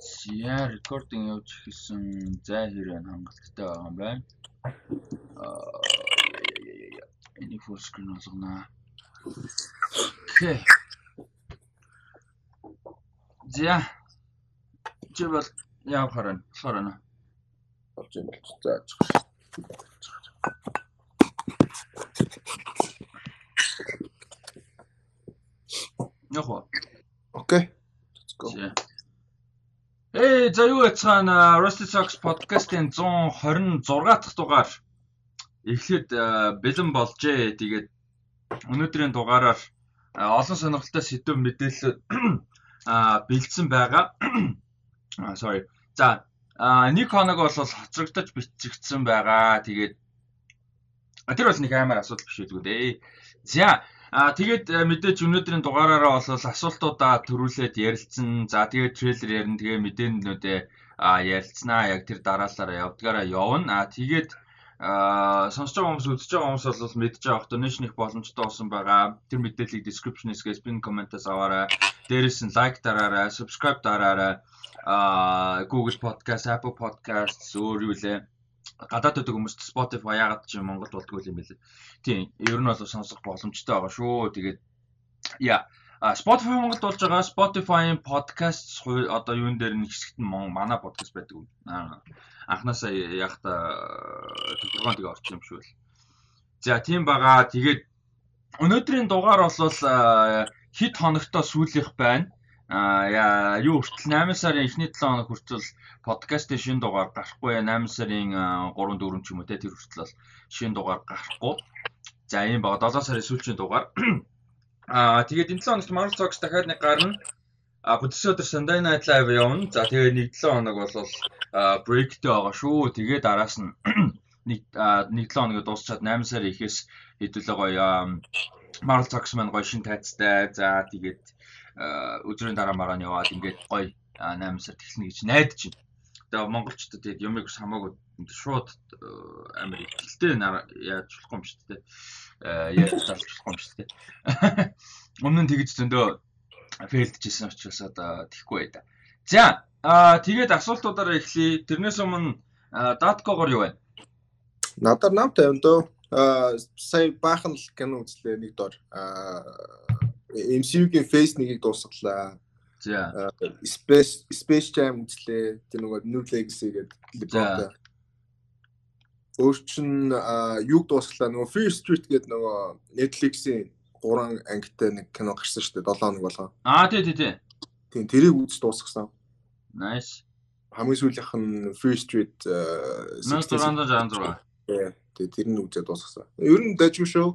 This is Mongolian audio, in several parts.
За рекординг явж ихэсэн зай хэрэг хангалттай байгаа юм байна. Аа энийг full screen болгоно. Окей. За. Чи бол яав хараа. Болохоор байна. болж юм болж. За. Яг уу. Окей. Let's go. За. Эй, за юу яцгаана Rusty Socks podcast-ийн 126 дахь дугаар эхлээд бэлэн болжээ. Тэгээд өнөөдрийн дугаараар олон сонирхолтой сэдв мэдээлэл бэлдсэн байгаа. Sorry. За, нэг хоног бол хоцрогдож бичигдсэн байгаа. Тэгээд тэр бол нэг амар асуудал биш үү дээ. За, А тэгээд э, мэдээж өнөөдрийн дугаараараа бол асуултуудаа төрүүлээд ярилцсан. За тэгээд трейлер ярина. Тэгээ мэдээнүүдээ ярилцсанаа. Яг тэр дараалалаараа явдгаараа явна. А тэгээд сонсож байгаа хүмүүс үзэж байгаа хүмүүс бол мэдж байгаа donation их боломжтой болсон байгаа. Тэр мэдээллийг description-ээс pin comment-аас аваарай. Дээрээс нь лайк дараарай, subscribe дараарай. А Google Podcast, Apple Podcasts өөр юу лээ гадаад байдаг хүмүүст Spotify яагаад ч Монголд болдгоо юм бэлээ. Тийм, ер нь бол сонсох боломжтой байгаа шүү. Тэгээд яа Spotify Монголд болж байгаа Spotify-ийн podcast одоо юун дээр нэг хэсэгт нь манай podcast байдаг. Анханасаа яг та төлөвлөгөөнд тийг орчих юм шүү л. За тийм байгаа. Тэгээд өнөөдрийн дугаар бол хэд хоногтой сүүлийнх байна. А юу хүртэл 8 сарын эхний 7 хоног хүртэл подкастын шинэ дугаар гарахгүй 8 сарын 3 4 ч юм уу те тэр хүртэл бол шинэ дугаар гарахгүй. За ийм бага 7 сарын сүүлчийн дугаар. Аа тэгээд энэ 7 хоногт Marvel Talks дахиад нэг гарна. А бүтсэн өдөр Sunday Night Live явна. За тэгээд нэг 7 хоног бол breakтэй байгаа шүү. Тэгээд араас нь нэг нэг 7 хоног дуусчаад 8 сарын ихээс хэдүүлээ гоё Marvel Talks маань гоё шин тайцтай. За тэгээд өдрийн дараа мараа нь яваад ингээд гоё 8 сар тэглэнэ гэж найдаж байна. Тэгээ монголчуудад тэгээд юмыг хамаагүй шууд амир ихтэй яаж болохгүй юм шүү дээ. Яаж залж болохгүй юм шүү дээ. Өмнө нь тэгж зөндөө фейлдчихсэн учраас одоо тэхгүй бай да. За тэгээд асуултуудаараа эхлэе. Тэрнээс өмнө даткогоор юу вэ? Надаар нам тавина дөө. Аа сая баахан л кино үзлээ нэг дор. Аа MCU-гийн Phase 1-ийг дуусгалаа. За. Space Space Jam үзлээ. Тэр нөгөө New Legacy гэдэг LeBron. Өөр чин юг дуусгалаа нөгөө Fear Street гэдэг нөгөө Netflix-ийн 3 ангитай нэг кино гарсан шүү дээ 7 хоног болгоо. Аа тий тий тий. Тийм тэрийг үз дуусгасан. Nice. Хамгийн сүүлийнх нь Fear Street 1666. Тэгээ тэр нь үзээд дуусгасан. Ер нь дажгүй шүү.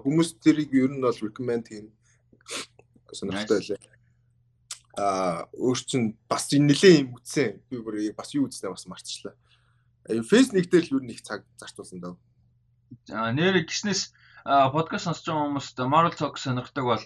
Хүмүүс тэрийг ер нь бол recommend хийн сонирхолтой байлаа. Аа өөр чин бас нэлээ юм үтсэн. Би бүр бас юу үтснээ бас мартчихлаа. Фэйс нэг дээр л юу нэг цаг зарцуулсан даа. За нэр гиснээс подкаст сонсож байгаа хүмүүст Marvel Talks сонирхдаг бол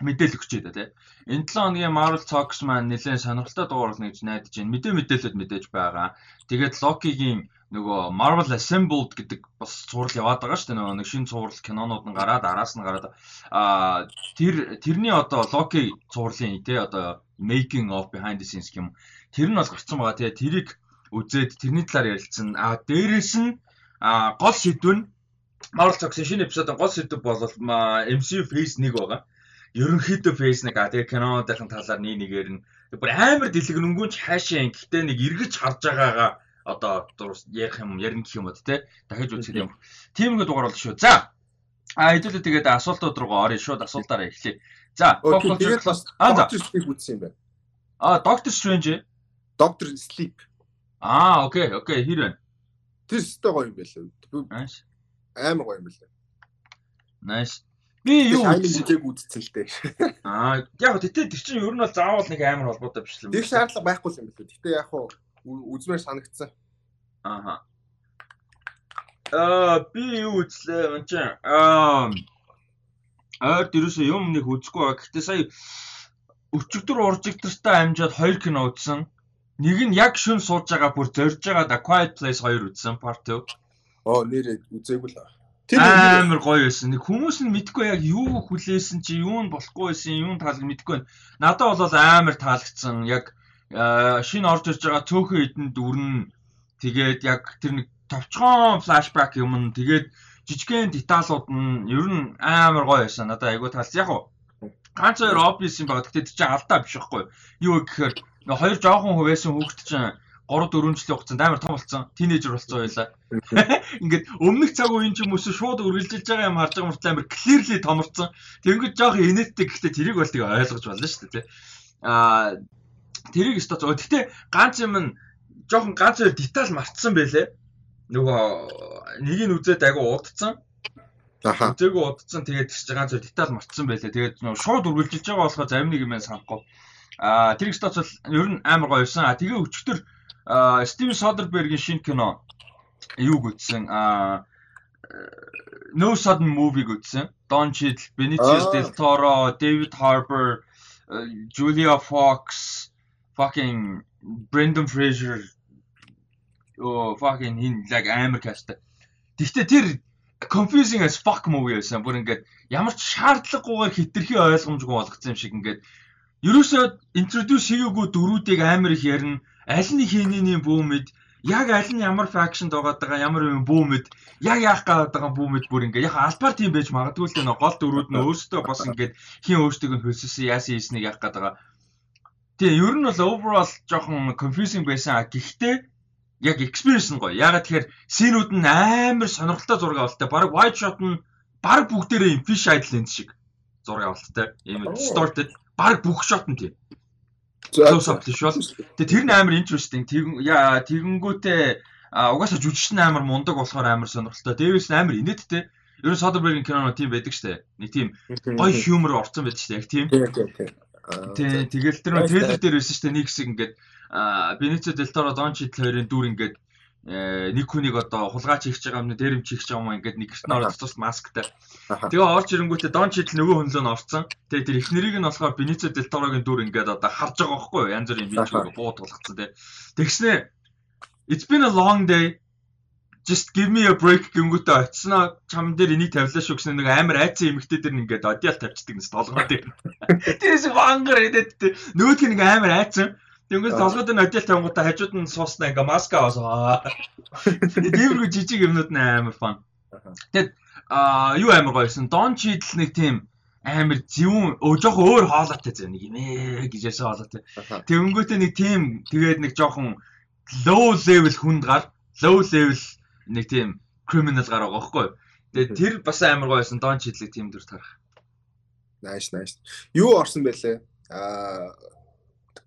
мэдээлэл өгч дээ тий. Энэ 7 хоногийн Marvel Talks маань нэлээд сонирхолтой дугаар болно гэж найдаж байна. Мэдээ мэдээлэлд мэдээж байгаа. Тэгээд Loki-гийн нөгөө Marvel Assembled гэдэг бас цуврал яваад байгаа шүү дээ. Нөгөө нэг шинэ цуврал кинонууд нь гараад араас нь гараад аа тэр тэрний одоо Loki цувралын тий одоо making of behind the scenes юм. Тэр нь бол гарцсан байгаа тий. Тэрийг үзээд тэрний талаар ярилцсан. Аа дээрэс нь аа гол сэдв нь Marvel Talks шинэ эпизодын гол сэдв бол MCU Phase 1 байгаа. Ерөнхийдөө Phase 1 аа тэгээ кинонуудын талаар нэг нэгээр нь бүр амар дэлгэрэнгүй ч хаашаа ин гэхдээ нэг эргэж харж байгаагаа одоо ярих юм ярина гэх юм уу те дахиж үзэх юм. Тиймэрхүү дугаар болно шүү. За. А хэдүүлээ тэгээд асуултууд руугаа орё шууд асуултаараа эхлэе. За, тэгээд бас Doctor Sleep үзсэн юм байна. А Doctor Strange. Doctor Sleep. Аа, окей, окей, хэр байна? Тэр өстэй гоё юм байлаа. Амар гоё юм байлаа. Nice. Би юу үзэж үзсэн л дээ. Аа, яг тэгтээ тэр чинь ер нь бол заавал нэг амар холбоотой биш юм. Тэр шаардлага байхгүй юм байна. Тэгтээ яг хуу үзмээр санагдсан. Ааха. Аа би юу үзлээ энэ чинь аа ойр дэрүүсээ юм нэг үзэхгүй ба. Гэхдээ сая өчигдөр уржигдэртэй амжаад хоёр кино үзсэн. Нэг нь яг шүн сууж байгаа бүр зорж байгаа The Quiet Place 2 үзсэн part 2. Оо нэрээ үзээгүй л. Тэр амар гоё байсан. Нэг хүмүүс нь мэдгүй яг юу хүлээсэн чи юу нь болохгүй байсан, юу нь таалаг мэдгүй байна. Надад бол амар таалагдсан. Яг шинэ орж ирж байгаа цөөхөн эдэн дүрн тэгээд яг тэр нэг товчхон флашбек юм нь тэгээд жижигхэн деталууд нь ер нь амар гоё байсан. Надад айгуу таалц. Яг уу ганц хоёр obvious юм байна. Гэтэ чи алдаа биш байхгүй. Юу гэхээр хоёр жоохон хувээсэн хүүхэд чинь 3 4 жилийн хугацаанд амар том болсон. Тинейжер болсон байлаа. Ингээд өмнөх цаг үеийн ч хүмүүс шууд үргэлжилж байгаа юм харж байгаа мөртлөө амар clearly томорцсон. Тэнгүүд жоохон инээдтэй гэхдээ тэрийг бол тийг ойлгож байна шүү дээ. Аа тэрийг өстой зөө. Гэтэ ганц юм нь жоохон ганц хоёр деталь мартсан байлээ. Нөгөө нэг нь үзээд айгу уудцсан. Аха. Үзээгүй удцсан тэгээд тийч ганц хоёр деталь мартсан байлээ. Тэгээд нөгөө шууд үргэлжилж байгаа болохоор зарим нэг юм санахгүй. Аа тэр их тоц бол ер нь амар гоё байсан. А тэгээ өчтөр Стивен Содербергийн шинэ кино юуг үзсэн? Аа No Sudden Movie-г үзсэн. Don Cheadle, Benicio del Toro, David Harbour, Julia Fox, fucking Brendan Fraser оо fucking хин like амар каст. Гэхдээ тэр confusing as fuck movie байсан. Бүр ингээд ямар ч шаардлагагүйгээр хитрхи ойлгомжгүй болгоцсон юм шиг ингээд ерөөсөө introduce хийгээгүй дөрүүдийг амар их ярина аль нь хийнийний бүүмэд яг аль нь ямар факшнд байгаа даа ямар юм бүүмэд яг яах гээд байгаа бүүмэд бүр ингээ яг албаар тийм байж магадгүй л дээ гол дөрүүд нь өөрсдөө бас ингээд хин өөрсдөө нь хөлсөсөн яасан хийснийг яах гээд байгаа. Тэгээ ер нь бол overall жоохон confusing байсан гэхдээ яг experience нь гоё. Ягаад тэгэхээр синүүд нь амар сонирхолтой зураг авалтай. Бараг wide shot нь бараг бүгдээрээ fish eye lens шиг зураг авалтай. Ийм distorted бараг бүх shot нь тийм close up биш бол. Тэгээ тэр нь амар interesting. Тэгэн яа тэгэнгүүтээ угаасаа жүжигч нь амар мундаг болохоор амар сонирхолтой. Дээрээс нь амар инээдтэй. Ер нь Soderbergh киноно тийм байдаг штэ. Нэг тийм гоё хьюмор орцсон байдаг штэ. Яг тийм. Тийм. Тэгэл тэр нэг трейлер дээр байсан штэ. Нэг хэсэг ингээд Toro, Don Cheadle хоёрын дүр ингээд Э, нэг хүнийг одоо хулгайч хийх байгаа юм дээр юм чих байгаа юм ингээд нэг гэрт ороод цус масктай. Тэгээ орж ирэнгүүтээ дон чидл нөгөө хүнлөө нь орцсон. Тэгээ тэр ихнэрийг нь болохоор Беницио дель Торогийн дүр ингээд одоо харж байгаа байхгүй юу? Янз бүрийн видеог буу тулгацсан тий. Тэгснэ It's been a long day. Just give me a break гингүүтээ очсноо чам дээр энийг тавилаа шүү гэсэн нэг амар айцсан эмэгтэй дэр ингээд одиал тавьчихдаг нэс толгой дээр. Тэрээс вангар идэт нөгөөдх нь амар айцсан. Тэнгээс толгойд нь одиал тавингуудаа хажууд нь сууснаа ингээ маска аваа. Дээвргүй жижиг юмнууд нь амар фан. Тэгэд а юу амар гоёсэн. Дон чидл нэг тийм амар зөвүүн өө жоохон өөр хоолойтой зэ нэг юм ээ гэж ясаа хоолойтой. Тэнгүүтээ нэг тийм тэгээд нэг жоохон low level хүнд гар low level нэг тийм criminal гар байгаа байхгүй. Тэгээ тэр бас амар гоё байсан. Дон чидлэг тийм дүр тарах. Nice nice. Юу орсон бэлээ? Аа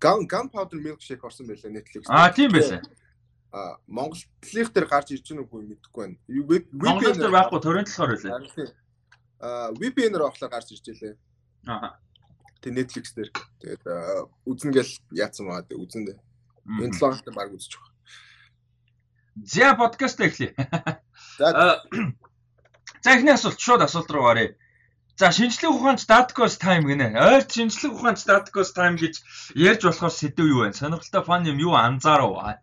Gun Gunpowder Milkshake орсон бэлээ Netflix. Аа тийм байсан. Аа Монголдлих дээр гарч ирж гэнэ үгүй мэдэхгүй байна. Монгол дээр байхгүй төрийн талаар үлээ. Аа VPN-ээр авахлаар гарч ирж байлээ. Аа. Тэгээ Netflix дээр. Тэгээд үзнэ гэл яатсан байгаа. Үзнэ дээ. Энэ талаар баг үзчих. За подкаст эхлэе. За. За эхний асуулт шууд асуулт руу гаръя. За шинжлэх ухаанч Datkos time гинэ. Ойр шинжлэх ухаанч Datkos time гэж ярьж болохоор сэдв юу вэ? Сонирхолтой фан юм юу анзаарав?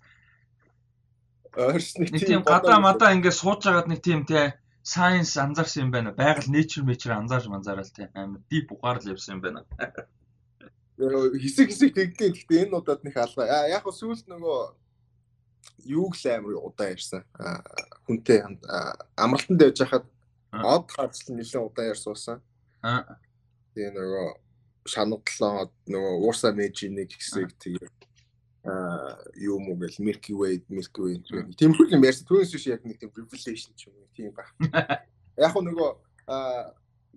Ойрс нэг тийм гадаа мадаа ингээд сууж байгаад нэг тийм те science анзаарсан юм байна. Байгаль nature nature анзаарч манзаарал те амар deep ухаар л явсан юм байна. Хэсэг хэсэг тэгдیں۔ Гэхдээ энэ удаад нэг алгаа. Яг го сүүлд нөгөө юуг л амар удаа ярьсан. Хүнтэй амралтанд явж хахад Од хаач нэлээд удаан яар суусан. Аа. Тэгээ нөгөө шанадлаа нөгөө уурсаа мэж нэг хэсэг тэгээ аа юу муу гэл Milky Way Milky Way тийм их юм ярьсан. Түүнээс биш яг нэг тийм revelation ч юм уу тийм ба. Яг нь нөгөө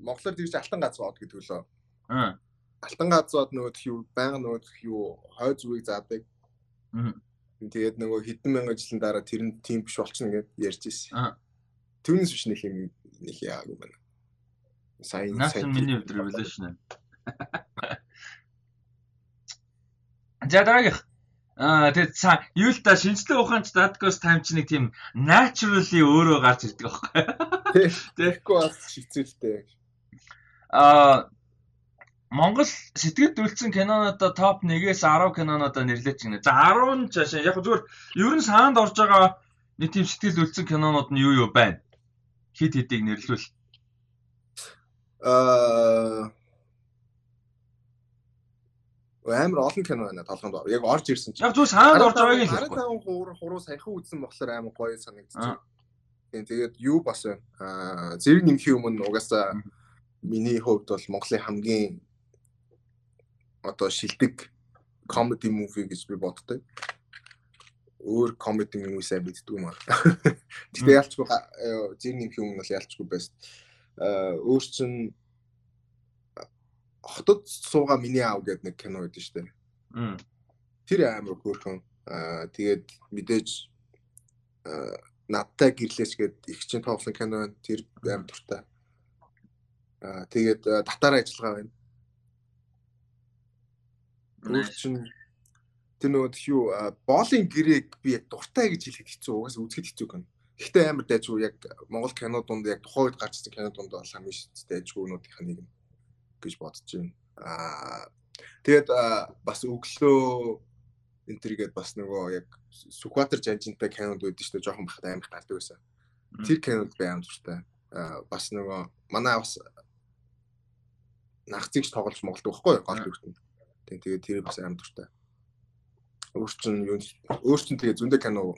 Монголоор тэгж алтан бод гэдэг лөө. Аа. Алтан гацууд нөгөө юу байнга нөгөө юу хой зүгийг заадаг. Аа. Тэгээд нөгөө хэдэн мянган жилийн дараа тэр нь тийм биш болчихно гэдээ ярьж ирсэн. Аа. Түүнээс биш нэг юм нэг яагүй байна. Сайн сайн миний хувьд revelation. За дараагийнх Аа тэгээд цаа юу л та шинжлэх ухаанч Datkos time чи нэг тийм naturally өөрөө гарч ирдэг байхгүй. Тэгэхгүй бас шигцэлтэй. Аа Монгол сэтгэл дүүлсэн кинонуудаа топ 1-ээс 10 кинонуудаа нэрлэж гинэ. За 10 цаашаа яг зүгээр ер нь саанд орж байгаа нэг тийм сэтгэл дүүлсэн кинонууд нь юу юу байна? хит хитийг нэрлүүл. Аа амар олон кино байна толгонд. Яг орж ирсэн чинь. Яг зүгээр санаанд орж байгааг л хэлэхгүй. 15 хуруу хуруу саяхан үзсэн болохоор амар гоё санагдчих. Тийм тэгээд юу бас байна. Аа зэрэг нэмэх юм нь угаасаа миний хувьд бол Монголын хамгийн одоо шилдэг comedy movie гэж би боддог. Өөр comedy movie сайн мэддэг юм аа. Гэтэ ялчгүй зэрэг юм нь бол ялчгүй байсан. Аа өөр чин хотод сууга миний аав гэдэг нэг кино байдаг шүү дээ. Тэр амар хөөрхөн. Аа тэгээд мэдээж надтай гэрлээч гээд их чинь тоглосон кино байна. Тэр амар дуртай. Аа тэгээд татаар ажиллагаа байна. Өөр чинь тэр нөгөө юу боолын гэрээг би яг дуртай гэж хэлэхэд хэцүү. Угаас үзэхэд хэцүү гэнэ. Гэхдээ амар дайжгүй яг Монгол кино дунд яг тухайн үед гарч ирсэн кино дунд бол хамгийн дайжгүйнуудынх нь нэг гэж бодож байна. Аа тэгээд бас өглөө энтергээд бас нөгөө яг Сүхбаатар жанжинтай кинод шүү дээ жоохон бахад амар гардаг байсан. Тэр кинод би амар дуртай. Аа бас нөгөө манай бас нагцыгч тоглож моголдог байхгүй гол дүртэн. Тэгээд тэр бас амар дуртай. Өөр чин юу өөр чин тэгээд зөндөө кино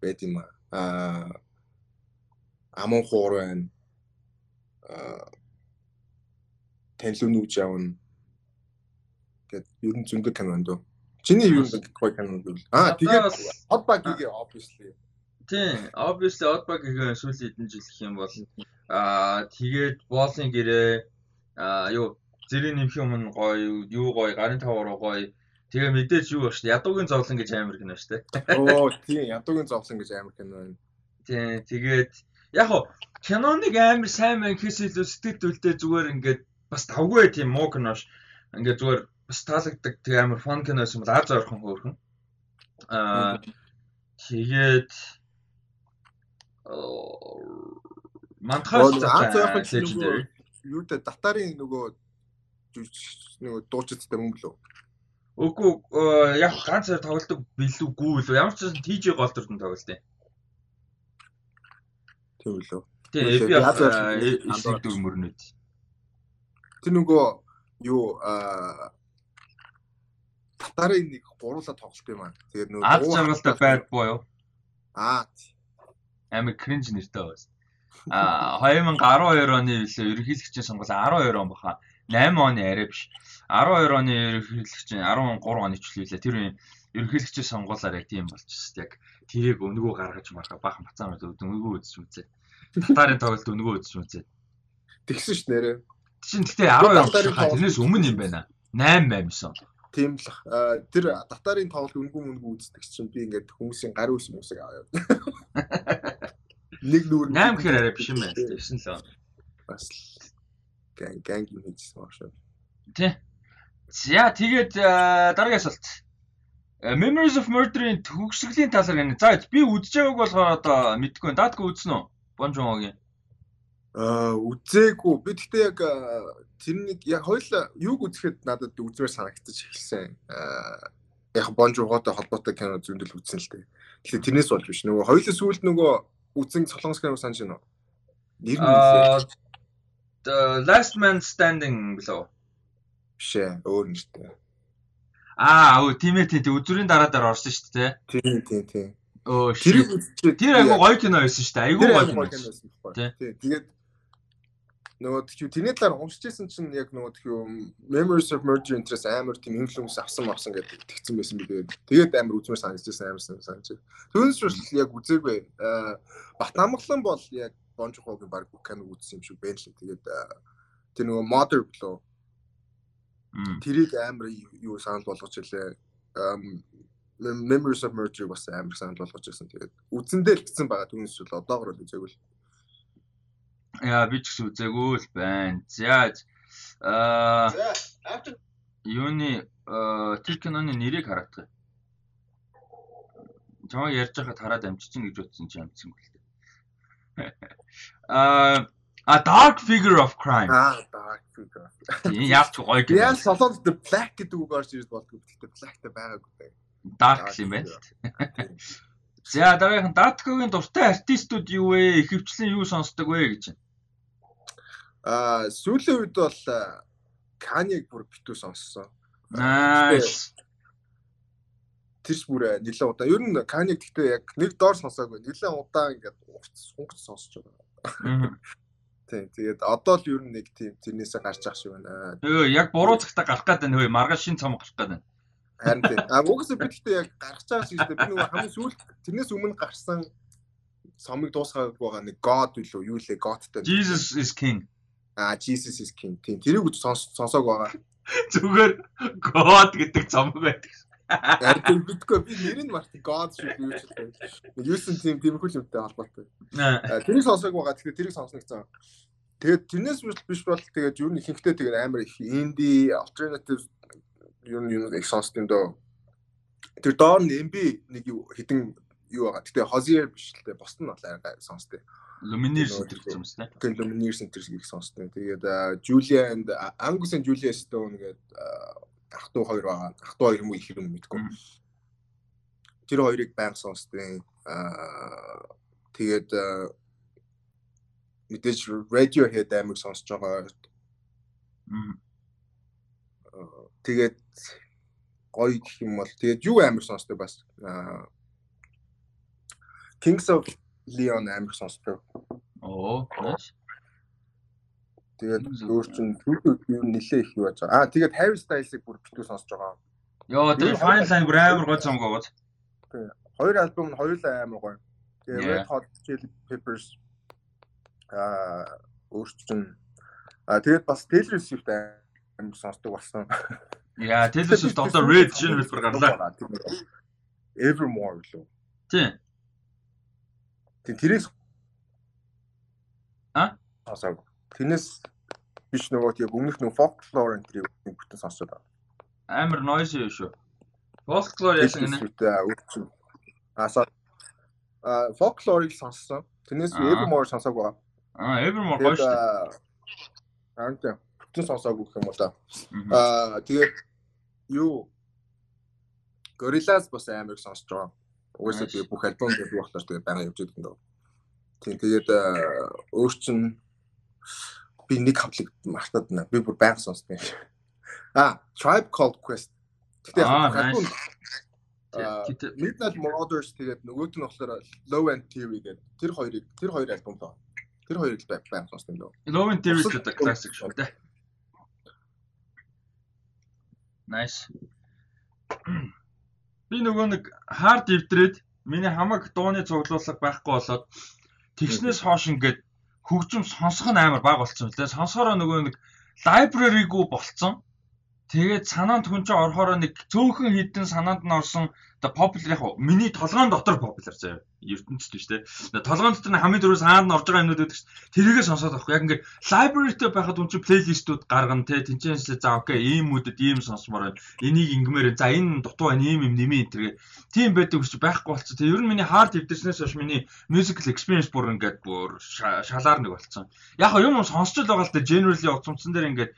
байд юм аа. Амон хуур байна. Аа танилуун үж явна. Гэт ер нь зөндөө кино байна дөө. Чиний юу гоё кино гэвэл аа тэгээд Outback-ийг obviously. Тийм, obviously Outback-ийг сүүлийн хэдэн жил гэх юм бол аа тэгээд боолын гэрээ аа юу зэрэг нэмэх юм гоё, юу гоё, гарын тавар гоё. Тэгээ мэдээж юу ба шүү дээ. Ядуугийн зовлон гэж амар кино шүү дээ. Оо тийм, ядуугийн зовлон гэж амар кино байна. Тийм, тэгээд яг хоо киноныг амар сайн мэн гэхээс илүү сэтгэл төлдөө зүгээр ингээд бас тавгүй тийм муу кинош ингээд зүгээр бас таалагддаг тэг амар фон кино байсан бол аз ойрхон хөөрхөн аа тэгээд мантхаас аз ойрхон юу та датарын нөгөө нөгөө дуучидтай мөн лөө Үгүй яг ганц хоёр тоглолдог билүүгүй лөө ямар ч гэсэн TJ гол төрдөн тоглолт юм. Лөө. Тийм би яг эсрэг дүр мөрнөд. Тэр нөгөө юу аа татарын нэг гуруула тоглолт юм аа. Тэгээд нөгөө ад жаргалтай байд боё. Аа. Амар кринж нэртэй байсан. Аа 2012 оны билээ ерөнхийлөгчийн сонгуул 12 он баха. 8 оны арай биш. 12 оны ерөнхийлөгчийн 13 оны ч үлээ. Тэр ерөнхийлөгчийн сонгуулаар яг тийм болчихсон. Яг тэрийг өнгөө гаргаж марха бахан бацаанууд өнгөө үзэж үзээ. Татарын тоглолт өнгөө үзэж үзээ. Тэгсэн ш нэрээ. Чин гэхдээ 12 хаа тэрнээс өмнө юм байна. 8 8 Тийм л тэр татарын тоглолт үнгүү мүнгүү үздэг чинь би ингээд хүмүүсийн гар үс хүмүүсийг аваа. Нэг нүүр 8 гэхээр арай биш юм байна. Тэгсэн л бас гэн гэнг юм хийсэн баг шүү. Тэ. За тэгээд дараагийн асуулт. Memories of Murder-ийн төгсгөлийн талаар гэнэ. За би үдж байгааг болохоор одоо мэдгүй. Даадгүй үзсэн үү? Бонжогийн Аа үзээгүй. Би гэхдээ яг тэрнийг яг хоёул юуг үзэхэд надад үзмээр санагдаж эхэлсэн. Аа яг бонжуугаатай холбоотой кино зөндөл үзсэн л дээ. Тэгэхээр тэрнээс болж биш. Нөгөө хоёулаа сүүлд нөгөө үзэн солонгос кино санаж байна уу? Нэр нь Last Man Standing билүү? Биш ээ, өөр нэртэй. Аа, өө тийм ээ тийм үзүрийн дараа дараа орсон шүү дээ. Тийм тийм тийм. Өө тэр айгу гоё кино байсан шүү дээ. Айгу гоё кино байсан. Тийм. Тэгээд нөгөө тэгвэл тэрний талаар уншижсэн чинь яг нөгөө тэгвэл Memories of Murder interest амар тийм influence авсан авсан гэдэг тэгсэн байсан билээ. Тэгээд амар үзмээр санагдчихсан амар санаж. Түүнээс ч яг үзээгүй. Бат амглан бол яг Бонжохогийн баг кино үзсэн юм шиг байна л. Тэгээд тэр нөгөө Mother блөө. Тэрийг амар юу санал болгож илээ. Memories of Murder бас амар санал болгож ирсэн. Тэгээд үзэндээ л гисэн байгаа түүнээс ч одоогор л үзээгүй л. Яа би ч гэсэн үзээгүй л байна. За аа юуны тэр киноны нэрийг хараадах. Чамаа ярьж байхад хараад амжчихна гэж утсан чи амжсангүй л. Аа A Dark Figure of Crime. Аа, Dark Figure. Яаж ч гоё юм. Яа солонд The Black гэдэг үг орж ирж болдгоо. Гэхдээ Black-тай байгаагүй дээ. Dark юм байна. За дараагийн Даткогийн дуртай артистууд юу вэ? Ихэвчлэн юу сонсдог вэ гэж байна. Аа сүүлийн үед бол Каниг бүр битүү сонссон. Nice. Тэрч бүр нэлээд удаа. Ер нь Каниг гэхдээ яг нэг доор сонсоогүй. Нэлээд удаа ингээд сунгаж сонсож байгаа. Тийм. Тэгээд одоо л ер нь нэг тийм тэрнээсээ гарч ах шиг байна. Тэгээ яг буруу цагта гарах гэдэг нөө маргааш шин цом гарах гэдэг. Харин тийм. А угсаа би гэхдээ яг гарч байгаа шиг би нөгөө хамгийн сүүлд тэрнээс өмнө гарсан сомыг дуусгаагүй байгаа нэг God билүү юу лээ Godтай. Jesus is king. А Jesus is king. Тийм. Тэрийг үз сонсоог байгаа. Зүгээр God гэдэг цомог байдаг. Харин битгүй би нэр нь мартын God шиг юу ч хэлээ. Юусэн тийм тиймэрхүү юмтай холбоотой. Тэрийг сонсоог байгаа. Тэгэхээр тэрийг сонсно гэсэн. Тэгээд тэрнээс биш бол тэгээд юу нэг ихэнхдээ тэгээд амар их инди alternative юу юу их сонсдог дөө. Тэр доор нь MB нэг хитэн юу байгаа. Гэтэ Hozier биш л дээ. Бос нь бол арай сонсдог. Lumineer Center гэсэн юм байна. Тэгээд Lumineer Center их сонсдог. Тэгээд Julia and Angus and Julia Stone гэдэг ах トゥ хоёр байгаа. Ах トゥ хоёр юм уу их юм мэдгүй. Тэр хоёрыг байнга сонсдیں۔ Аа тэгээд мэдээж Radiohead амиг сонсож байгаа. Тэгээд гоё гэх юм бол тэгээд юу амиг сонсдог бас Kings of Leon амиг сонсдог. Оо, маш. Тэгээд өөр чинь юу нилээ их юу байж байгаа. Аа тэгээд Harry Styles-ыг бүр битүү сонсож байгаа. Йоо тэр Fine Line бүр амар гой цомог байгаа. Тий. Хоёр альбом нь хоёулаа амар гоё. Тэгээд Red Hot Chili Peppers аа өөр чинь аа тэгээд бас Taylor Swift амар сонсдог болсон. Яа Taylor Swift одоо Red шинэ хэлбэр гарлаа. Evermore лөө. Тий. Тэг тэрээс А? Асаа Тэрнээс биш нөгөө яг өмнөх нөгөө folklore энтрийг бүтэн сонсоод байгаа. Амар noisy юу шүү. Folklore яасан гинэ. Аса а folklore-ыг сонссон. Тэрнээс Evermore сонсоогүй. Аа Evermore гоё шүү. Харин бүтэн сонсоогүй гэх юм уу та. Аа тэгээд юу Gorillaz бас амар сонсож байгаа. Угаасаа би бүх альбом дээр болохоор тэгээд байнга явж байдаг юм даа. Тийм тэгээд өөр чинь би нэг хамтлаг мартаад байна. Би бүр байнга сонсдог. А, Tribe Called Quest. Гэтэ аа Midnight Marauders тэгээд нөгөөт нь болохоор Low End Theory гэдэг тэр хоёрыг тэр хоёр альбом тоо. Тэр хоёрыг байнга сонсдог юм даа. Low End Theory гэдэг классик шүү дээ. Nice. Би нөгөө нэг hard эвдрээд миний хамаг дууны цуглуулга байхгүй болоод тэгснээс хойш ингээд хөгжим сонсох нь амар баг болцсон. Тэгээ сонсохороо нөгөө нэг library-гүү болцсон. Тэгээд санаанд хүн чинь орохороо нэг цөөхөн хідэн санаанд нь орсон оо popular яг миний толгоон дотор popular заяа ертөнцид биш те. Толгоон дотор нь хамгийн дөрөв саанд нь орж байгаа юмнууд байдаг ш. Тэрийгээ сонсоод авахгүй. Яг ингээд library-тэй байхад үн чинь плейлистүүд гаргана те. Тинчэнс за окей ийм үдэд ийм сонсомоор байна. Энийг ингэмээр за энэ дутуу байна ийм юм нэмээ тэргээ. Тийм байдаг гэж байхгүй болцсон. Тэгээ ер нь миний hard эвдэрснээс хойш миний musical experience бүр ингээд бүр шалаар нэг болцсон. Яг юм сонсч л байгаа л да generally утсамцсан дээр ингээд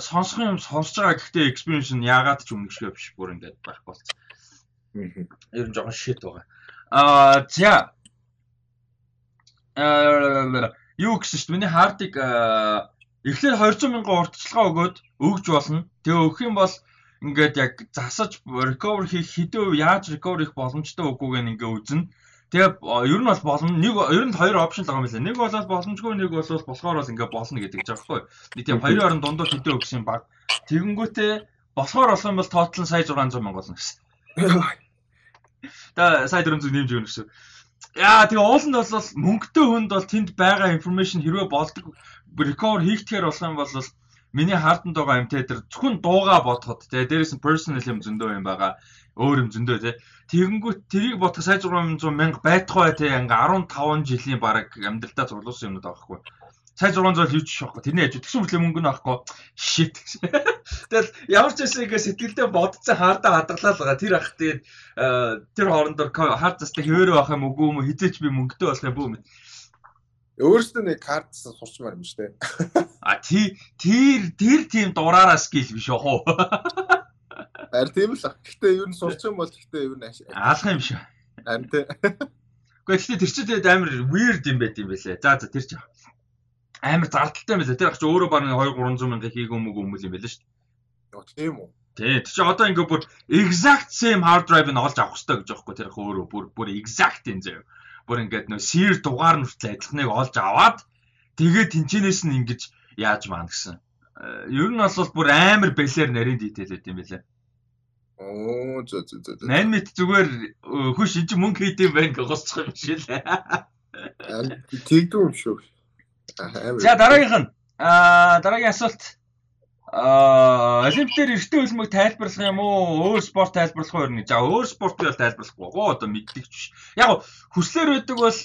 сонсох юм сонсож байгаа гэхдээ experience нь яагаад ч өмнөшгөө биш бүр ингээд байх болцсон. Ер нь жоохон shit байгаа. Аа за э юу гэсэн чинь миний хардыг эхлээд 200 мянган уртчилгаа өгөөд өгж болно. Тэгээ өгөх юм бол ингээд яг засаж recover хийх хэдэн үе яаж recover хийх боломжтой үгүйг нь ингээд үзнэ. Тэгээ ер нь бол болно. Нэг ер нь хоёр опшн байгаа юм лээ. Нэг бол боломжгүй, нэг бол болохоор бол ингээ болно гэдэг ч аахгүй. Тийм хоёрын оронд дундуур хэдэн өгсөн баг. Тэгэнгүүтээ болохоор болох юм бол нь сая 600 мянга болно гэсэн. Та сая 400 нэмж өгнө гэсэн. Яа тэгээ уул нь бол мөнгөтэй хүнд бол тэнд байгаа информашн хэрвээ болдог хийхтгэхэр болох юм бол миний хаалтанд байгаа юм те тэр зөвхөн дууга бодоход те дээрээс нь personal юм зөндөө юм байгаа өөр юм зөндөө те. Тэгэнгүүт тэрийг бодох сая 600 мянга байтугай те. Ингээ 15 жилийн бараг амьдралдаа зурлуулсан юмнууд байгаа хгүй сая 600 юу ч шохгүй тэрний ажил тэгсэн мэтлээ мөнгө нь авахгүй. Shit. Тэгэл ямар ч байсан ингээ сэтгэлдээ бодцсон хаардаа хадгалаа л байгаа. Тэр ах тэгээд тэр хоорондор хаард застаа хэвээрээ байх юм үгүй юм хизээч би мөнгөтэй болох юм бүү мэд өөрөөсөө нэг картсаа сурчмаар юм шүү дээ. А тий тэр тэр тийм дураараа скил биш уу? Харин тийм л. Гэхдээ ер нь сурч юм бол гэхдээ ер нь аалах юм шүү. Харин тий. Гэхдээ тэр чинь тэгээд амар weird юм байт юм байлээ. За за тэр чинь амар зардалтай юм байлээ. Тэр ах чи өөрөө баг 2 300 мянга хийх юм уу юм юм байлээ шүү. Йоо тийм үү? Тий. Тэг чи одоо ингээ бүр exact same hard drive-ыг олж авах хэрэгтэй гэж байхгүй тэр өөрөө бүр бүр exact юм заяа. Бүр ингээд нөө seer дугаар нүртэл адилхныг олж аваад тэгээд тэнчэнээс нь ингэж яаж маана гэсэн. Ер нь бол бүр амар бэлэр нарийн байт юм билээ. Оо зөө зөө зөө. 8 мэд зүгээр хөш энэ мөнгө хийдэм гэж госчих юм шиг л. Тэгдүү юм шүү. За дараагийнх нь аа дараагийн асуулт Аа, олимп дээр эртний хөлмөг тайлбарлах юм уу? Өөр спорт тайлбарлах уу. За, өөр спортыг бол тайлбарлахгүй гоо одоо мэддэг ч. Яг хүслэр байдаг бол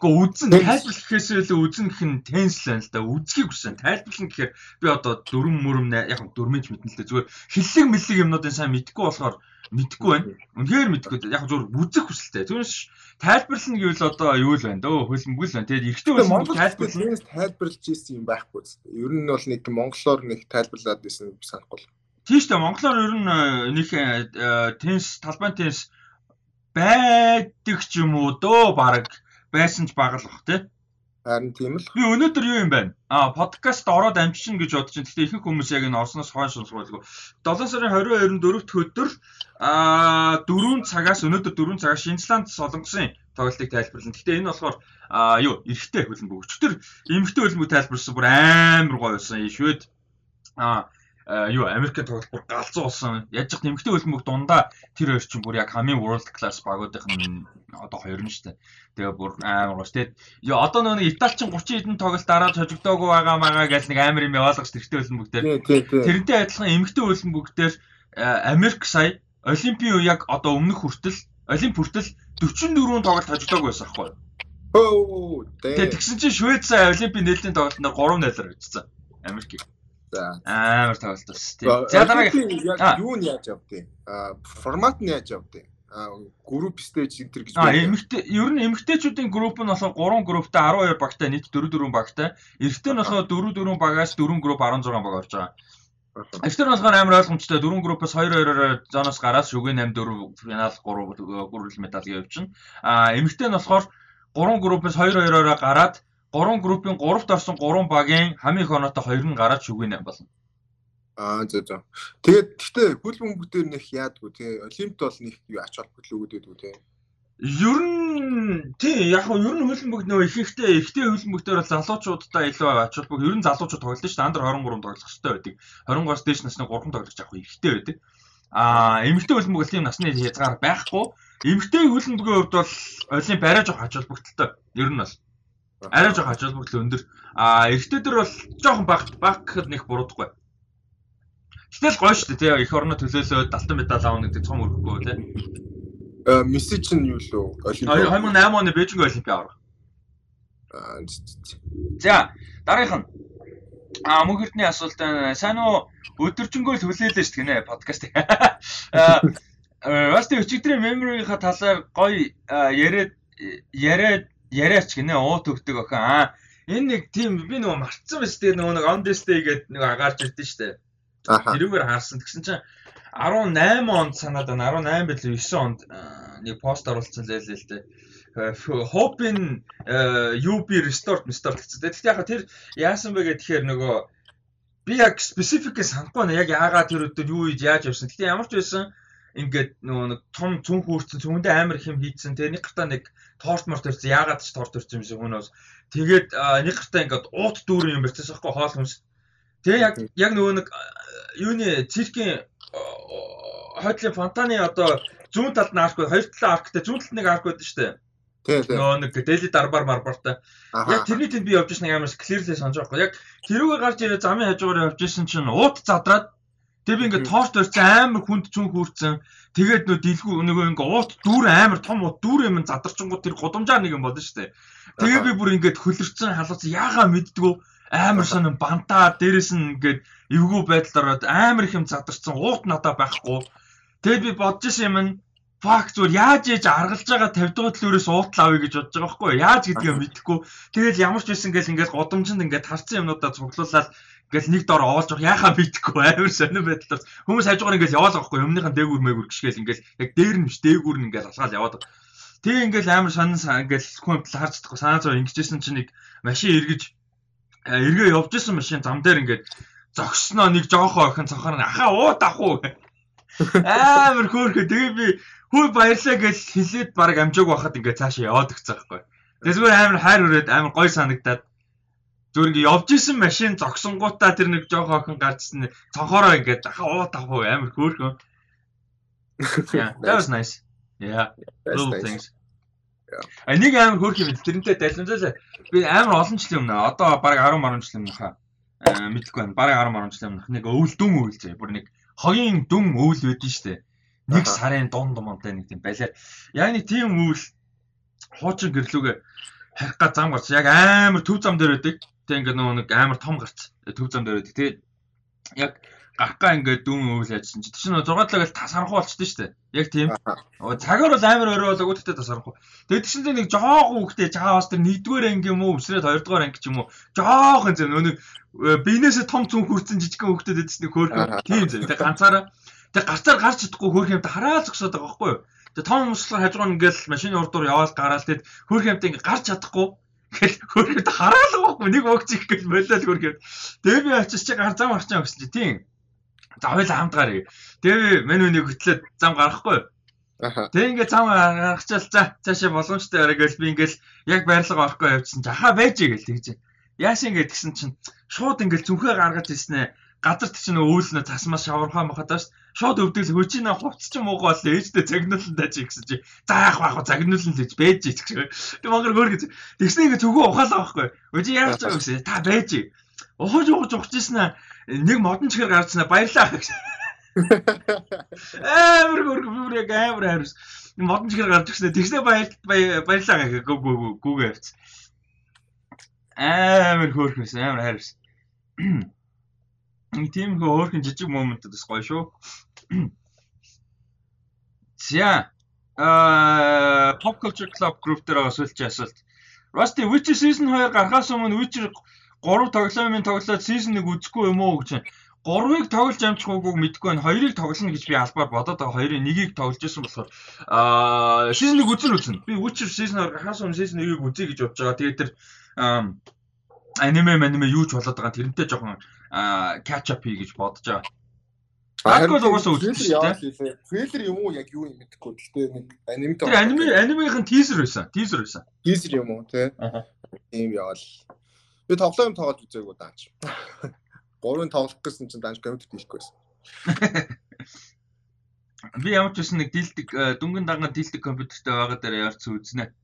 Гэхдээ үзэн тайлбарлах гэхээс илүү үзэн гэх нь тенс л байна л да. Үзхийг хүсэн. Тайлбарлах гэхээр би одоо дөрөв мөрөм яг дөрмөж мэднэ л дээ. Зүгээр хиллэг мэлэг юмнуудын сайн мэдгүй болохоор мэдгүй байна. Үнэхээр мэдгүй. Яг зүгээр үзэх хүсэлтэй. Түүнээс тайлбарлана гэвэл одоо юу л байна дөө хөлбөмбөг л байна. Тэгээд бол Монгол тайлбарлал тайлбарлаж ийсэн юм байхгүй. Ер нь бол нэг монголоор нэг тайлбарлаад байсан санахгүй. Тийм шүү дээ. Монголоор ер нь э, нэг э, тенс талбай тенс байдаг ч юм уу дөө баг байсан ч бага л бах тий. Харин тийм л. Би өнөөдөр юу юм байна? Аа, подкаст ороод амжчихна гэж бодож байна. Гэхдээ ихэнх хүмүүс яг энэ орсноос хойш сонсгоолгүй. 7 сарын 22-нд 4-р өдөр аа 4 цагаас өнөөдөр 4 цагаас Шинзланд солонгосын тоглолтыг тайлбарлана. Гэхдээ энэ болохоор аа юу, эрэгтэй хөлбөмбөг. Өчтөр эмэгтэй хөлбөмбөг тайлбарласан бүр амар гоё байсан. Швед аа юу Америкийн тоглолт галзуу болсон. Яаж ч нэмэгтэй хөлбөмбөг дундаа тэр хоёр чинь бүр яг хамгийн world class багуудын одоо хоёр нь шүү дээ. Тэгээ бүр амар гош. Тэгээд ёо одоо нөгөө Италичин 30 хэдэн тоглолт дараад хожигдоогүй байгаа магаа гэж нэг амар юм яваалгаж тэрхтэй хөлбөмбөг дээр. Тэрнтэй адилхан эмэгтэй хөлбөмбөг дээр Америк сая Олимпийн яг одоо өмнөх хүртэл Олимп хүртэл 44 тоглолт хожигдоогүй байсан аахгүй юу? Оо. Тэгээд тэгсэн чинь Швед сая Олимпийн нээлтийн тоглолтоор 3-0-аар авчихсан. Америкийг. Амар тоглолт ус тий. За дараагийн юу нь яаж явдیں۔ Формат нь яаж явдیں۔ Group stage энэ төр гэж байна. Эмэгтэй ер нь эмэгтэйчүүдийн group нь болохоор 3 groupтай 12 багтай нийт 4 4 багтай. Эрэгтэй нь болохоор 4 4 багаас 4 group 16 баг орж байгаа. Эвтер болохоор амар ойлгомжтой дөрвөн группээс 2-2-оор зоноос гараад шүгээн 8 4 финал 3 гүрэл медаль явчихна. А эмэгтэй нь болохоор 3 группээс 2-2-оор гараад 3 группийн 3-т орсон 3 багийн хамгийн их оноотой 2 нь гараад шүгэн 8 болно. Аа за за. Тэгээд гэхдээ хөл бөмбөг дээр нэх яадгүй тий. Олимпт бол нэг юу ач холбогдол өгөөдөө тий. Ер нь тий яг нь ер нь хөлбөмбөг нөө их ихтэй ихтэй хөлбөмбөг дээр бол залуучуудтай илүү ач холбогдол ер нь залуучууд тоглолт шүү дээ. Андер 23 тоглох хэрэгтэй байдаг. 23-аас дээш насны 3 тоглогч яг ихтэй байдаг. Аа эмэгтэй хөлбөмбөг тийм насны хязгаар байхгүй. Эмэгтэй хөлбөмбөгийн хувьд бол олимп арай жоох ач холбогдолтой. Ер нь бол Арай жоох ач холбогдол өндөр. А эрэгтэйдэр бол жоохон баг баг гэхэд нэг буруудахгүй. Гэтэл гоё шүү дээ тий. Эх орно төлөөлөө далтан медаль аавна гэдэг цом өргөхгүй тий. Э мессеж нь юу лөө? Олимпиад 2008 оны Бээжинг Олимпиад авах. Аа За дараагийнх нь А мөнхөртний асуулт сайн уу өдөржингөө хүлээлээ шүү дээ подкаст. Аа бас тэг өчигдрийн memory-ийнхаа талаар гоё яриад яриад яриач гинэ уут өгдөг охин. Аа энэ нэг тийм би нөгөө мартсан байж тээ нөгөө нэг on this day гэдэг нэг гарч ирдэ штэ. Тэрүүгээр харсан. Тэгсэн чинь 18 онд санаад байна. 18 бил 9 онд нэг пост оруулсан лээ л дээ. Hopin UB restored restored гэсэн. Тэгэхдээ яг тэр яасан бэ гэхээр нөгөө би яг specific санахгүй нэ яг яагаад тэр өдөр юу яаж явсан. Гэхдээ ямар ч байсан ингээд нөгөө нэг том цүнх үүрцэн цүндээ амар их юм хийдсэн те нэг гартаа нэг торт морт ирсэн яагаад ч торт ирсэн юм шиг хөнөөс тэгээд нэг гартаа ингээд уут дүүрэн юм барьсан байхгүй хоол хүнс тэгээ яг яг нөгөө нэг юуны циркийн хойдлын фонтаны одоо зүүн талд нь арк хоёр талын арктай зүүн талд нэг арк байдаг шүү дээ. Нөгөө нэг дели дарбар марбартай. Яг тэрний тэнд би явж ирсэн амар клирлээ санаж байгаа. Яг тэрүүгээ гарч ирээ замын хажуугаар явж ирсэн чинь уут задраад Тэгээ би ингээд тоорч өрцөн амар хүнд цүнх үрцэн. Тэгээд нөө дэлгүү нөгөө ингээ уут дүүр амар том уут дүүр юм задарчингууд тэр гудамжаар нэг юм болно шүү дээ. Тэгээ би бүр ингээд хөлөрцөн халууцсан яага мэддгүү амар сонин бантаа дээрэс нь ингээд эвгүй байдлаар амар их юм задарсан уут надаа байхгүй. Тэгээд би бодож исэн юм нь фак зүгээр яаж яаж аргалж байгаа 50 дугаар төлөөрөөс уутал авъя гэж бодож байгаа байхгүй яаж гэдгийг мэдэхгүй. Тэгэл ямар ч байсан гэл ингээд годомжинд ингээд харцсан юмнуудаа цуглуулаад Ингээл нэг дор оолж явах яхаа бидэхгүй амар сонир байдлаар хүмүүс хажуугаар ингээл яваал байхгүй өмнөхийн дээгүүр мээгүүр гიშгээл ингээл яг дээр нь биш дээгүүр нь ингээл алгаал яваад. Тэгээ ингээл амар сонин ингээл хүн хэмтэл харж чадахгүй санаа зов ингэжсэн чинь нэг машин эргэж эргээ явж исэн машин зам дээр ингээд зогсноо нэг жоохоо охин цохоор ахаа уу дах уу Амар хөөрхөө. Тэгээ би хүү баярлаа гэж хэлээд баг амжааг байхад ингээ цаашаа яваад гцээ байхгүй. Тэгээ зүгээр амар хайр хүрээд амар гой санагдаад зүгээр ингээ явж исэн машин зогсонгуудаа тэр нэг жоох охин гарчсан цонхороо ингээ дахиад уу тавхуу амар хөөрхөө. Yeah, that was nice. Yeah. Little things. А нэг амар хөөрх юм. Тэрнтэй дайланзаа би амар олон жилийн өмнө одоо баг 10 10 жилийн өмнө хаа мэдэхгүй байна. Бараг 10 10 жилийн өмнөх нэг өвөл дүн өвөл зэ. Бүр нэг хогийн дүн өвөл байдэн штэ. Нэг сарын дунд думтай нэг тийм балиар. Яг нэг тийм өвөл хуучин гэрлүүгээ харих га зам гарч яг амар төв зам дээр байдаг. Тэг ингээд нөгөө нэг амар том гарц төв зам дээр байдаг. Тэгээд яг гарахгаа ингээд дүүн өвөл яжсан чи чинь 6 талаас тасархуу болчтой шүү дээ. Яг тийм. Цагаар бол амар өрөө болоо гэхдээ тасархуу. Тэгээд чинь нэг жоохон хөвгтэй чаавас тэр 1-р анги юм уу өсрээд 2-р анги ч юм уу жоохон зэ нөө нэг э, биенээсээ том цүн хүрсэн жижигхэн хөвгтэй дэдс нэг хөөрхөн тийм зэ. Тэгээд ганцаараа тэгээд гарцаар гарч чадахгүй хөөрхөн юмтай хараа зогсоод байгаа байхгүй юу? Тэгээд том өмслөр хажуугаар ингээл машины урдуур яваал гараал тэгээд хөөрхөн юмтай ингээ гарч чадахгүй Гэл хөрөд хараалаа байхгүй нэг өгч их гэж болол хөргөө. Тэгээ би очиж чи гар зам авчихсан гэсэн чи тийм. За хоёул хамт гарыг. Тэгээ мань үнийг хөтлөөд зам гарахгүй. Тэгээ ингээд зам гаргачаал за цаашаа боломжтой орой гэж би ингээд яг байрлага орохгүй явчихсан. Жаха байж гэл тэгж. Яасан ингээд гисэн чинь шууд ингээд зүнхээ гаргаж ирсэн ээ. Газар чинь өвөлнө цасмаас шавархаа махад бас шууд өвдөл хөчинэ хувц чинь муугаа л ээжтэй загнуулсан даж гэсэн чи за яах вэ загнуулсан л гэж байж гэж. Тэг магар гөр гэж. Тэгснэ ингээд зөвхөн ухаалаа байхгүй. Өчи яах гэж байгаа гэсэн. Та байж. Ухаж ухаж ухажсэн нэг модон чихэр гарцнаа баярлаа гэж. Амар гөр бүр яг амар хайрс. Модон чихэр гарч ирсэн. Тэгснэ баярлаа гэх гүү гүү гүүгээ авц. Амар хөөрхөс амар хайрс. Тийм хөө хөөрхөн жижиг моментууд бас гоё шүү. За а Pop Culture Club group дээр сүүлчийн асуулт. Rusty Witcher Season 2 гарахаас өмнө Witcher 3 тоглоомын тоглоод season 1 үзэхгүй юм уу гэж. 3-ыг тоглож амжих ууг мэдэхгүй байна. 2-ыг тоглоно гэж би албаар бодоод байгаа. 2-ыг 1-ийг тоглож исэн болохоор аа season 1 үзэн үзэн. Би Witcher season 2 хаас өмнө season 1-ийг үзье гэж бодож байгаа. Тэгээд тэр аниме аниме юу ч болоод байгаа. Тэрнтэй жоохон catch up хий гэж бодож байгаа. Хардкор угаасаа дээ. Трейлер юм уу яг юу юм мэдэхгүй. Гэхдээ нэг аниметэй. Тэр аниме анимегийн тизер байсан. Тизер байсан. Тизер юм уу те? Аа. Тийм яваал. Би тоглоом тоглоод үзээгүй даанч. 3-ын тоглох гэсэн чинь даанч компьютер дийлэхгүй байсан. Би ямар ч байсан нэг дийлдэг э, дүнгийн даган дийлдэг компьютертэй байгаа дээр ярц үзнэ.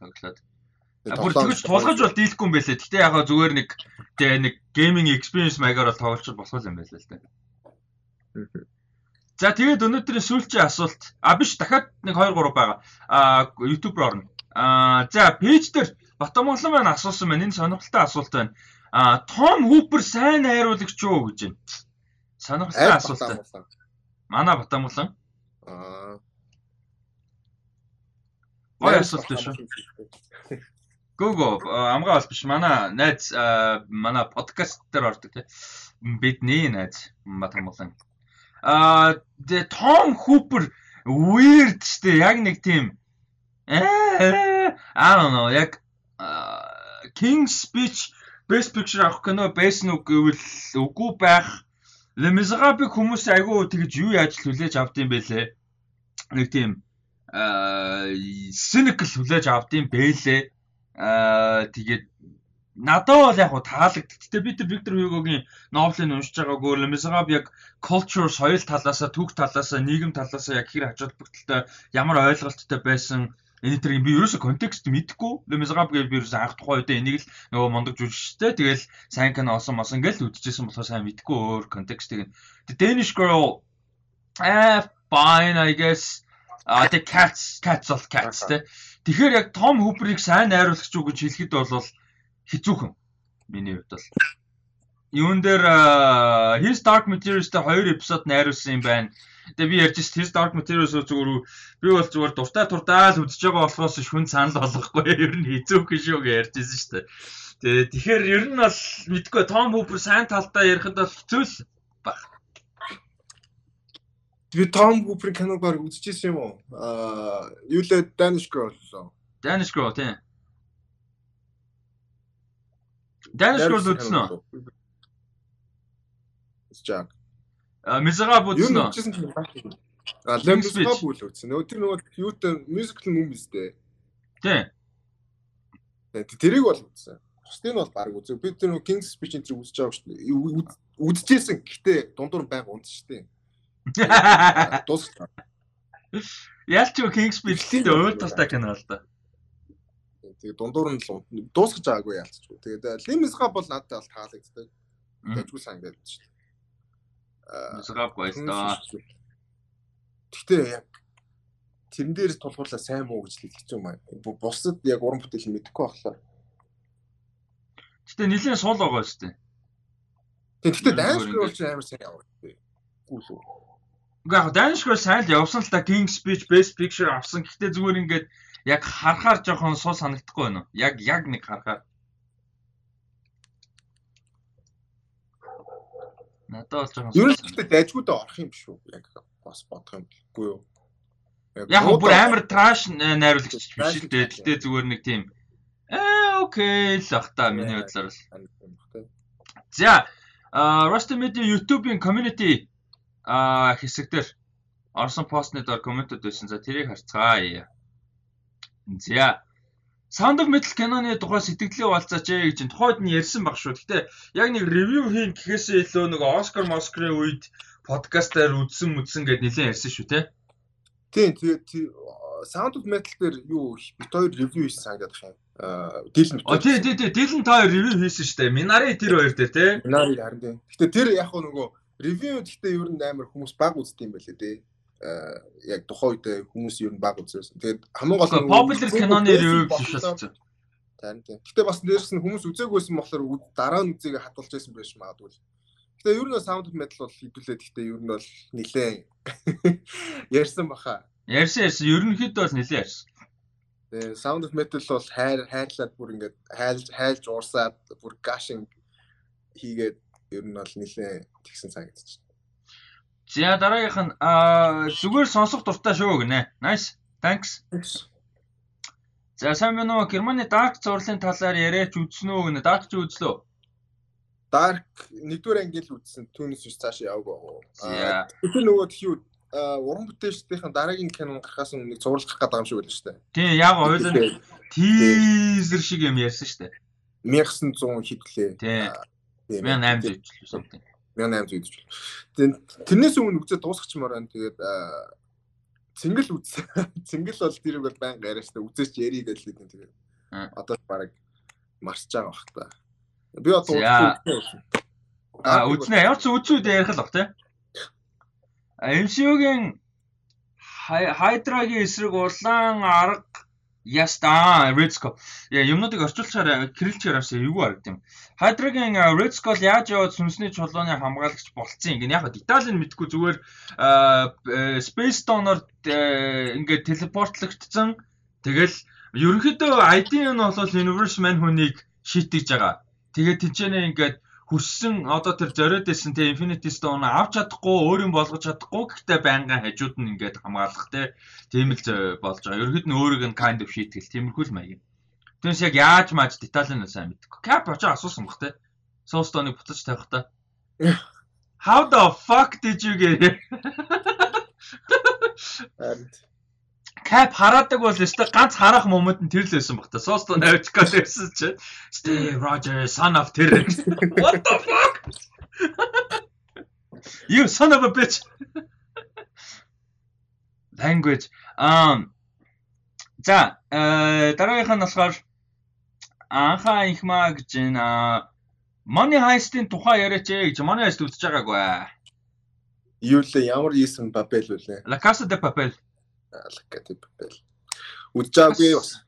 Тоглоод. Бүр тэгж тулгаж бол дийлэхгүй юм байлээ. Гэтэ ягаа зүгээр нэг тэгээ нэг гейминг experience маягаар бол тоглож болох юм байлаа л дээ. За тэгээд өнөөдрийн сүүлчийн асуулт. А биш дахиад нэг 2 3 байгаа. А YouTube руу орно. А за пэйж дээр Батамглан маань асуусан байна. Энэ сонирхолтой асуулт байна. А Том Хупер сайн найруулагч юу гэж байна. Сонирхолтой асуулт. Манай Батамглан. Аа. Гой асуулт шүү. Гого амгаа бас биш. Манай найз манай подкаст дээр ордог тий. Бидний найз Батамглан. Аа Tom Hooper weird штэ яг нэг тийм I don't know яг King's Speech Best Picture авах кино байсан уу гэвэл үгүй байх. Le Miserable хүмүүс айгүй тэгж юу яаж хүлээж авдсан бэлээ. Нэг тийм аа cynical хүлээж авдсан бэлээ. Аа тэгээд надад бол яг хуу таалагддаг. Гэтэ би тэр Виктор Хьюгогийн новелыг уншиж байгаагүй Miserable яг culture соёл талаасаа, түүх талаасаа, нийгэм талаасаа яг хэр ач холбогдолтой ямар ойлголттой байсан Энэ тэр би ерөөсө контекст мэдэхгүй. Лемизгаб гэж би ерөөсө анх тухайн үедээ энийг л нөгөө мондог жүжигчтэй тэгэл сайн кино осон мосон гэж үдчихсэн болохоор сайн мэдэхгүй өөр контекстыг. The Danish Girl ah fine I guess а the cats cats of cats тэ. Тэгэхээр яг Том Хуприйг сайн найруулагч юу гэж хэлэхэд бол хэцүүхэн. Миний хувьд бол. Юун дээр His Dark Materials-тэй 2 эпизод найруулсан юм байна Тэгээ би ярьж His Dark Materials зүгээр би бол зүгээр дуртай туртаа л үзэж байгаа болохоос шүн санал болгохгүй ер нь хэцүүх шүү гэж ярьжсэн дээ. Тэгээ тэгэхээр ер нь бол мэдгүй Том Хупер сайн талдаа ярихад бол хэцүү л баг. Би Том Хупер киног баг үзчихсэн юм уу? Аа юу лээ Danish Girl лөө. Danish Girl тийм. Danish Girl үзсэн үү? Үзчихаг. Мизага Юу үзсэн үү? нэгжсэн юм байна. А Лембисга бүл үзсэн. Тэр нөгөө юутай мюзикл юм үстэй. Тий. Тэрийг бол үзсэн. Бусдыг нь бол баг үзээ. Би тэр нөгөө King's Speech энэ үзэж байгаа шүү дээ. Үдчихсэн. Гэтэ дундуур байнга унц шүү дээ. Дуусах. Ялч юу King's Speech-тэй өөр талтай кино л да. Тэгээ дундуур нь л дуусгаж байгаагүй ялцчихгүй. Тэгээд Лембисга бол надад бол таалагддаг. Тэжгүй сан гэдэг дээ. Мизага гоё л да. Гэхдээ яг тэрэн дээрс тулгуурлаа сайн муу гэж хэлэх юм аа. Бусад яг уран бүтээл мэдэхгүй болохоор. Гэтэ нэлийн сул байгаа шүү дээ. Тэгэхдээ дайншгүй бол ч амар сайн яваа. Гүйлүү. Уу яг Данишгор сайн л явсан л та King Speech Best Picture авсан. Гэхдээ зүгээр ингээд яг харахаар жоохон сул санагдахгүй байна уу? Яг яг нэг харахаар. Надад бол жоохон нь сул гэхдээ дайжгуудаа орох юм биш үү? Яг бас бодох юм гэхгүй юу? Яг бүр амар траш найруулагч биш л дээ. Гэтэ зүгээр нэг тийм ээ окей л ах та миний бодлоор л. За Rusty Media YouTube-ийн community а хэсэг дээр орсон постны доор комментод байсан. За тэрийг харцгаая. За Sound of Metal киноны тухай сэтгэлээ болцаач ээ гэж тухайд нь ярьсан баг шүү. Гэтэ яг нэг ревю хийн гэхээсээ илүү нэг Оскар Москрын үед подкастаар үзсэн мүдсэн гэд нэлээд ярьсан шүү те. Тийм тэгээд Sound of Metal дээр юу бит хоёр ревю хийсэн санагдах юм. Аа дийлэн О тий тий тий Дилэн та ревю хийсэн шүү дээ. Минари тэр хоёр дээр те. Нари харин тийм. Гэтэ тэр яг нөгөө ревю гэхдээ ер нь амар хүмүүс баг үздэг юм байлээ. Аа яг тухайн үед хүмүүс ер нь баг үзсэн. Тэгээд хамгийн гол Гэхдээ popular киноны ревю биш болсон. Тань тийм. Гэтэ бас дээрс нь хүмүүс үзээгүйсэн болохоор дараа нь үзээгээ хатуулж байсан байж магадгүй. Гэтэ ер нь Sound of Metal бол хідүүлээд гэтэ ер нь бол нилээн ярьсан баха. Ярьсан ярьсан ерөнхийдөө бол нэлээд ярьсан. Тэгээ Sound of Metal бол хайр хайрлаад бүр ингээд хайлж хайлж уурсаад бүр гашин хийгээд ер нь бол нилээн тэгсэн санагдчих. За дараагийнх нь аа зүгээр сонсох дуртай шүү гинэ. Nice. Thanks. За сайн байна уу? Германы Dark зурлалын талаар яриач үзсэн үү гинэ? Dark ч үзлөө. Dark нэгдүгээр ангил үзсэн түүнээс биш цаашаа яваагүй. За. Тэр нөгөө тхиүү уран бүтээлчдийн дараагийн кино гарахаас өмнө зурлах гээд байгаа юм шиг байлаа шүү дээ. Тийм яг ойлон тийзер шиг юм ярьсан шүү дээ. 1900 хэдлээ. Тийм. Тийм. 1800 ч something. 1800 гэж. Тэгээд тэрнээс өмнө үзээ дуусгачмаар байна. Тэгээд аа, цэнгэл үзсэн. Цэнгэл бол тэрийг бол байнга яриа штэ. Үзээч ярий гэж л гэдэг. Тэгээд одоо баг марч байгаа бах та. Би одоо үзсэн. А үзнэ ямар ч үзүүд ярих л бах тий. MCU-гийн Хайдрагийн эсрэг улаан арга Яста Редско. Яа юмнуудыг орчуулчаар кириллчээр авсан эвгүй харагд юм. Хайдрагийн Редско яаж яваад сүнсний чулууны хамгаалагч болцсон юм. Яг нь мэдгүй зүгээр э, Space Stone-оор э, ингээд телепортлогдсон. Тэгэл ерөнхийдөө ID нь бол Universe Man хүнийг шийтгэж байгаа. Тэгээд тэнцэнэ ингээд хүссэн одоо тэр зориод байсан те Infinity Stone авч чадахгүй өөрийн болгож чадахгүй гэхдээ байнгын хажууд нь ингээд хамгаалах те тийм л болж байгаа. Ерөнхийд нь өөрийг нь kind of шийтгэл тиймэрхүү л маяг. Тэрнээс яг яаж мааж деталь нь сайн мэдэхгүй. Cap очоо асуусан бах те. Soul Stone-ыг буцаж тавих та. How the fuck did you get it? Cap хараадаг бол өстой ганц харах момент нь тэр л байсан бах та. Авч гал байсан чи. Steve Rogers son of тэр. What the fuck? You son of a bitch. Language. Um За, э дараагийнх нь болохоор анхаа ихмаа гэж байна. Money Heist-ийн тухай яриач ээ гэж Money Heist үзэж байгаагүй. юу лээ ямар ийсэн бабел үлээ. La Casa de Papel. Лакати бабел. Үзчихаагүй бас.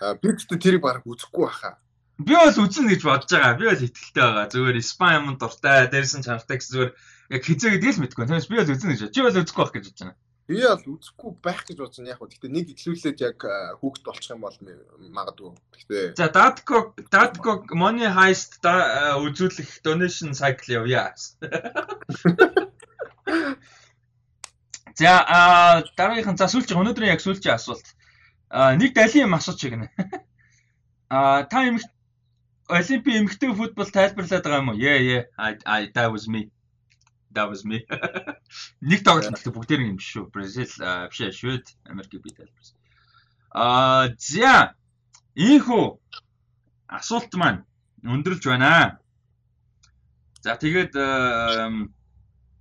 А, Би ч тэрийг баг үзэхгүй баха. Би бол үзэн гэж бодож байгаа. Би бол ихтэлтэй байгаа. Зүгээр спам юм дуртай, дээрсэн чанартай гэсэн зүгээр яг хизээ гэдгийг л мэдгүй. Тэгээс би бол үзэн гэж. Чи бол үзэхгүй байх гэж бодож байна. Би бол үзэхгүй байх гэж бодсон яг хөө. Гэхдээ нэг ихлүүлээд яг а, хүүхд болчих юм бол магадгүй. Гэхдээ За, Datco Datco Money Heist үзүүлэх donation cycle явъя. За, а дараагийнх нь за сүүлчийн өнөөдрийн яг сүүлчийн асуулт. А нэг далийн юм асууч гинэ. А та эмх Олимпийн эмхтэй футбол тайлбарлаад байгаа юм уу? Yeah, yeah. I, I that was me. That was me. Нэг тоглолт бүгдээр юм шүү. Бразил биш ээ, Швед, Америк би тайлбарсан. Аа, за. Ийхүү асуулт маань өндөрлж байна. За тэгээд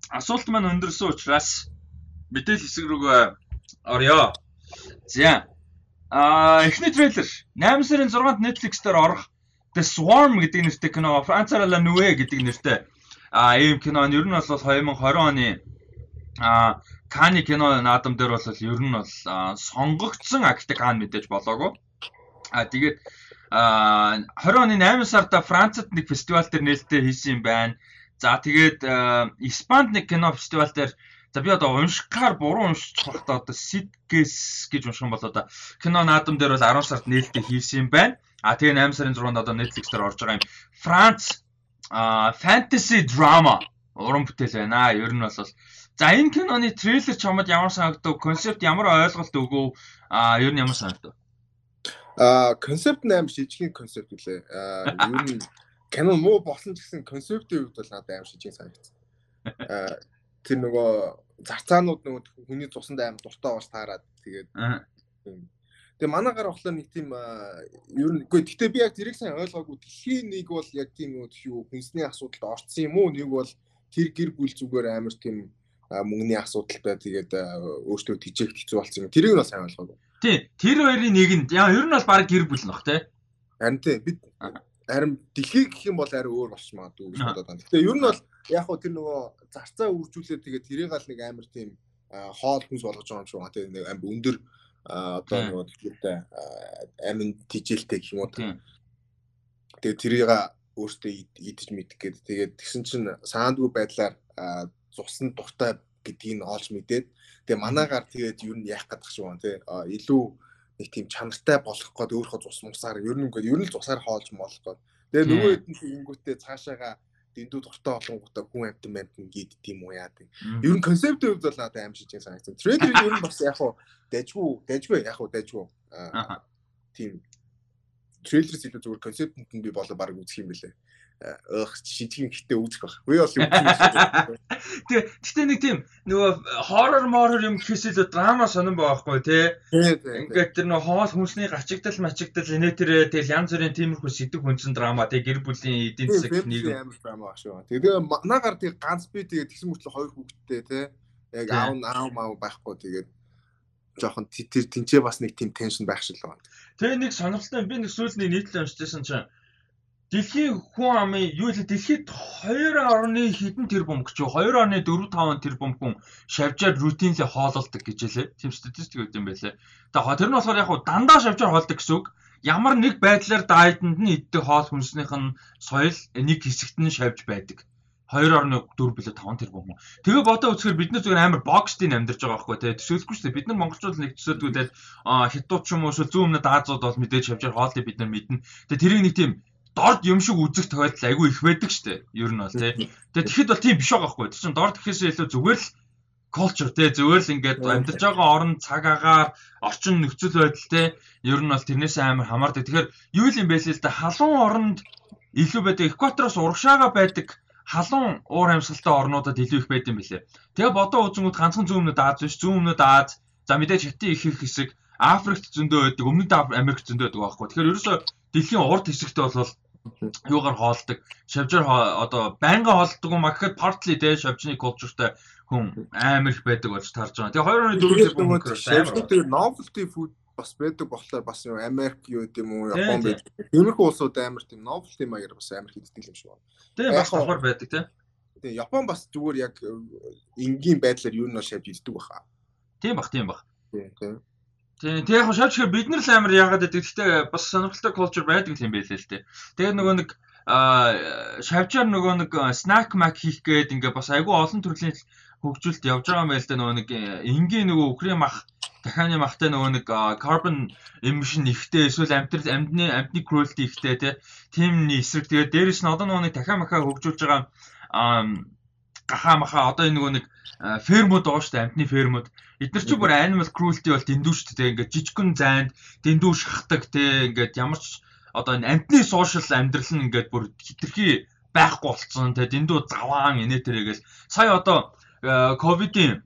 асуулт маань өндөрсөн учраас мэдээлэл хэсэг рүүгээ орё. За. Аа, эхний трейлер 8 сарын 6-нд Netflix дээр орох The Swarm гэдэг нэртэй кино, Францаар La Nuée гэдэг нэртэй а ийм кино нь ер нь бол 2020 оны а Кани кино наадам дээр бол ер нь бол сонгогдсон акт Кан мэдээж болоогүй. А тэгээд а 20 оны 8 сард Францад нэг фестивал дээр нээлттэй хийсэн юм байна. За тэгээд Испанд нэг кино фестивал дээр За би одоо уншихаар буруу уншиж байхдаа одоо Sidges гэж унших юм бол одоо кино наадам дээр бол 10 сард нээлттэй хийсэн юм байна. А тэгээ 8 сарын 6-нд одоо Netflix дээр орж байгаа юм. Франц а fantasy drama уран бүтээл байна. Ер нь бол за энэ киноны трейлер чамд ямар санагдав? Концепт ямар ойлголт өгөв? А ер нь ямар санагдав? А концепт нь аим шижгийн концепт үлээ. А ер нь кино муу болсон ч гэсэн концептийн хувьд бол надад аим шижгийн санагдсан. А тэр нөгөө зарцаанууд нөгөө хүний цусанд аим дуртай болж таарад тэгээд Тэгээ манайгаар болохоор нэг тийм ер нь үгүй гэхдээ би яг зэрэг сайн ойлгоогүй дэлхийн нэг бол яг тийм юу хүнсний асуудалд орцсон юм уу нэг бол тэр гэр бүл зүгээр амар тийм мөнгөний асуудалтай тэгээд өөртөө тижээх хэцүү болсон юм. Тэрийг нь сайн ойлгоогүй. Тий, тэр хоёрын нэгэнд яа ер нь бол баг гэр бүл нөх тий. Харин тий бид харин дэлхий гэх юм бол арай өөр болч магадгүй гэж бодоод байна. Гэхдээ ер нь бол яг хөө тэр нөгөө зарцаа үржүүлээд тэгээд тэрийг аль нэг амар тийм хоол хүнс болгож байгаа юм шиг байна. Тэгээд нэг амар өндөр одоо нөгөө төлөвтэй амин тижилтэй гэх юм уу. Тэгээ тэрийг өөртөө идэж мэдэх гээд тэгээд тэгсэн чинь саандгүй байдлаар цусны дуртай гэдгийг нь олж мэдээд тэгээ манаагаар тэгээд юу нь яах гэдэг шиг байна тий илүү нэг тийм чанартай болох гээд өөрөө цус мусаар ер нь ингээд ер нь цусаар хоолж молох гээд тэгээ нөгөө хэд нь тэгэнгүүтээ цаашаага дэндүү дуртай олонгуудаа хүн амтан амтан гээд тийм уу яа тийм. Ер нь концептийн хувьд бол надад аим шиг санагдсан. Трейдер ер нь бас яг хуу дайжгүй дайжгүй яг хуу дайжгүй. Аа тийм трейлерс илүү зүгээр концептэнд нь би болоо баг үзэх юм бэлээ өх шижгийн хитэ үүсэх байх. Би бол юм. Тэгээ гэтээ нэг тийм нөгөө хоррор моррор юм гэхээс илүү драма сонирн байхгүй тий. Ингээд тэр нөгөө хоол хүнсний гачигдал мачигдал инээ тэр тэгэл янз бүрийн тиймэрхүү сэдв хүнсэн драма тий гэр бүлийн эдийн засаг нэг амар драма шүү. Тэгээ манаагаар тий ганц би тэгээ тэгсэн мөртлөө хоёр хүүхэдтэй тий. Яг аав аав маа байхгүй тэгээд жоохон тэр тэнцээ бас нэг тийм теншн байх шиг л байна. Тэгээ нэг сонирхолтой би нэг сүүлний нийтлэл уншижсэн чинь Дэлхийн хүн амын юу л дэлхийд 2.1 хэдэн тэрбум гэж 2.45 тэрбум хүн шавжаар рутинлээ хоололдог гэж лээ. Тийм статистик өгд юм байлээ. Тэгээ тэр нь болохоор яг дандаа шавжаар хоолдог гэсэн үг. Ямар нэг байдлаар дайданд нь иддэг хоол хүнснийх нь соёл нэг хэсэгт нь шавж байдаг. 2.4 билүү 5 тэрбум хүн. Тэгээ бодоо үзэхээр бид нар зүгээр амар боксдын амьдарч байгаа байхгүй тий. Төсөөлөхгүй шүү дээ. Бид нар монголчууд нэг төсөөлдгүүдэл хятад ч юм уу эсвэл зүүн өмнөд Азууд бол мэдээж шавжаар хоолыг бид нар мэднэ. Тэгээ тэрийг нэг тийм дорд юм шиг үзэх тохиолдол айгүй их байдаг штэ. Ер нь бол тий. Тэгээ тэгэхэд бол тийм биш байгаа хгүй. Тэр чинь дорд гэхээс илүү зүгээр л culture тий зүгээр л ингээд амьдарч байгаа орн цаг агаар орчин нөхцөл байдал тий ер нь бол тэрнээс амар хамаардаг. Тэгэхээр юу юм бэ л да халуун оронд илүү байдаг экватороос урагшаага байдаг халуун уур амьсгалтай орнуудад илүү их байд юм билээ. Тэгээ бодоо үзэнгүүд ганцхан зүүн өмнөд Аз биш зүүн өмнөд Аз за мэдээж хятад их их хэсэг Африкт зөндөө байдаг, өмнөд Америкт зөндөө байдаг байхгүй. Тэгэхээр ерөөсөө дэлхийн урд хэсэгт бол юугаар хоолдог, шавжаар одоо байнга хоолдог юм а гэхэд partly те шавжны cultureтай хүн амар их байдаг болж тарж байгаа. Тэгээ 2.4 хүн шавждаг novelty food бас байдаг болохоор бас Америк юу гэдэг юм уу Япон байдаг. Тиймэрхүү улсууд амар тийм novelty маягаар бас амар хийдэг юм шиг байна. Тэгээ бас давхар байдаг те. Тэгээ Япон бас зүгээр яг энгийн байдлаар юу нь шавж иддэг баха. Тийм бах, тийм бах. Тийм. Тийм. Тэг яг шавж гэхээр бид нар л амар яагаад гэдэг. Гэхдээ бас сонирхолтой culture байдаг юм байлээ л дээ. Тэгээд нөгөө нэг а шавжаар нөгөө нэг snack mac хийх гээд ингээ бас айгүй олон төрлийн хөгжүүлэлт явж байгаа юм байл та нөгөө нэг энгийн нөгөө үхрийн мах дахианы махтай нөгөө нэг carbon emission ихтэй эсвэл амтэр амьдны амьдны cruelty ихтэй тийм эсрэг тэгээд дээрэс нь одоо нөгөө нэг дахиа махаа хөгжүүлж байгаа гахаа махаа одоо энэ нөгөө нэг фермүүд байгаа шүү дээ амтны фермүүд Эдгээр чи бүр animal cruelty бол дэндүү шүү дээ. Ингээд жижигхэн зайд дэндүү шахдаг те ингээд ямар ч одоо энэ амтны social амьдрал нь ингээд бүр хитрхи байхгүй болцсон. Тэгээд эндүү заваан инээ тэрэгээс сая одоо ковидын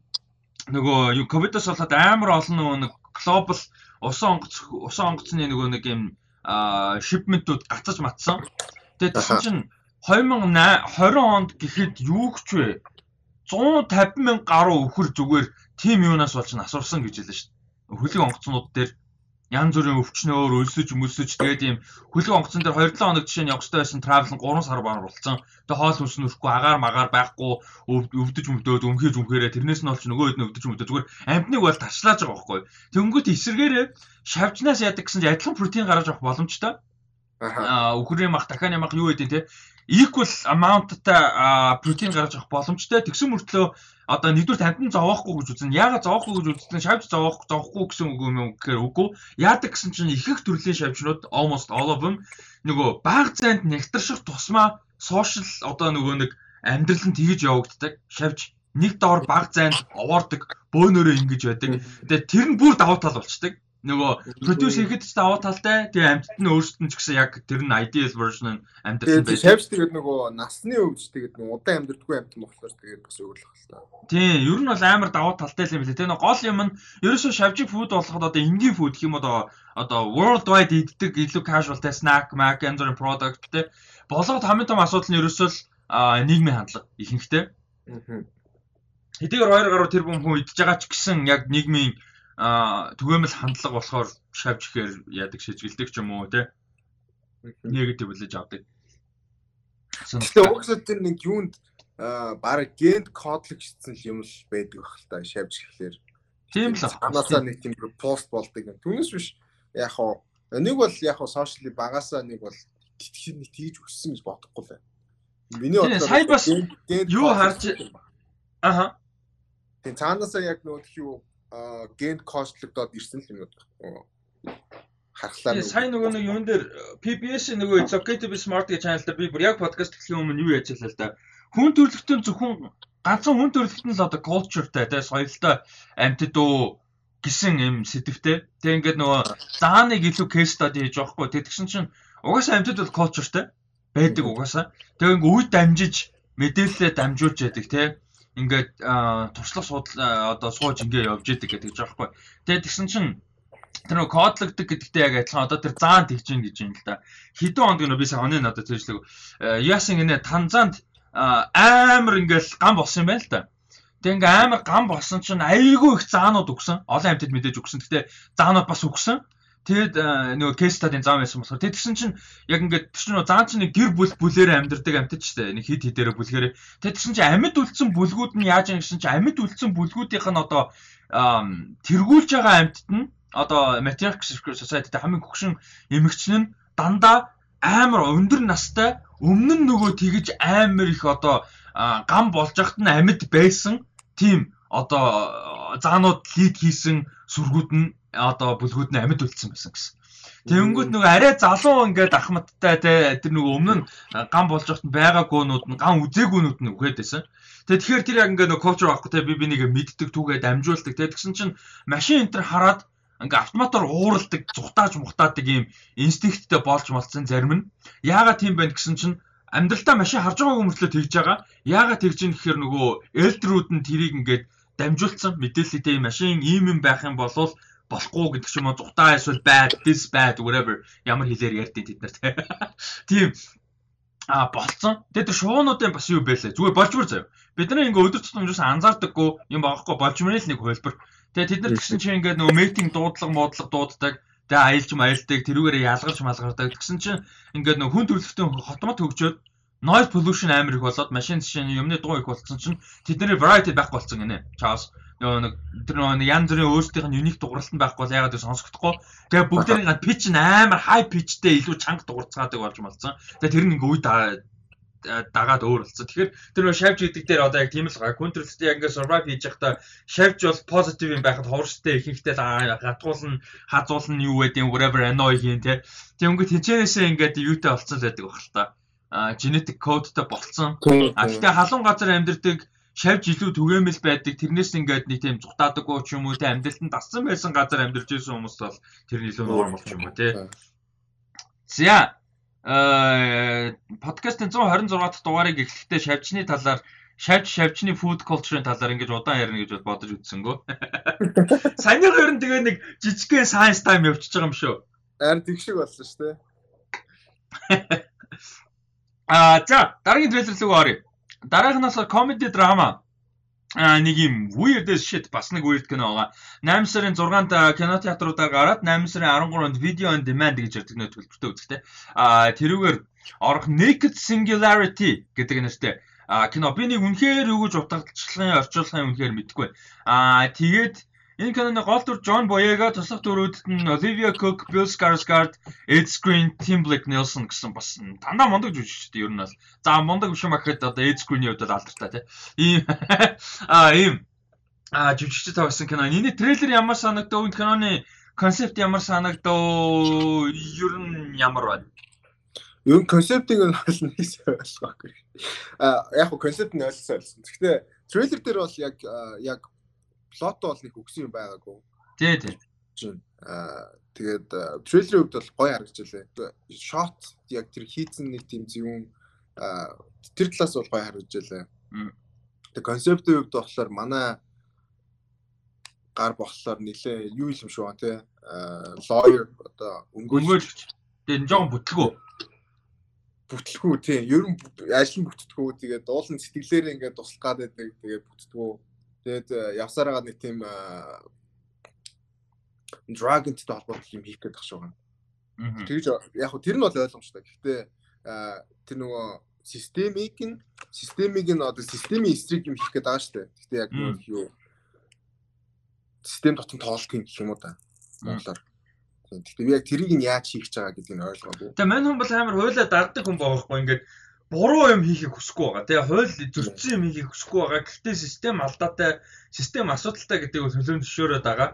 нөгөө юу ковидос болоод амар олон нэг глобал усан онгоц усан онгоцны нөгөө нэг юм шипментүүд гацаж матсан. Тэгээд тэгсэн чинь 2020 онд гэхэд юу ч вэ? 150 мянга гаруй өхөр зүгээр тим юунаас болж асуурсан гэж хэлсэн шүү дээ. Хөлөг онгоцнууд дээр янз бүрийн өвчнөөр өлсөж мөсөж тэгээд ийм хөлөг онгоцон дээр 2-7 хоног жишээ нь явах хэрэгтэй байсан travel 3 сар баар болцсон. Тэгээд хоол хүнс нүрэхгүй агаар магаар байхгүй өвдөж өмдөөд өмхөөж өмхөөрэ тэрнээс нь олч нөгөө хэд нь өвдөж өмдөө зүгээр амтныг бол тарчлааж байгаа байхгүй. Тэнгүүт эсэргээрээ шавжнаас яадаг гэсэн чинь адилхан протеин гаргаж авах боломжтой. Аа үхрийн мах дахианы мах юу гэдэг те equal amount-тай протеин гаргаж авах боломжтой. Тэгсэн мөртлөө одоо нэгдүгээр тамтан зовоохгүй гэж үзнэ. Яагаад зовоохгүй гэж үзнэ? Шавж зовоох зовохгүй гэсэн үг юм гэхээр үгүй. Яадаг гэсэн чинь их их төрлийн шавжнууд almost all of them нөгөө баг зайд нэгтарших тусмаа social одоо нөгөө нэг амьдрал нь тгийж явагддаг. Шавж нэг доор баг зайд овоордог, бөөнөрөө ингэж байдаг. Тэгээ тэр нь бүр давуу тал болчдаг нөгөө produce хийхэд ч даваа талтай тэгээ амьтд нь өөрсдөд нь ч гэсэн яг тэр нь ideal version амьдсан байж. Шавж тэгээд нөгөө насны өвч тэгээд нөгөө удаан амьддаггүй амьтан болохоор тэгээд бас өглөх л та. Тийм, ер нь бол амар даваа талтай юм билээ. Тэгээ нөгөө гол юм нь ерөөсөө шавжиг food болгоход одоо энгийн food гэх юм одоо одоо worldwide иддэг илүү casual тэ snack, mac, and other product тэ болгоод хамгийн том асуудал нь ерөөсөө л нийгмийн хандлага ихэнхтэй. Аа. Хэдийгээр хоёр гаруй тэр бүм хүн идж байгаа ч гэсэн яг нийгмийн а түгээмэл хандлага болохоор шавж ихээр яадаг шижгэлдэг ч юм уу те негатив үлээж авдаг. Тэгээ угсаа тэр нэг юунд баг гент кодлог шигдсэн юм л байдаг бах л та шавж гэхлээр. Тийм л ханаасаа нэг тийм пост болдог юм. Түүнээс биш яг хоо нэг бол яг хоо сошиали багасаа нэг бол тэтгэх нэг тгийж өссөн гэж бодохгүй л. Миний бодлоор сая бас юу харж аха. Тэгээ цаанаасаа яг нөгөө юу гент костлогдоод ирсэн л юм уу харахлаа. Сайн нөгөө нэг юун дээр PBS нөгөө be smart гэх channel дээр би бүр яг подкаст эхлэх өмнө юу яаж хэлээ л да. Хүн төрөлхтөн зөвхөн ганцхан хүн төрөлхтөн л одоо cultureтай тий соёлтой амьтад уу гэсэн юм сэдвтэй. Тэг ингээд нөгөө зааныг илүү case study хийж байгаа хгүй. Тэгсэн чинь угаасаа амьтад бол cultureтай байдаг угаасаа. Тэг ингээд үе дамжиж мэдээлэлээ дамжуулж яадаг тий ингээд туршлага суудлаа одоо сууж ингээ явж идэг гэдэг ч аахгүй. Тэгээд тэгсэн чинь тэр нөө кодлогддог гэдэгтэй яг адилхан одоо тэр заан тэгж гин гэж юм л да. Хэдэн онд гэнэ би сая оны надад тэржлэг яасан гинэ Танзанд амар ингээл гам болсон юм байна л да. Тэг ингээ амар гам болсон чинь айгүй их заанууд өгсөн. Олон амьтад мэдээж өгсөн. Гэтэ заанууд бас өгсөн. Тэгэд нөгөө кейс стадийн зам байсан болохоор тэгсэн чинь яг ингээд тэр чинь заан чинь гэр бүл бүлээрээ амьдардаг амьтад ч гэдэг нэг хид хидээрээ бүлгэрээ тэгсэн чинь амьд үлдсэн бүлгүүд нь яаж юм гэсэн чинь амьд үлдсэн бүлгүүдийнх нь одоо тэргүүлж байгаа амьтад нь одоо matriarchal society-тэй хамгийн хөгшин эмэгчин нь дандаа амар өндөр настай өмнө нь нөгөө тэгж амар их одоо гам болж яхад нь амьд байсан тийм одоо заанууд лид хийсэн сүргүүд нь одоо бүлгүүд нь амьд үлдсэн байсан гэсэн. Тэнгүүд нөгөө арай залуу ингээд ахмадтай те тэр нөгөө өмнө нь гам болж байхад байгаагүйнүүд нь гам үзээгүйнүүд нь үхээд байсан. Тэгээ тэгэхээр тэр яг ингээд нөгөө culture авахгүй те би бинийг мэддэг түүгээ дамжуулдаг те тэгсэн чинь машин энтер хараад ингээ автоматар ууралдаг, зүхтааж мухтаадаг ийм инстинкттэй болж малцсан зарим нь. Яагаад тийм байна гэсэн чинь амьдралдаа машин харж байгаагүй мөртлөө тэгж байгаа. Яагаад тэгж юм гэхээр нөгөө элдрүүд нь тэрийг ингээд дамжуулсан мэдээлэлтэй машин ийм юм байх юм бол болохгүй гэдэг ч юм уу зүхтаа эсвэл bad this bad whatever ямар хэлээр ярьдیں тэд нар тийм а болцсон. Тэгээд тэр шуунуудын бас юу байлаа. Зүгээр болчмор заяа. Бид нар ингээ өдөр тутам юусан анзаардаггүй юм багахгүй болчмор л нэг хөлбөр. Тэгээд тэд нар тэгсэн чинь ингээ нөгөө мейтинг дуудлага муудлага дууддаг. Тэгээ аялж маялдаг, тэрүүгээр ялгарч малгардаг. Тэгсэн чинь ингээ нөгөө хүн төрөлхтөн хотмот хөгжөөд noise pollution амар их болоод машин нь юмны дуу их болсон чинь тэдний variety байхгүй болсон гинэ. Чаас нөгөө нэг тэр нөгөө янз бүрийн өөрсдийнх нь юник дууралт нь байхгүй бол ягаад гэвэл сонсогдохгүй. Тэгээ бүгдээрийн гад pitch нь амар high pitchтэй илүү чанга дуурцгаадаг болж малцсан. Тэгээ тэр нь ингээ үе дагаад өөр болсон. Тэгэхээр тэр нөгөө шавж гэдэг дээр одоо яг тийм л га контролтэй яг ингээ survive хийж явахдаа шавж бол positive юм байхад ховрштэй ихэнхдээ гатгуулна, хазуулна юу гэдэг whatever annoy хийн тэ. Тэг өнгө тэнцэнээсээ ингээд юутай болцсон л байдаг баг л та. Genetic codeтай болцсон. А гэхдээ халуун газар амьдардаг шавж илүү түгээмэл байдаг. Тэрнээс ингээд нэг тийм зүхтаадаггүй ч юм уу те амьдралтанд дассан байсан газар амьдарч байсан хүмүүс бол тэр илүү нормал ч юм уу те. За э подкастын 126 дахь дугаарыг эхлэхдээ шавчны талаар шавж шавчны food culture-ын талаар ингэж удаан ярина гэж бодож үзсэнгөө. Санийх ер нь тэгээ нэг жижигхэн science time явчихж байгаа юм шүү. Харин тэг шиг болсон шүү дээ. Аа за дараагийн трейлер рүү оръё. Дараагнаас comedy drama а нэг юм weird shit бас нэг weird кино байгаа. 8 сарын 6-нд кинотеатруудаар гараад 8 сарын 13-нд video on demand гэж ярддаг нөт төлбөртэй үзэхтэй. А тэрүүгээр орох Naked Singularity гэдэг нэртэй а кино би нэг үнэхээр юу гэж утгачлахын орчуулгын үнэхээр мэдэхгүй. А тэгээд Энэ киноны гол дүр Джон Боега туслах дүрүүдэд нь Olivia Cook, Bill Skarsgård, Ed Skrein, Tim Blake Nelson гэсэн бас дандаа мундаг жүжигчтэй ер нь бол. За мундаг биш юм ахад одоо Ed Skrein-ийн хувьд алдартай тий. Ийм аа ийм аа жүжигчтэй тавьсан кино. Эний трейлер ямар санагдав? Энэ киноны концепт ямар санагдав? Ер нь ямар байна? Ер нь концептыг нь бол нэг ойлгоогүй. А яг концепт нь ойлгосон. Гэхдээ трейлер дээр бол яг яг плото бол нэг өгсөн юм байгаагүй. Тий, тий. Аа тэгээд трейлерийн хувьд бол гоё харагдчихлаа. Шот яг тэр хийцэн нэг тийм зөвүүн аа тэр талаас бол гоё харагдчихлаа. Тэгээд концептийн хувьд болохоор манай гар бохлоор нилээ юу юм шүү тий. Аа lawyer одоо өнгөөлөгч. Тэгээд энэ жоохон бүтлгүү бүтлгүү тий. Ер нь аль нь бүтдгүү тэгээд дуулан сэтгэлээр ингээд туслах гад байдаг. Тэгээд бүтдгүү Тэгээд э, явсаар байгаа нэг тийм Dragon-тэй холбоотой юм хийх гээд багш байгаа. Тэгж яг хөө тэр нь бол ойлгомжтой. Гэхдээ тэр нөгөө системийг нь системийг нь одоо системийн эсрэг юм хийх гээд байгаа шүү дээ. Гэхдээ яг нөгөө юу систем дотор тоолох юм гэх юм уу да. Монголоор. Би яг тэрийг нь яаж хийх гэж байгаа гэдгийг ойлгоогүй. Тэгээ мань хүн бол амар хуйлаа дагдаг хүн байгаа байхгүй ингээд буруу юм хийхийг хүсэхгүй байгаа. Тэгээ хууль зөрчсөн юм хийхийг хүсэхгүй байгаа. Гэхдээ систем алдаатай, систем асуудалтай гэдэг нь төлөв зөвшөөрöd байгаа.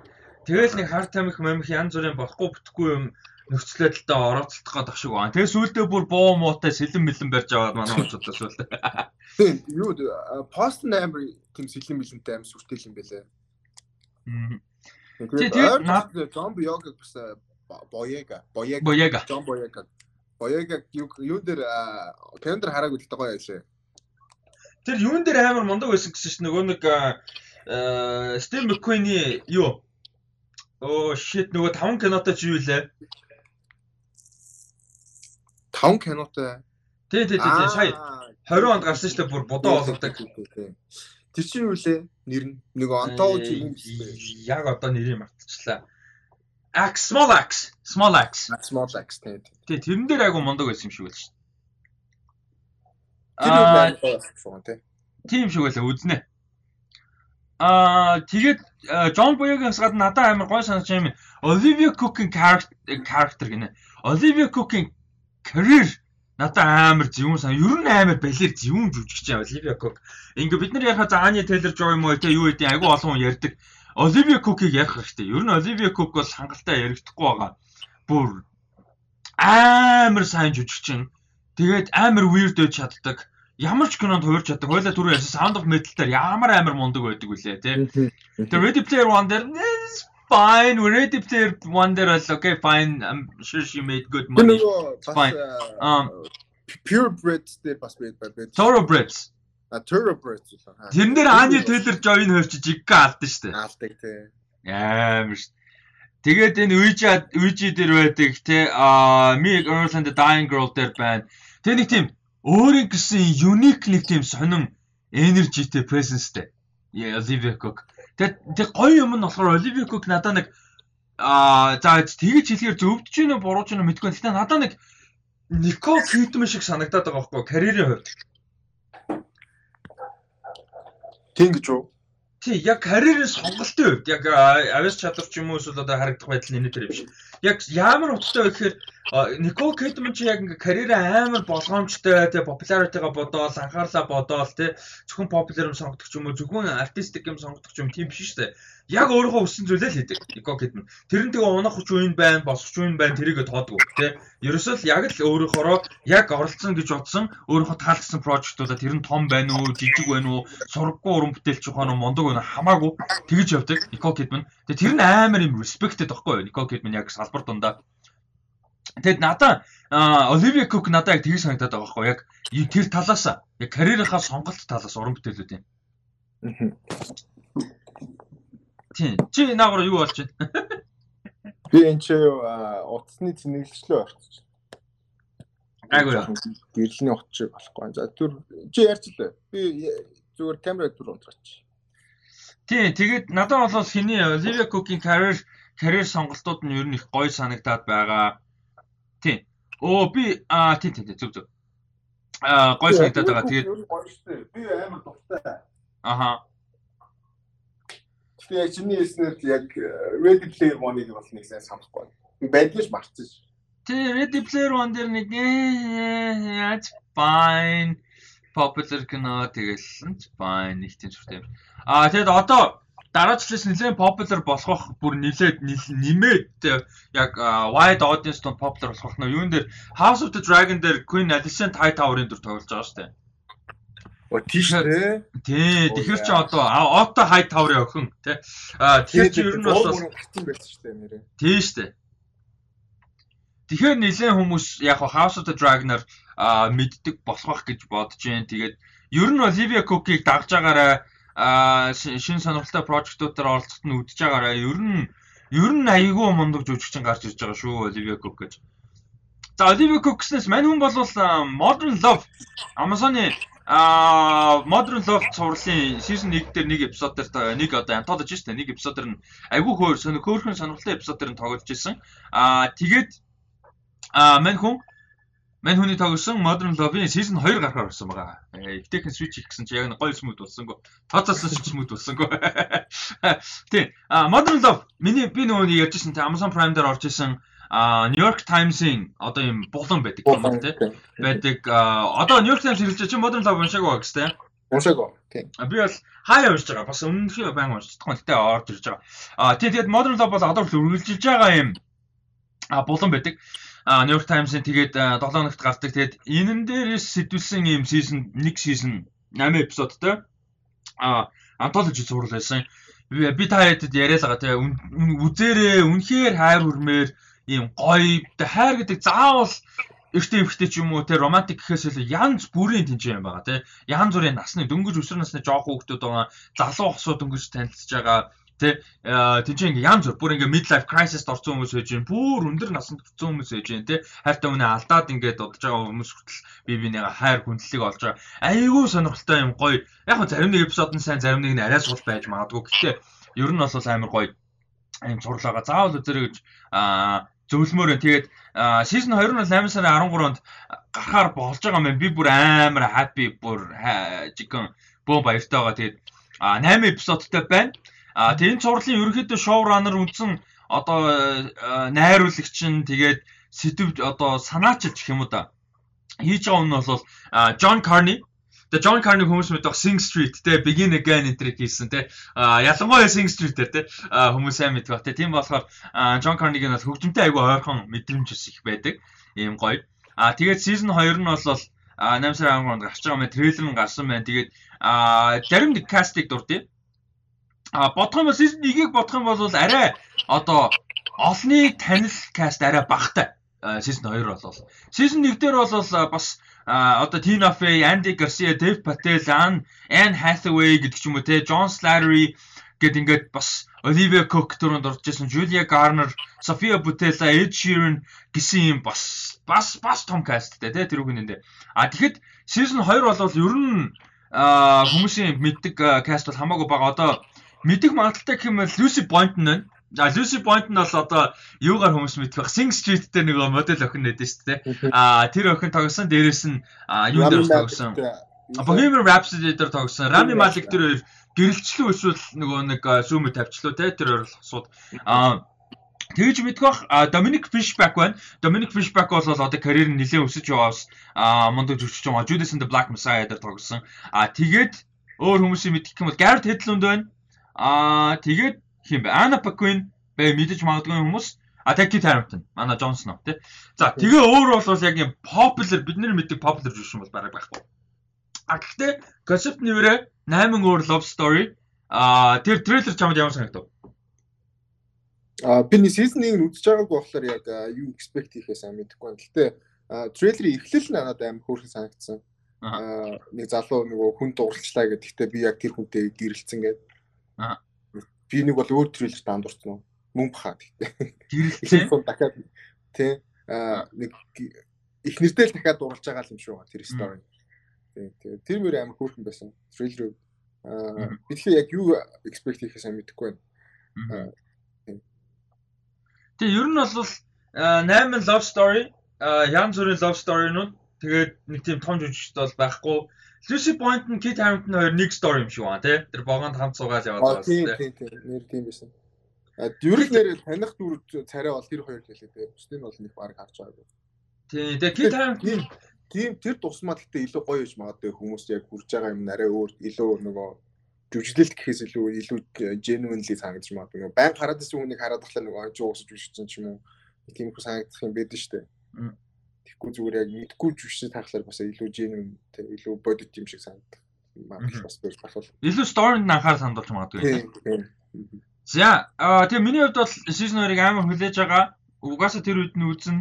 Тэгэл нэг хар тамхи мамих янз бүрийн болохгүй бүтэхгүй юм нөхцөл байдлаа орооцолдох гэдэг шиг байна. Тэгээ сүүлдээ бүр боо муутай сэлэн мэлэн барьж аваад манай хуучудлаа сүүлдээ. Тийм юу пост амар тийм сэлэн мэлэнтэй амар сүртэй юм. Тэгээд наад зомби йог бас боега боега боега зомби боега Боёг яг юун дээр календар хараагүй гэхдээ гоё байлаа. Тэр юун дээр амар мундаг байсан гэсэн чинь нөгөө нэг Стив Маккуины юу? Оо shit нөгөө 5 кинотой чи юу лээ? 5 кинотой. Тий, тий, тий, сая 20 онд гарсан шүү дээ бүр бодоо болгодог. Тэр чинь юу лээ? Нэр нь нөгөө антологи юм биш үү? Яг одоо нэрийг мартчихлаа. Axe Small Axe, Small Axe. Small Axe тэгээд. Тэгээ тэрэн дээр айгу мундаг байсан юм шиг байл шүү. Тэр байх вэ? Тийм шиг байлаа үзнэ. Аа тэгээд Джон Боягаас гадна надад амар гой санаж юм. Olivia Cook-ийн character гинэ. Olivia Cook-ийн career надад амар зөвүүн сан. Ер нь амар балер зөвүүн жүжигч Olivia Cook. Ингээ бид нар яхаа зааны Taylor Joy юм уу те юу гэдэг айгу олон хүн ярьдаг. Оливия Кукийг ярих хэрэгтэй. Ер нь Оливия Кук бол хангалттай яригдахгүй байгаа. Бүр амар сайн жүжигчин. Тэгээд амар weird байж чаддаг. Ямар ч кинонд хуурч чаддаг. Хойлоо түрүү ярьсан Sound of Metal дээр ямар амар мундаг байдаг вүлээ тий. Тэгээд Ready Player One дээр fine. Ready Player One дээр л okay fine. I'm sure she made good money. Fine. Um Pure Bread дээр бас байдаг. Thoroughbreds. А Thoroughbred. Тэрэн дээр Ани Тейлер Жойн хөрчиж иггэ алдан штэ. Алдаг тий. Амар штэ. Тэгээд энэ Ouija Ouija дээр байдаг те а Meg Earl and the Dying Girl дээр байна. Тэгээ нэг тийм өөрийн гэсэн unique нэг тийм сонин energyтэй presenceтэй. Yeah, Olivia Cook. Тэгээд тэг гоё юм нь болохоор Olivia Cook надаа нэг аа за тэгэж хэлэхээр зөвдөж гинэ бурууж гинэ мэдгүй. Гэтэ надаа нэг Nicole Kidman шиг санагдаад байгаа байхгүй карьерийн хувьд. Тийм гэж үү? Тий, яг карьерийн сонголтын хувьд яг авиас чадвар ч юм уу эсвэл одоо харагдах байдал нь төр юм шиг. Яг ямар утгатай вэ гэхээр Никол Кидман чи яг ингээ карьерээ амар болгоомжтой тэгээ популяритигаа бодоол анхаарлаа бодоол тэ зөвхөн популяр юм сонгодог ч юм уу зөвхөн артистик юм сонгодог ч юм тийм биш шүү дээ яг өөрийнхөө өссөн зүйлээ л хийдэг. Нико Кидман. Тэр нь тэгээ унах хүч үн байна, босох үн байна, тэрийгэ тоодгоо тий. Ерөөсөө л яг л өөрийнхоороо яг оролцсон гэж бодсон, өөрийнхөө таалагдсан прожектуудаа тэр нь том байна уу, жижиг байна уу, сургаггүй уран бүтээлч ухаан уу, мундаг байна хамаагүй тэгж явдаг Нико Кидман. Тэгээ тэр нь амар юм респектэд байхгүй юу? Нико Кидман яг салбар дундаа. Тэгэд надаа Оливия Кук надад яг тгий санагдаад байгаа байхгүй яг тэр талаас яг карьерийнхаа сонголт талаас уран бүтээлүүд юм. Тийм. Чи наагур юу болж байна? Би энэ чи утасны тэнэглэлчлөө орчих. Айгуу. Гэрлэний утас шиг болохгүй. За түр чи ярьж лээ. Би зүгээр камера түр унтраач. Тийм. Тэгээд надад бол хиний Оливия Кукийн карьер карьер сонголтууд нь ер нь их гоё санагдаад байгаа. Тийм. Оо би аа тийм тийм зөв зөв. Аа гоё санагдаад байгаа. Тэгээд би амар дуртай. Аха. Тэгээ яг чиний хэлснээр яг э, Ready Player One-ыг бол нэг сайн санахгүй. Би байдгийж марцсан. Тэгээ Ready Player One дээр нэг яаж fine popular кино тэгэлсэн ч fine нэг тийм сүртэй. Аа тэгэд одоо дараачлаас нэлээд popular болох бүр нэлээд нэмээд яг wide audience донд popular болох нь юун дээр House of the Dragon дээр Queen Alicent Hightower-ын дүр тоглож байгаа шүү дээ. Оо тийш үү? Тий, тэгэхэр чи одоо Ото Hightower-ын охин тий. Аа тэгэхээр чи ер нь бол гартын байсан шүү дээ нэрээ. Тий шүү дээ. Тэгэхээр нэлээд хүмүүс яг House of the Dragon-аар мэддэг болох гэж бодож байна. Тэгээд ер нь Olivia Cook-ийг дагж байгаараа шин сонирхолтой прожектуудаар оролцоход нь үдчихэж байгаараа ер нь ер нь айгүй мундаг жүжигчин гарч ирж байгаа шүү Оливия Кук гэж. За Оливия Кук гэснээс мань хүн бол Modern Love Amazon-ы а Modern Love цувралын season 1 дээр нэг эпизод дээр нэг одоо anthology шүү дээ. Нэг эпизод дээр нь айгүй хөөр сонир хөөрхөн сонирхолтой эпизод дээр нь тоглож ирсэн. А тэгээд а мань хүн Мань хүний тоглосон Modern Love-ийн season 2 гарахаар болсон байгаа. Эвтэйхэн switch хийх гэсэн чи яг гоё смут болсонгүй. Тооцоолсон ч смут болсонгүй. Тийм. А Modern Love миний би нөгөө ярьжсэн те Amazon Prime дээр орж исэн а New York Times-ийн одоо юм булан байдаг юм байна те. Байдаг. Одоо New York Times хэлж чи Modern Love уншааг байгаа гэстэй. Уншааг байгаа. Тийм. Би бол хаяа уншиж байгаа. Бас өмнөхөө баян уншиж байгаа. Гэтэ орж ирж байгаа. А тийм тэгээд Modern Love бол одоо үргэлжилж байгаа юм. А булан байдаг. А New York Times-ын тэгээд 7 хоногт гардаг. Тэгээд энэн дээрээс сэтүүлсэн ийм season 1 season 8 эпизодтой а антологи зурвал байсан. Би та хэдэд яриад байгаа тийм үзээрээ үнэхээр хайр хүрмээр ийм гоё хайр гэдэг заавал эртний эмхтэй ч юм уу те романтик гэхээс илүү янз бүрийн тэнцээ юм байгаа те янз бүрийн насны дөнгөж өсвөр насны жоох хүүхдүүд байгаа залуу хосуу дөнгөж танилцж байгаа Тэ тийч ингээ янз бүр ингээ midlife crisis-д орсон хүмүүс байж гэн бүр өндөр насанд хүрсэн хүмүүс байж гэн тэ хайртай үнэ алдаад ингээ дудаж байгаа хүмүүс хүртэл бие бинийгээ хайр хүндлэлийг олж байгаа. Айгүй сонирхолтой юм гоё. Яг нь зарим нэг эпизод нь сайн зарим нэг нь арай сул байж магадгүй. Гэхдээ ер нь бол амар гоё юм зурлаагаа заавал үзэрэй гэж аа зөвлөмөр байна. Тэгээд season 2 нь 8 сарын 13-нд гарахаар болж байгаа юм. Би бүр амар happy бүр жигэн бөө баяртай байгаа. Тэгээд 8 эпизодтай байна. А тийм цувралын ерөнхийдөө шоураннер үндсэн одоо найруулагч нь тэгээд сэтв одоо санаачилж гэх юм уу да. Хийж байгаа нь бол John Carney Тэгээ John Carney хүмүүс мэддэг Sing Street те Begin Again энтрийг хийсэн те ялангуяа Sing Street дээр те хүмүүс сайн мэддэг ба те тийм болохоор John Carney-гийн бол хөгжимтэй айгүй ойрхон мэдрэмж их байдаг ийм гоё. А тэгээд season 2 нь бол 8 сарын 13-нд гарч байгаа мэ трейлер нь гарсан байна. Тэгээд зарим нэг кастыг дурдъя. А бодох юм бол season 1-ийг бодох юм бол арай одоо олныг танил каст арай багтай. Season 2 болол. Season 1 дээр бол бас одоо Tina Fey, Andy Garcia, Dave Patel, Anne Hathaway гэдэг ч юм уу те John Slattery гэд ингээд бас Olivia Cook төрөнд орж исэн Julia Garner, Sophia Boutella, Ed Sheeran гэсэн юм бас бас бас том касттэй те тэр үгнэндээ. А тэгэхэд season 2 бол ер нь хүмүүсийн мэддэг каст бол хамаагүй бага. Одоо мэдих магадaltaй гэх юм бол Lucy Boynton байна. За Lucy Boynton бол одоо юугаар хүмүүс мэдэх бах Sing Street дээр нэг модель охин нэдэж дээ. Аа тэр охин тогсон дээрэс нь юу дээр тогсон. Bohemian Rhapsody дээр тогсон. Rami Malek тэр хоёр гэрэлчлүү эсвэл нөгөө нэг зүүмэ тавьчлуу те тэр хоёр сууд. Аа Тэгж мэдэх бах Dominic Fishback байна. Dominic Fishback бол одоо карьер нь нэлээд өсөж яваас мундаг жүжигч юм. Judas and the Black Messiah дээр тогсон. А тэгээд өөр хүмүүсийн мэдэх юм бол Garrett Hedlund байна. Аа тэгээд хин бэ? Anna Paquin бай мэдэж магадгүй хүмүүс. А тэг Kit Harington, манай Jon Snow тий. За тэгээ өөр бол яг юм popular бидний мэддэг popular юм бол бараг байхгүй. А гэхдээ Gossip нэрээ 8 өөр love story а тэр трейлер чамд ямар санагдав? А би нэг season 1-ийг үзэж байгааг болохоор яг юу expect хийхээс аа мэдэхгүй байна. Гэтэ трейлерийн эхлэл надад амар хөөрхөн санагдсан. Аа нэг залуу нөгөө хүн дууралчлаа. Гэхдээ би яг тэр хүнтэй гэрэлцэн гэдэг. Аа. Би нэг бол өөр трейлер дандурсан уу? Мөн бахаа гэхдээ. Гэрэлцэн дахиад тий нэг их нэртэй л дахиад дууралж байгаа юм шүү тэр story. Тий тэр мөр амар хөөрхөн байсан. Трейлер аа би тэгэхээр яг юу expect хийхээс мэдэхгүй байна. Тэгээ ер нь бол 8 love story янз бүрийн love story-нууд тэгээд нэг тийм том жүжигчтэй бол байхгүй. Lucy Point нь Kit Harington хоёр нэг story юм шиг байна тий. Тэр богонд хамт суугаад яваад байгаа тийм тийм тийм нэр тийм байсан. А нь нэр таних дүр царай бол тэр хоёр хэлээ тий. Бусдын бол нэг баг харж байгаагүй. Тийм тэгээд Kit Harington тийм тэр тусмаа гэхдээ илүү гоё гэж магадгүй хүмүүс яг хүрж байгаа юм нарай өөр илүү нөгөө жүжиглэлт гэхээс илүү илүү genuinely санагдаж магадгүй. Баян хараад ирсэн хүнийг хараад тахлаа нөгөө анч уусаж жүжигчин ч юм уу. Тийм их санагдах юм байдаг шүү дээ. Тэгэхгүй зүгээр яг мэдгүй жүжигч тахлаар бас илүү genuine тэг илүү бодит юм шиг санагдах. Магадгүй бас байж болох. Илүү story-нд анхаарал хандуулж магадгүй. За тэгээ миний хувьд бол season 2-ыг амар хүлээж байгаа. Угаасаа тэр үед нь үзэн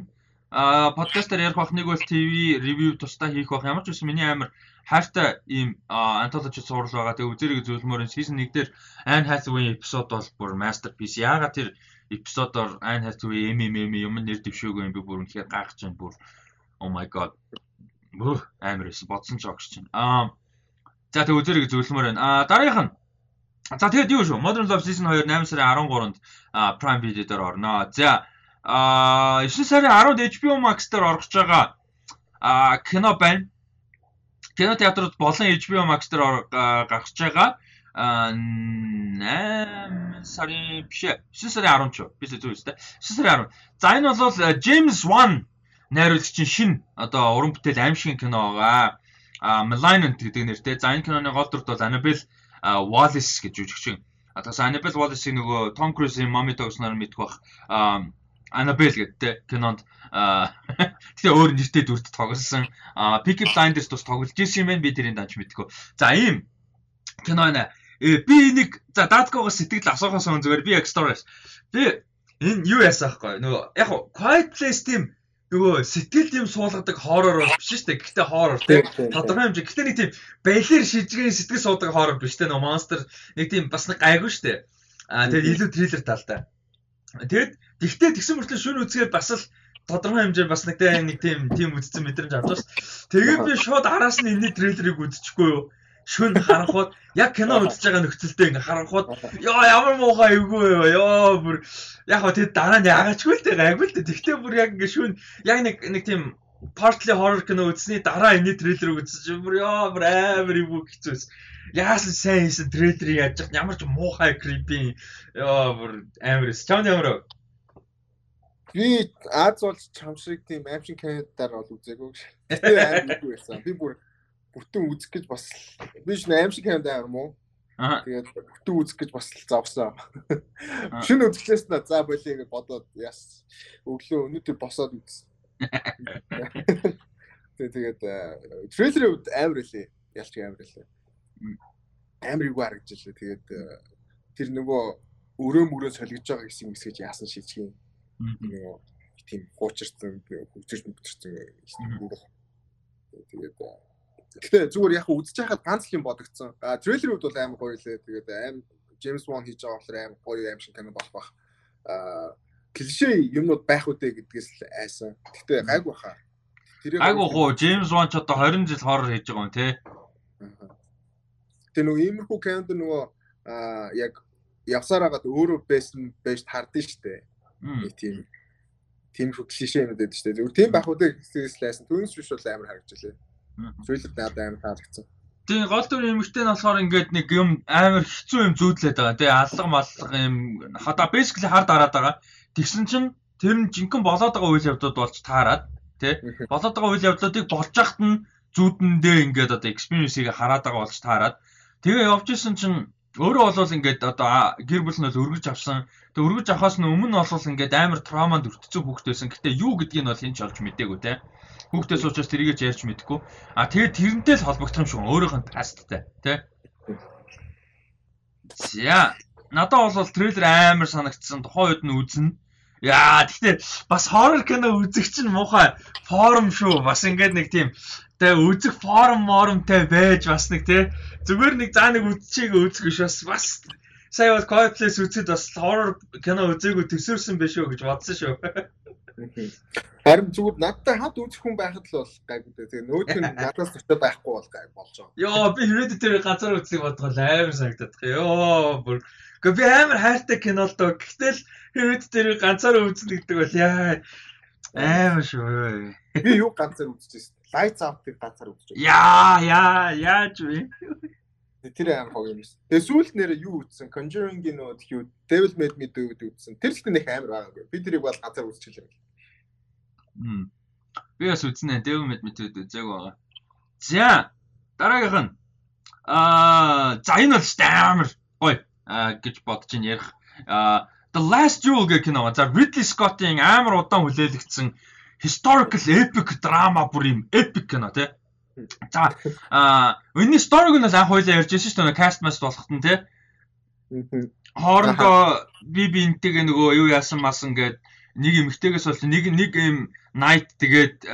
а подкастаар ярих бах нэг бол ТV ревю тусдаа хийх бах ямар ч үсэн миний амар хайртай ийм антологи сурал байгаа. Тэгээ үзэрэг зөвлөмөрийн season 1 дээр Anne Hathaway эпизод бол бүр masterpiece. Яагаад тэр эпизодоор Anne Hathaway MMM юм нэр дэвшөөгүй юм би бүр үнэхээр гайхаж байна бүр. Oh my god. Бүр амар эс бодсон ч огш чинь. Аа за тэгээ үзэрэг зөвлөмөр байна. Аа дараагийнх нь За тэгээд юу шүү? Modern Love Season 2 8 сарын 13-нд Prime Video дээр орно. За а 9 сарын 10-нд HBO Max дээр орж байгаа а кино байна. Кино театрууд болон HBO Max дээр гарч байгаа 8 сарын биш 9 сарын 10 ч биш зөв үстэй 9 сарын 10. За энэ бол James Wan найруулагчийн шин одоо уран бүтээл аимшигын кино байгаа. А Malignant гэдэг нэртэй. За энэ киноны гол дүрт бол Annabelle Wallis гэж жүжигчин. Одоо Annabelle Wallis-ийг нөгөө Tom Cruise-ийн Mommy Dogs нар мэдэх бах Annabelle гэдэг кинонд тэгээ өөр нэртэй дүрт тоглосон. Peaky Blinders тус тоглож ирсэн юм байна би тэрийн данч мэдгүй. За ийм кино нэ. Э би нэг за даткогоос сэтгэл асуухаас өмнө зүгээр би яг stories. Би энэ юу яасан аахгүй нөгөө яг Quiet Place тийм нөгөө сэтгэл юм суулгадаг хоррор бол биш шүү дээ. Гэхдээ хоррор тийм тодорхой хэмжээ. Гэхдээ нэг тийм балер шижгийн сэтгэл суудаг хоррор биш. Нөгөө монстр нэг тийм бас нэг гайгүй шүү дээ. Аа тэгээд илүү триллер талтай. Тэгэд Гэхдээ тэгсэн мөртлөө шүн үзгээд бас л тодорхой хэмжээ бас нэг нэг тийм тийм үдцэн мэдрэмж авч байна. Тэгээд би шууд араас нь энэний трейлерыг үзчихгүй юу. Шүн харанхууд яг кино үзэж байгаа нөхцөлдөө ингээ харанхууд ёо ямар муухай эвгүй ёо бүр яг хөө тэд дараа нь яагаачгүй л дээ гайгүй л дээ. Тэгтээ бүр яг ингээ шүн яг нэг нэг тийм partly horror кино үзсний дараа энэний трейлерыг үзэж бүр ёо бүр амар эвгүй хэцүүс яасан сайн хийсэн трейлерыг яаж ямар ч муухай creepy ёо бүр амар эс. Чамд ямар Би Аз болж чам шиг тийм аимшиг кинодаар бол үзээгүй. Тэгээ аймаггүй байсан. Би бүр бүртэн үзэх гэж бас би ч аимшиг кинодаар юм уу? Аа. Тэгээд бүтэн үзэх гэж бас зовсон. Шинэ үзэхлээс на за болиё гэж бодоод яс өглөө өнөөдөр босоод үзсэн. Тэгээд трейлерын үед амар илээ. Ялч амар илээ. Амар юу харагдаж лээ. Тэгээд тэр нөгөө өрөө мөрөө солигдож байгаа гэсэн хэсгэж яасан шийдчихээ нөгөө тийм хуучирсан хөгжиж мөгчөрсөн юм. Тэгээд Гэтэ зүгээр яг үзэж байхад ганц л юм бодогдсон. А трейлерүүд бол амар гоё лээ. Тэгээд аим Джеймс Вон хийж байгаа болохоор амар гоё аим шиг кино болох бах. А клише юмнууд байх үдэ гэдгээс л айсан. Гэтэ гайгүй баха. Тэрийг гайгүй хоо Джеймс Вон ч одоо 20 жил хоррор хийж байгаа юм те. Тэгээ нөгөө иймэрхүү кинонд нөгөө а яг явсаар хагаад өөрөө байсан байж тардсан шүү дээ тийм тийм клишэ юм байдаг шүү дээ. Зүгээр тийм байх үдэ гэхээс лайсан түүнээс биш бол амар харагдчихлээ. Трейлер надад амар таалагдсан. Тийм гол дүр эмэгтэй нь болохоор ингээд нэг юм амар хэцүү юм зүүдлээд байгаа. Тэгээ аллага маллага юм хада basically хар дараад байгаа. Тэгсэн чинь тэр нь жинхэнэ болоод байгаа үйл явдлууд болж таарад тий болоод байгаа үйл явдлуудыг болж яхад нь зүүдэндээ ингээд одоо experience-ийг хараад байгаа болж таарад тэгээ явж исэн чинь Өөрөө болвол ингээд одоо гэр бүл нь бол өргөж авсан. Тэг өргөж авахаас нь өмнө болвол ингээд амар трауманд өртсөн хүүхэд байсан. Гэтэ юу гэдгийг нь бол хинч олж мэдээгүй те. Хүүхдээс учраас тэрийгэ ярьж мэдэхгүй. А тэгээд тэрнтэй л холбогдох юм шиг өөрийнх нь пасттай те. За надад бол трейлер амар санагдсан. Тухайн үед нь үзнэ. Яа, гэхдээ бас horror кино үзэх чинь муухай форум шүү. Бас ингээд нэг тийм тэгээ үзэх форум моромтой байж бас нэг тий зүгээр нэг заа нэг үзчихийг үзэх биш бас бас сая бол Quiet Place үзэхэд бас horror кино үзээгүй төсөөрсөн биш үү гэж бодсон шүү. Харин зүгээр надтай хад үзэх хүн байхад л бол гайгүй дээ. Тэгээ нөөд нь надаас төсөө байхгүй бол гай болж байгаа. Йоо би Hereditary газар үзлийг бодгоо амар байгаа. Йоо бүр Гэхдээ би амар хайртай кино л доо. Гэтэл Hereditary ганцаараа үзнэ гэдэг бол яа амар шүү. Би юу ганцаар үзчихсэн. Lights Out-ыг ганцаар үзчихсэн. Яа яа яаж вэ? Тэр аим хог юм шин. Тэгээ сүүлд нэрээ юу ütсэн? Conjuring-ийн нөө юу Devil Made Me Do гэдэг ütсэн. Тэр л нэг амар байгаагүй. Би тэрийг бол ганцаар үзчихлээ. Хм. Би бас үзнэ Devil Made Me Do үзээг байгаа. За дараагийнх нь аа за энэ бол амар гоё гэж бодож ин ярих. The Last Duel гэх кино. За Ridley Scott-ийн амар удаан хүлээлгдсэн historical epic drama бүр юм epic кино тий. За а өнний сториг нь бол анх хоёлаа ярьж байсан шүү дээ каст маст болохт нь тий. Хоорондоо би бинтэйгээ нөгөө юу яасан масан гээд нэг эмэгтэйгээс бол нэг нэг юм night тэгээд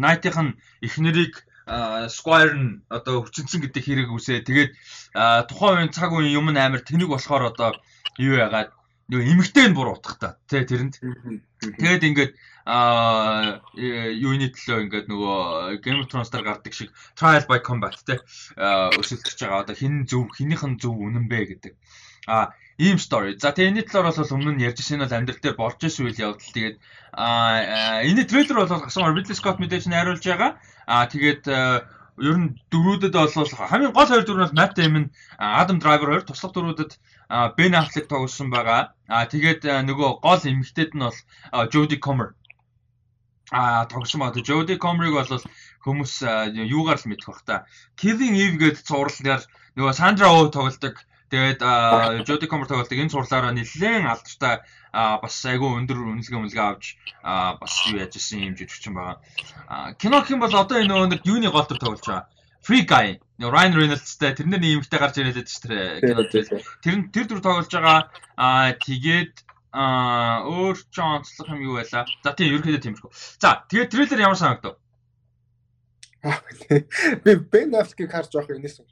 night-ийнх нь эхнэрийг Squire нь одоо хүчинсэн гэдэг хэрэг үсээ. Тэгээд тухайн үеийн цаг үеийн юм амар тэнэг болохоор одоо юу яагаад нөгөө эмэгтэй нь буруу утгатай. Тэ тэрэнд. Тэгээд ингээд а юуны төлөө ингээд нөгөө Game of Thrones дээр гардаг шиг trial by combat те өсөлдөж байгаа одоо хин зөв хинийх нь зөв үнэн бэ гэдэг. А ийм story. За тэгээ энэ талаар бол өмнө нь ярьж ирсэн нь бол амьдрал дээр болж исэн үйл явдал. Тэгээд а энэ трейлер бол гасан Ridley Scott мэдээж найруулж байгаа. А тэгээд ер нь дөрүүдэд бол хамгийн гол хоёр дөрөв нь Matt Damon, Adam Driver хоёр туслах дөрүүдэд Ben Affleck тоглосон байгаа. А тэгээд нөгөө гол эмэгтэйд нь бол Jodie Comer а тогсон байгаа. Jodie Comer-ыг бол хүмүүс юугаар л мэдэх бах та. Killing Eve гэдэг цуврал дээр нөгөө Sandra Oh тоглодог. Тэгээд Jodie Comer тоглодог энэ цувралаараа нэлээд алдартай бас айгүй өндөр үнэлгээ үнэлгээ авч бас юу яаж исэн юм жижигчин байгаа. Кино гэх юм бол одоо энэ нэг юуны гол төр тоглож байгаа. Free Guy Ryan Reynolds-тай тэрнэр нэг юмтай гарч ирээд шүү дээ кино дээр. Тэр нь тэр дүр тоглож байгаа. Аа тэгээд Аа өөр ч онцлог юм юу байла. За тийм ерөөхдөө тиймэрхүү. За тэгээд трейлер ямар санагдав? Би Ben Affleck-ийг харж байгаа юм нээсэн.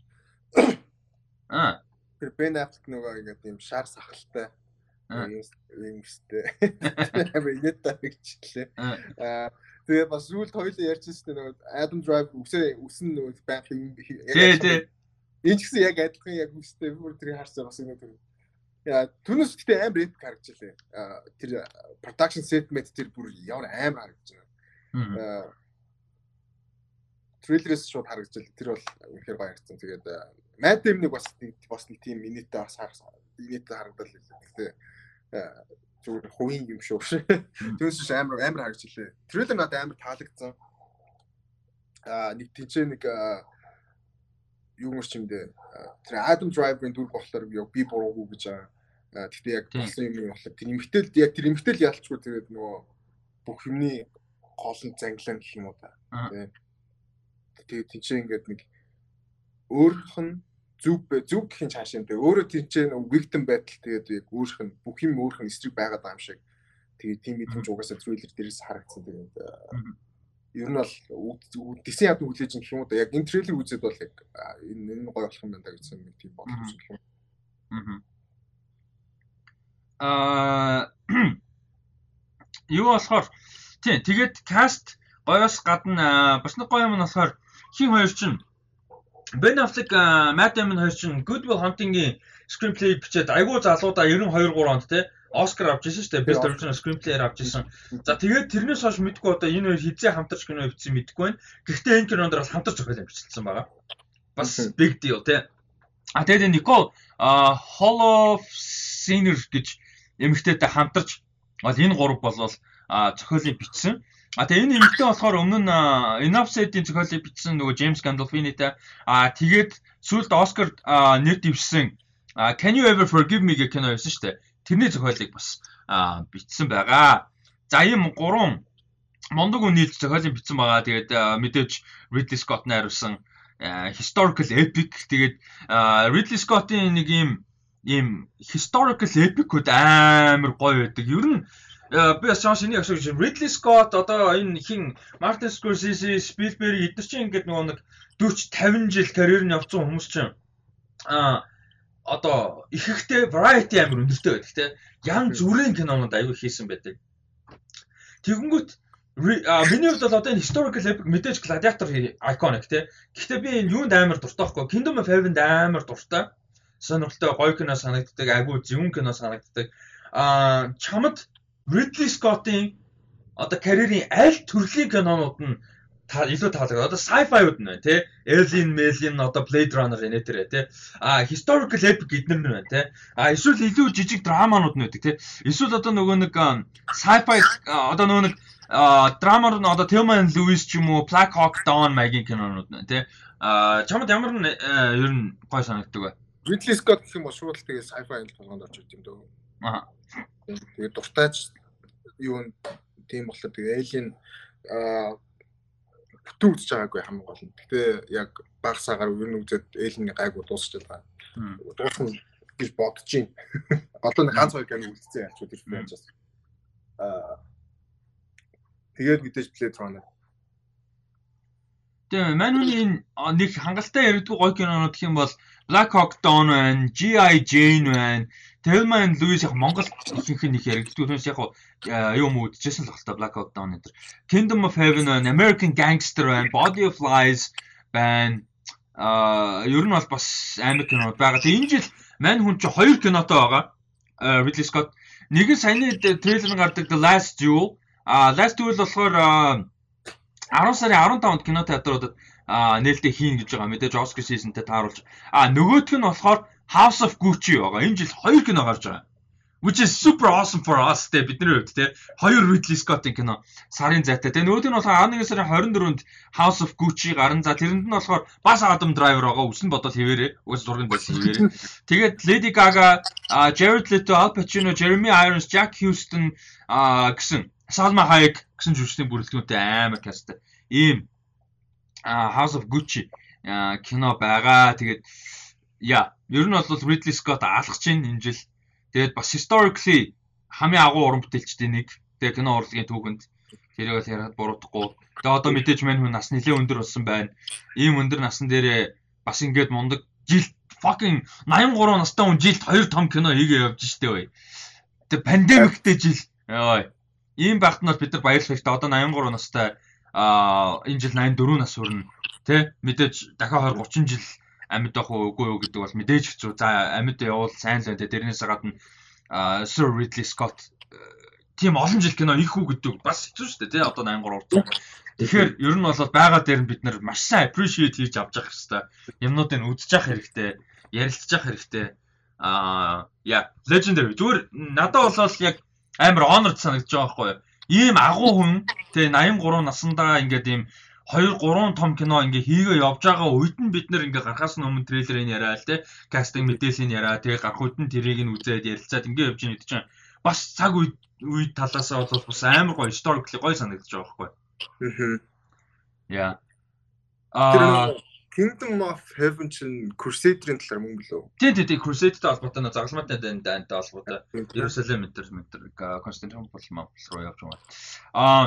Аа. Тэр Ben Affleck нөгөө ингээд юм шар сахалтай. юм өстэй. Амар инээдтэй хэрэгчлээ. Аа тэгээ бас зүйлд хоёулаа ярьж ирсэн нөгөө Adam Driver үсээ үсэн нөгөө байх юм. Тий, тий. Энэ ч гэсэн яг адилхан яг үстэй бүр тэрийг харсан бас ингэ тэр Яа, түнэс гэхдээ амар эпик харагдаж лээ. Тэр production set мэт тэр бүр ямар амар харагдаж байна. Трейлерээс шууд харагдаж лээ. Тэр бол үнэхээр гоё харагдсан. Тэгээд Mad Dem-ийг бас бас нэг тийм минутаа бас инээтэй харагдал лээ. Гэхдээ зүгээр хувийн юм шүү. Түнэс амар амар харагдаж лээ. Трейлер надад амар таалагдсан. Аа нэг тийч нэг юу мөр чимдээ тэр Adam Driver-ын дүр болохоор би буруугүй гэж байгаа Гэхдээ яг болсон юм болохоор тэр эмгтэл яг тэр эмгтэл ялчгүй тэгээд нөгөө бүх юмний гол нь занглаа гэх юм уу та. Тэгээд тийчээ ингээд нэг өөрөх нь зүг зүг цааш юм те өөрөө тийчээ victim battle тэгээд яг өөрөх нь бүх юм өөрөх нь эсрэг байгаад байгаа юм шиг. Тэгээд тийм мэдрэмж угаасаа трейлер дээрээс харагдсан тэгээд ер нь бол дисэн яд хүлээж гэх юм уу да. Яг энэ трейлер үзээд бол яг энэ энэ гоё болох юм байна гэсэн нэг тийм юм. Аа аа юу болохоор тий тэгээд каст гоёос гадна бас нэг гоё юм нь болохоор хин хоёр чинь Ben Affleck, Matt Damon хоёр чинь Good Will Hunting-ийн screenplay бичээд айгүй залуудаа 92 3 онд те Оскар авч ирсэн шүү дээ. Best Original Screenplay-ээр авч ирсэн. За тэгээд тэрнээс хойш мэдгүй одоо энэ хоёр хизээ хамтарч кино бичсэн мэдгүй байна. Гэхдээ энэ кинонд бас хамтарч зохиол амжилтсан байгаа. Бас big deal те. А тэгээд Nicole Hollow Sinner гэж эмэгтэйтэй хамтарч бол энэ гурав болвол зохиолыг бичсэн. А тэгээ энэ эмэгтэй болохоор өмнө нь Enopside-ийн зохиолыг бичсэн нөгөө James Gandolfini-тай а тэгээд сүүлд Оскар нэр дэвшсэн Can you ever forgive me гэх кино байсан шүү дээ. Тэрний зохиолыг бас бичсэн байгаа. За ийм гурван мондөг үнэлж зохиолыг бичсэн байгаа. Тэгээд мэдээж Ridley Scott найруулсан historical epic тэгээд Ridley Scott-ийн нэг ийм ийм historical epic-уд амар гоё байдаг. Ер нь би бас Джон Синий асууж Ridley Scott одоо энэ хин Martin Scorsese, Spielberg эдгээр чинь ингээд нөгөө нэг 40 50 жил карьер нь явцсан хүмүүс чинь а одоо ихэхтэй variety амир өндөртэй байдаг те. Ян зүрийн кинонууд аягүй хийсэн байдаг. Тэгэнгүүт миний хувьд бол одоо энэ historical epic мэдээж gladiator iconic те. Гэхдээ би энэ юунд амар дуртай байхгүй. Kingdom of Heaven амар дуртай. Сонирхолтой гоё кино санагддаг, айгүй зөвүүн кино санагддаг. Аа чамд Ridley Scott-ийн одоо карьерийн аль төрлийн кинонууд нь илүү таалаг. Одоо sci-fi-уд нь байна тий. Alien, Alien одоо Blade Runner энэ тэр тий. А historical epic эднэр нь байна тий. А эсвэл илүү жижиг драманууд нь байдаг тий. Эсвэл одоо нөгөө нэг sci-fi одоо нөгөө нэг драмаар нь одоо Thelma and Louise ч юм уу Black Hawk Down маягийн кинонууд байна тий. А чамд ямар нь ер нь гой санагддаг вэ? Ridley Scott гэх юм бол шууд тэгээ sci-fi толгоонд орж ирд юм дөө. Аа. Тэгээ дуртайч юу тийм болохоор тэгээ Alien аа бүтэн үзэж байгаагүй хамгийн гол нь. Гэтэ яг баг сагаар нь үзээд Alien-ийн гайгүй дуусч байгаа. Дуусна гэж бодож байна. Одоо нэг ганц хоёр кино үзсэн яач тэр франчайз. Аа тэгээд мэдээж Blade Runner. Тэгээ манууны энэ нэг хангалттай яригдгүй гоё кинонууд гэх юм бол Black Hawk Down байна, G.I. Jane байна. Thelma and Louise яг Монгол ихэнх нь их яригддаг. Түүнээс яг юм үдчихсэн л та Black Hawk Down энэ. Kingdom of Heaven байна, American Gangster байна, Body of Lies байна. Аа ер нь бол бас амар кино байгаа. Тэгээ энэ жил мань хүн чи хоёр кинотой байгаа. Ridley Scott. Нэг нь саяны трейлер гардаг The Last Duel. Аа Last Duel болохоор 10 сарын 15-нд кино театруудад нээлттэй хийн гэж байгаа мэдээж Оскар season-тэй тааруулж. А нөгөөх нь болохоор House of Gucci байгаа. Энэ жил хоёр кино гарч байгаа. Which is super awesome for us те бидний хувьд те. Хоёр Ridley Scott-ийн кино сарын зайтай. Тэгээ нөгөөх нь болохоор 11 сарын 24-нд House of Gucci гарan. За тэрэнд нь болохоор бас Adam Driver байгаа. Үсэн бодол хിവэрээ. Үс зургийн байсан хിവэрээ. Тэгээд Lady Gaga, Jared Leto, Al Pacino, Jeremy Irons, Jack Houston гэсэн Salma Hayek гэсэн жүжигчдийн бүрэлдэхүүнтэй амар касттай. Ийм House of Gucci кино байгаа. Тэгээд яа, ер нь бол Ridley Scott алхаж байна энэ жил. Тэгээд бас historically хамгийн агуу уран бүтээлчдийн нэг. Тэгээд кино урлагийн түүхэнд тэрийг бол ярихад буруудахгүй. Тэгээд одоо мэдээж мань хүн нас нэлээд өндөр болсон байна. Ийм өндөр насан дээрээ бас ингээд мундаг жил fucking 83 настай хүн жилд 2 том кино хийгээ явж штэ бай. Тэгээд пандемиктэй жил. Йой. Ийм багт нь бол бид нар баярлах хэрэгтэй. Одоо 83 настай а энэ жил 84 нас хүрнэ. Тэ мэдээж дахиад 20 30 жил амьд байх уу үгүй юу гэдэг бол мэдээж хэцүү. За амьд явуул сайн л байна. Тэрнээс гадна Sir Ridley Scott тийм олон жил кино их үү гэдэг бас хэцүү шүү дээ тий одоо 83 урд. Тэгэхээр ер нь бол байгаа дээр нь бид нар маш сайн appreciate хийж авч явах хэрэгтэй. Юмнуудыг үзэж явах хэрэгтэй. Ярилцж явах хэрэгтэй. Аа яа legendary зүгээр надад бол яг амар honored санагдаж байгаа байхгүй юу? ийм агуу хүн тэгээ 83 наснда ингээд ийм 2 3 том кино ингээ хийгээ явж байгаа үед нь бид нэр ингээ гарахаас өмнө трейлерыг яриа л те кастинг мэдээллийг яриа тэгээ гарах үед нь тэрийг нь үзээд ярилцаад ингээ явж байгаа чинь бас цаг үед үед талаасаа бол бас амар гоё historically гоё санагдаж байгаа байхгүй. Аа. Яа. Аа Kingdom of Heaven чинь Crusader-ийн талаар мөн билүү? Тийм тийм тийм Crusader-тай холбоотой нөө загалмаатай дантай холбоотой. Иерусалим энэ мэтэр Константинополь Монгол руу явж байгаа. Аа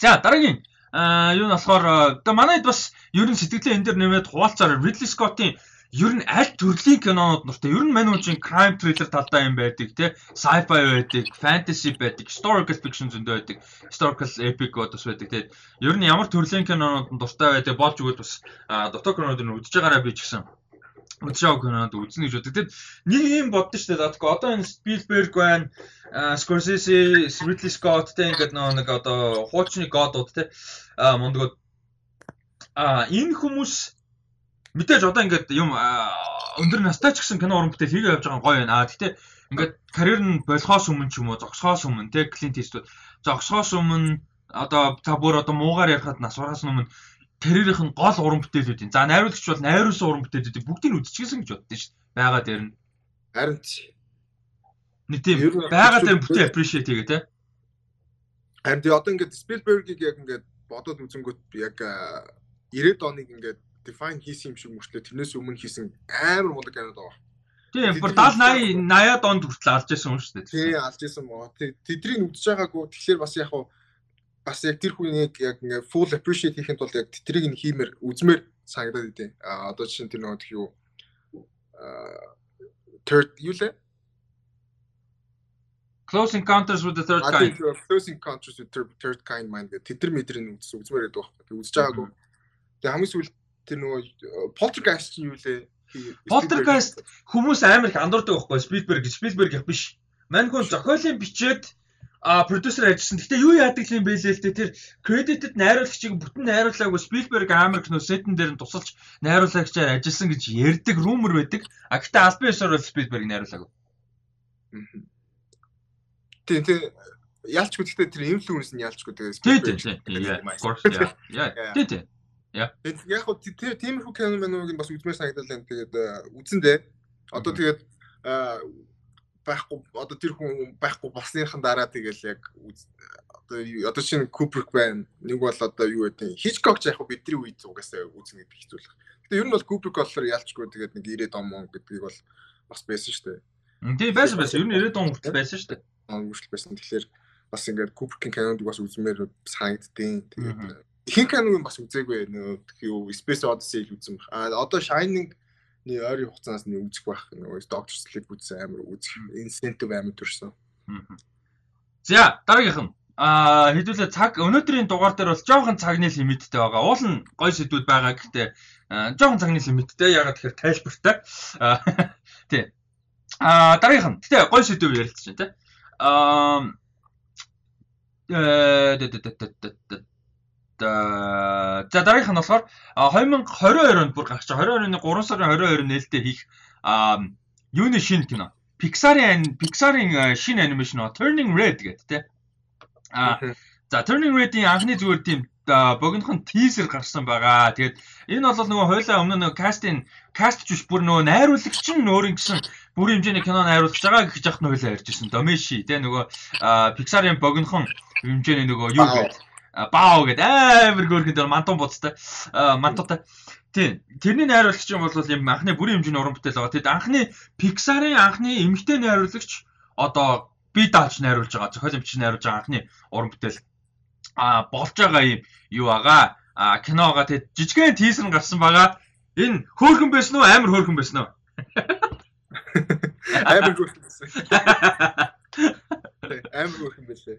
за дараагийн аа юу нь болохоор одоо манайд бас ерөн сэтгэлээ энэ дэр нэмээд хуваалцаар Ridley Scott-ийн ер нь аль төрлийн кинонууд нуртай ер нь манайчин crime thriller талдаа юм байдаг те sci-fi байдаг fantasy байдаг historical fiction зөндөө байдаг. Historical epic бас байдаг те ер нь ямар төрлийн кинонууд дуртай байдаг болж өгөөд бас дотоо кинонууд нь үдж байгаараа би ч гэсэн. Байгаа кинонууд үзнэ гэж боддог. Тэгэд нэг юм боддоо шүү дээ. Датко одоо энэ Spielberg байна, Scorsese, Ridley Scott те ингээд нэг одоо хуучны годууд те мундгууд а энэ хүмүүс мэдээж одоо ингээд юм өндөр настай ч гэсэн кино уран бүтээл хийгээ явж байгаа гоё байна. А гэхдээ ингээд карьер нь болохоос өмнө ч юм уу зогсохоос өмнө те Клинт Иствуд зогсохоос өмнө одоо та бүр одоо муугаар ярихад нас ураас өмнө карьерийнх нь гол уран бүтээлүүдийн. За найруулагч бол найруулсан уран бүтээлүүдийг бүгдийг нь үзчихсэн гэж боддоо шүү дээ. Бага дээр нь. Харин нэг тийм бага дээр бүтээ appreciate хийгээ те. Харин одоо ингээд Spielberg-ийг яг ингээд бодоод үзэнгүүт яг 90-ад оныг ингээд define хийсэн юм шиг мөртлөө тэрнээс өмнө хийсэн амар мундаг кинод байгаа. Тийм бүр 70 80 80 донд хүртэл алж байсан юм шүү дээ. Тийм алж байсан мó. Тэдрийг үдчихэж байгаагүй. Тэгэхээр бас яг бас яг тэр хүнийг яг ингээ full appreciate хийхин тулд яг тэтрийг нь хиймээр үзмээр санагдаад идэв. А одоо жишээ нь тэр нөгөө юу third юу лээ? Close Encounters with the Third Kind. Close Encounters with the Third Kind маань гэдэг тэд нар мэдрийн үзсэн үзмээр байдаг байхгүй. Үзэж байгаагүй. Тэгээ хамгийн сүүлд тэр нөгөө Poltergeist юу лээ? Poltergeist хүмүүс амар их андуурдаг байхгүй. Spielberg, Spielberg их биш. Мань хүн зохиолын бичээд а продюсер ажилласан. Гэтэ юу яадаг юм бэ лээ л дээ тэр credited найруулагчийг бүтэн найруулаагүй Spielberg амар кино сетэн дээр нь тусалж найруулагчаар ажилласан гэж ярьдаг rumor байдаг. А гэтэ албан ёсоор бол Spielberg найруулаагүй. Тийм тийм ялчгүй гэхдээ тэр influence нь ялчгүй тэгээ Spielberg. Тийм тийм. Яа. Тийм тийм. Яа. Яг хөө тиймэрхүү кино мэнүүг бас үзмээр санагдал байна. Тэгээд үзэн дээ. Одоо тэгээд байхгүй одоо тэр хүн байхгүй басныхан дараа тэгэл яг одоо одоо чинь Куприк байна. Нэг бол одоо юу гэдэг Хичкок яг бидний үед угаасаа үзнэ гэдэг хэцүүлэх. Гэтэ ер нь бол Куприк болохоор ялчгүй тэгээд нэг 90 он мөн гэдгийг бол бас байсан шүү дээ. Тийм байсан байсан. Ер нь 90 он хүртэл байсан шүү дээ. Он хүртэл байсан. Тэгэхээр бас ингээд Куприкийн кинонд бас үзмээр санагддیں۔ Тэгээд хин киног бас үзээгүй нөгөө юу Space Odyssey-г үзсэн баг. А одоо Shining Нэг ойрын хугацаанаас нэг үзэх байх нөгөө доктор Sleep үзсэн амар үзэх incentive амар төрсөн. За дараагийнх нь а хэдүүлээ цаг өнөөдрийн дугаар дээр бол жоохон цагны лимиттэй байгаа. Уул нь гой сэдвүүд байгаа гэхдээ жоохон цагны лимиттэй. Ягаад тэгэхээр тайлбартай. Тий. А дараагийнх нь гэхдээ гой сэдв ярилцж байна те. А э за дараагийнх нь болохоор 2022 онд бүр гарч байгаа 22 оны 3 сарын 22-нд нээлттэй хийх юуны шинэ кино. Pixar-ын Pixar-ын шинэ анимашн Turning Red гэдэг те. А за Turning Red-ийн анхны зүгээр тийм богинохон тизер гарсан байгаа. Тэгээд энэ бол нөгөө хойлоо өмнө нөгөө кастинг каст биш бүр нөгөө найруулагч нь өөрийн гэсэн бүрийн хэмжээний кино найруулж байгаа гэж яхад нь хойлоо ярьж ирсэн. Домеши те нөгөө Pixar-ын богинохон хэмжээний нөгөө юу гэдэг бао гэдэг амар хөөрхөн дээр мантун буцтай мантуутай. Тийм. Тэрний найруулагч юм бол юм анхны бүрийн хэмжээний уран бүтээл байгаа. Тэгэд анхны Pixar-ын анхны эмэгтэй найруулагч одоо би даалж найруулж байгаа. Зохиол эмчиж найруулж байгаа анхны уран бүтээл а болж байгаа юм юу байгаа. А киноога тэгэд жижигхэн тийзер нь гарсан байгаа. Энэ хөөрхөн байсан уу? Амар хөөрхөн байсан уу? Амар хөөрхөн байсан. Амар хөөрхөн байлээ.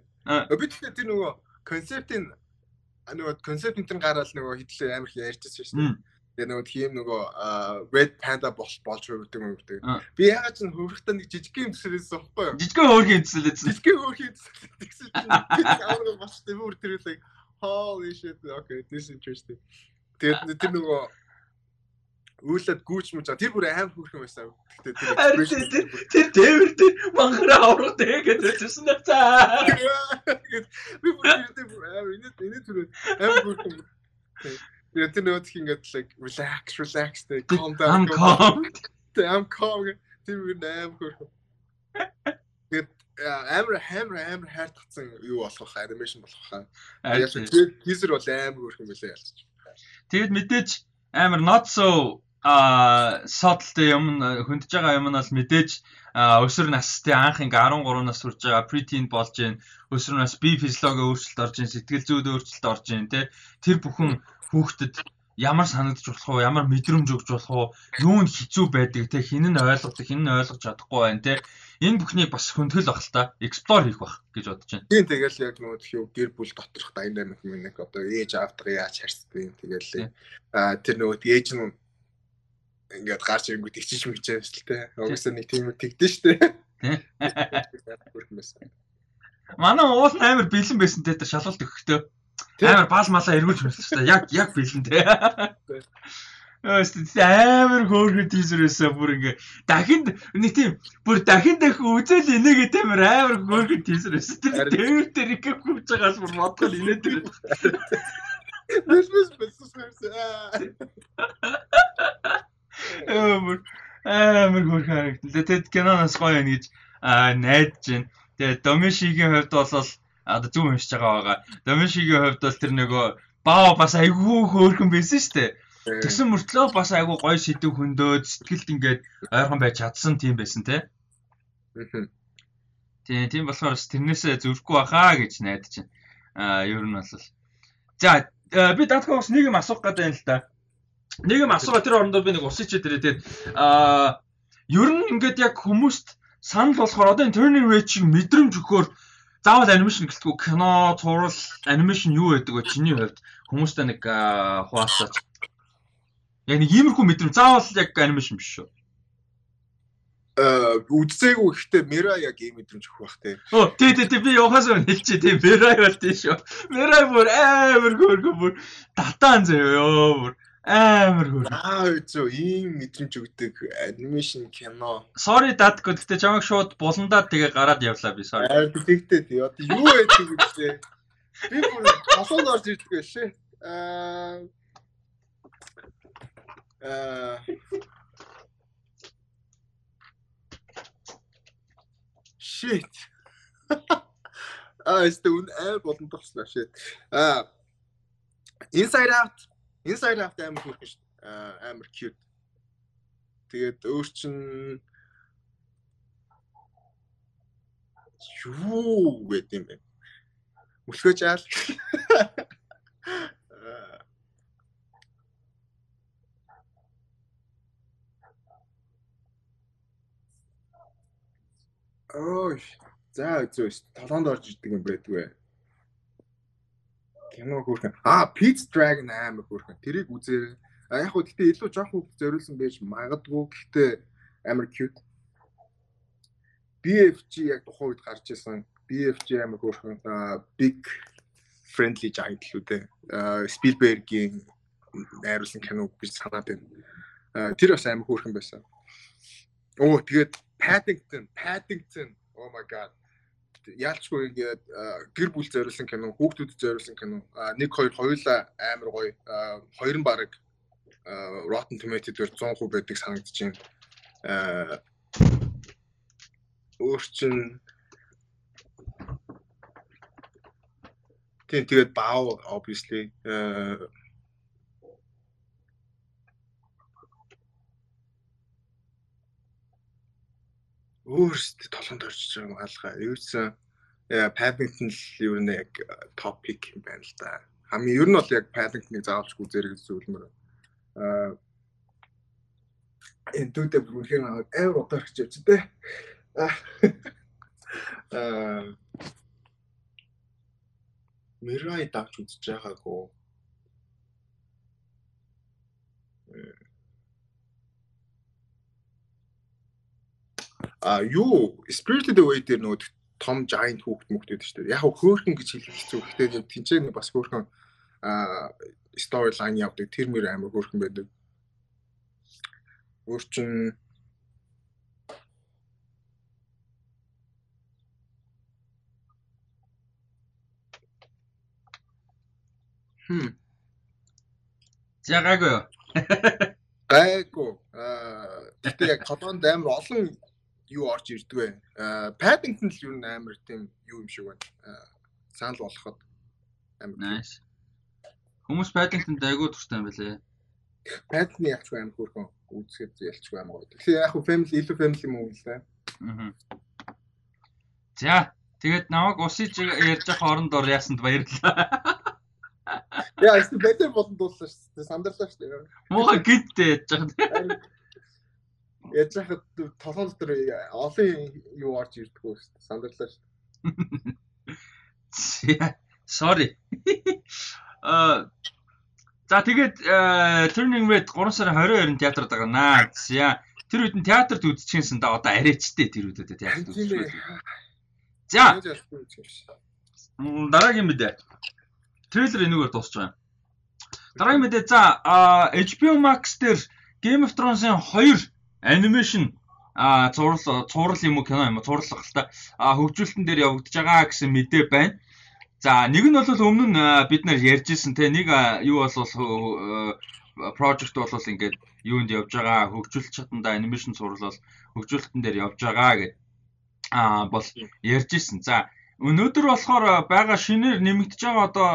Би тэгэхээр тэр нөгөө концептын нөгөө концептын тэр гараад нөгөө хэдлээ амар их ярьжсэн шүү дээ. Тэгээ нөгөө тийм нөгөө red panda бол болж өгдөг юм гэдэг. Би ягаад ч хөврөхтөө нэг жижиг юм төсөлөөсөн байхгүй юу? Жижиг хөөрхөн төсөлөөсөн. Жижиг. Тэгсэн чинь амар бас тийм үр тэрэлэг holy shit okay this interesting. Тэгээд тэр нөгөө Үйлээд гүүч мүж тэр бүр аим хөөрхөн байсан. Гэтэ тэр тэр тээвэр тэр манхраа аврах дээ гэж хэлсэн нэ цаа. Би бүр тэр аим энэ энэ тэр аим хөөрхөн. Тэгээд тэр нөт ингээд like relax relax дээ calm down. I'm calm. I'm calm. Тэр бүр аим хөөрхөн. Тэгээд амар амар амар хайр татсан юу болох вэ? Анимашн болох вэ? Яг тийзер бол амар хөөрхөн байлаа ялч. Тэгэд мэдээж амар not so а содалтай юм хөндөж байгаа юм нь бол мэдээж өсвөр настай анх ингээ 13 нас хүрж байгаа preteen болж гин өсвөр нас бие физиологи өөрчлөлт орж гин сэтгэл зүйд өөрчлөлт орж гин тэ. Тэр бүхэн хүүхдэд ямар санагдаж болох уу ямар мэдрэмж өгч болох уу юу нь хэцүү байдаг те? Хин нь ойлгодог хин нь ойлгож чадахгүй байна те? Энэ бүхнийг бас хөндлөл бах л та explore хийх бах гэж бодож байна. Тийм тэгэл яг нөгөө тхиүү гэр бүл доторх дайнамик минь одоо ээж аавтайгаа яаж харьцдаг юм тэгэл тэр нөгөө ээж нь ингээд гарч ирэнгүүт ичиж мэгчээс л те. Угсаа нэг тийм тэгдэж штэ. Манай уул амар бэлэн байсан те шалгалт өгөхдөө. Амар баал малаа эргүүлж байсан штэ. Яг яг бэлэн те. Өөс амар хөөрхөн тийзер байсан бүр ингээ дахинд нэг тийм бүр дахин дахин үзэл инээгээ тамир амар хөөрхөн тийзер байсан. Тэр тээвэр дээр ингээ хүч байгаас бүр бодгол инээдэг. Бэс бэс бэс бэс. Амар амар хөрх харагдсан. Тэгээд киноноос гоё юм гэж найдаж байна. Тэгээд Домишигийн хувьд бол одоо зүг уншиж байгаа байгаа. Домишигийн хувьд бол тэр нөгөө баа бас айгүй хөөрхөн байсан шүү дээ. Тэгсэн мөртлөө бас айгүй гоё сэдв хөндөөд сэтгэлд ингээд ойрхон байж чадсан тийм байсан те. Тийм тийм болохоор бас тэрнээсээ зүрхгүй бахаа гэж найдаж байна. Аа ер нь бол За би даатгаа бас нэг юм асуух гэдэг юм л да. Нэг юм асуугаа тэр орондоо би нэг усыч дээр тэгээд аа ер нь ингээд яг хүмүүст санал болохоор одоо энэ turning rate шиг мэдрэмж өгөхөөр заавал анимашн гэлтгүй кино, зураг, анимашн юу байдаг вэ чиний хувьд? Хүмүүстэй нэг хуваалцаач. Яг нэг иймэрхүү мэдрэмж заавал яг анимашн биш шүү. Э үзээгүй гэхдээ Мира яг ийм мэдрэмж өгөх бах те. Оо тий тий тий би явахаас өмнө хэлчихээ тий Мира бол тий шүү. Мира бүр амар гөргө бүр татаан зөө ёо бүр амар гөргө. Аа үзөө ийм мэдрэмж өгдөг анимашн кино. Sorry дат гэхдээ чамайг шууд буландаа тэгээ гараад явлаа би sorry. Аа тэгтээ юу байдаг вэ? Би бүр хасууд орж ирдэг байлээ. Аа аа shit. Аа эсвэл айл болон тослоо shit. Аа Inside Out Inside Out амар хөөрхөн шүү. Аа амар cute. Тэгээд өөр чин юу гэдэг юм бэ? Мөлхөөж аал. Ой. За зөөс толгоонд орж ирдэг юм байдгүй. Кино хөөрхөн. Аа, Pete's Dragon амар хөөрхөн. Тэрийг үзээ. А яг хөө гэтээ илүү жоох хүүхд зориулсан байж магадгүй. Гэхдээ амар cute. BFG яг тухайн үед гарч исэн. BFG амар хөөрхөн. Big friendly giant л үү дээ. Spielberg-ийн найруулсан кино гэж санаад байна. Тэр бас амар хөөрхөн байсан. Оо тэгээд Paddington, Paddington. Oh my god. Яалчгүй ингээд гэр бүл зориулсан кино, хүүхдүүдэд зориулсан кино. Нэг хоёр хоёулаа амар гоё. Хоёр нь баг Rotten Tomatoes дээр 100% байдаг санагдаж байна. Өөр чин Тийм тэгээд баав obviously өөрсдөө толгонд орчиж байгаа юм алгаа. Юусэн Paddington л юу нэ яг топик юм байна л да. Хамгийн ер нь бол яг Paddington-ыг заавалж үзэрэг зүйлмэр. Аа энэ дүүтэй бүрхээр амар удаа гэж явж тээ. Аа Мирай давч үзэж байгаагүй. А юу Spirited Away дээр нөгөө том giant хүүхд мөхдөд шүү дээ. Яг хөөхөн гэж хэлэх хэцүү. Гэхдээ нэг бас хөөхөн а story line явдаг. Тэр мөр амар хөөхөн байдаг. Өөр чин Хм. Зягаагүй юу? Гайгүй. Аа тэгтээ яг толгоонд амар олон юу орж ирдэг вэ? Paddington л юу амар тийм юу юм шиг байна. Санал болгоход амар. Nice. Хүмүүс Paddington-д айгүй дуртай юм байлээ. Paddington ч амар хөөрхөн үзэхэд ялчгүй амар гоё. Тэгэхээр яг family илүү family юм уу лээ. Аа. За, тэгээд намайг усыг ярьж явах орондоор яасанд баярлалаа. Яа, эсвэл бэтэр болон дуулсан шүү дээ. Сандарлаа шүү дээ. Муухай гидтэй яж байгаа яаж хахад толгой дотор олон юу орж ирдэггүй шүү дээ. Сандарлаа шүү дээ. Sorry. Аа За тэгээд Turning Red 3 сарын 22-нд театрт гарнаа. За тэр үед нь театрт үзчихсэн да одоо арайчтэй тэр үедээ театрт үзчихсэн. За. Дараагийн мэдээ. Трейлер энэгээр дуусч байгаа. Дараагийн мэдээ за HBO Max дээр Game of Thrones-ын 2 анимашн а цуврал цуврал юм уу кино юм уу? Цувралах л та. Хөгжүүлэлтэн дээр явагдаж байгаа гэсэн мэдээ байна. За нэг нь бол өмнө нь бид нар ярьжсэн те. Нэг юу бол project бол ингээд юунд явж байгаа? Хөгжүүлэлт чаданда анимашн цуврал бол хөгжүүлэлтэн дээр явж байгаа гэд а бол ярьжсэн. За Өнөөдөр болохоор байгаа шинээр нэмэгдэж байгаа одоо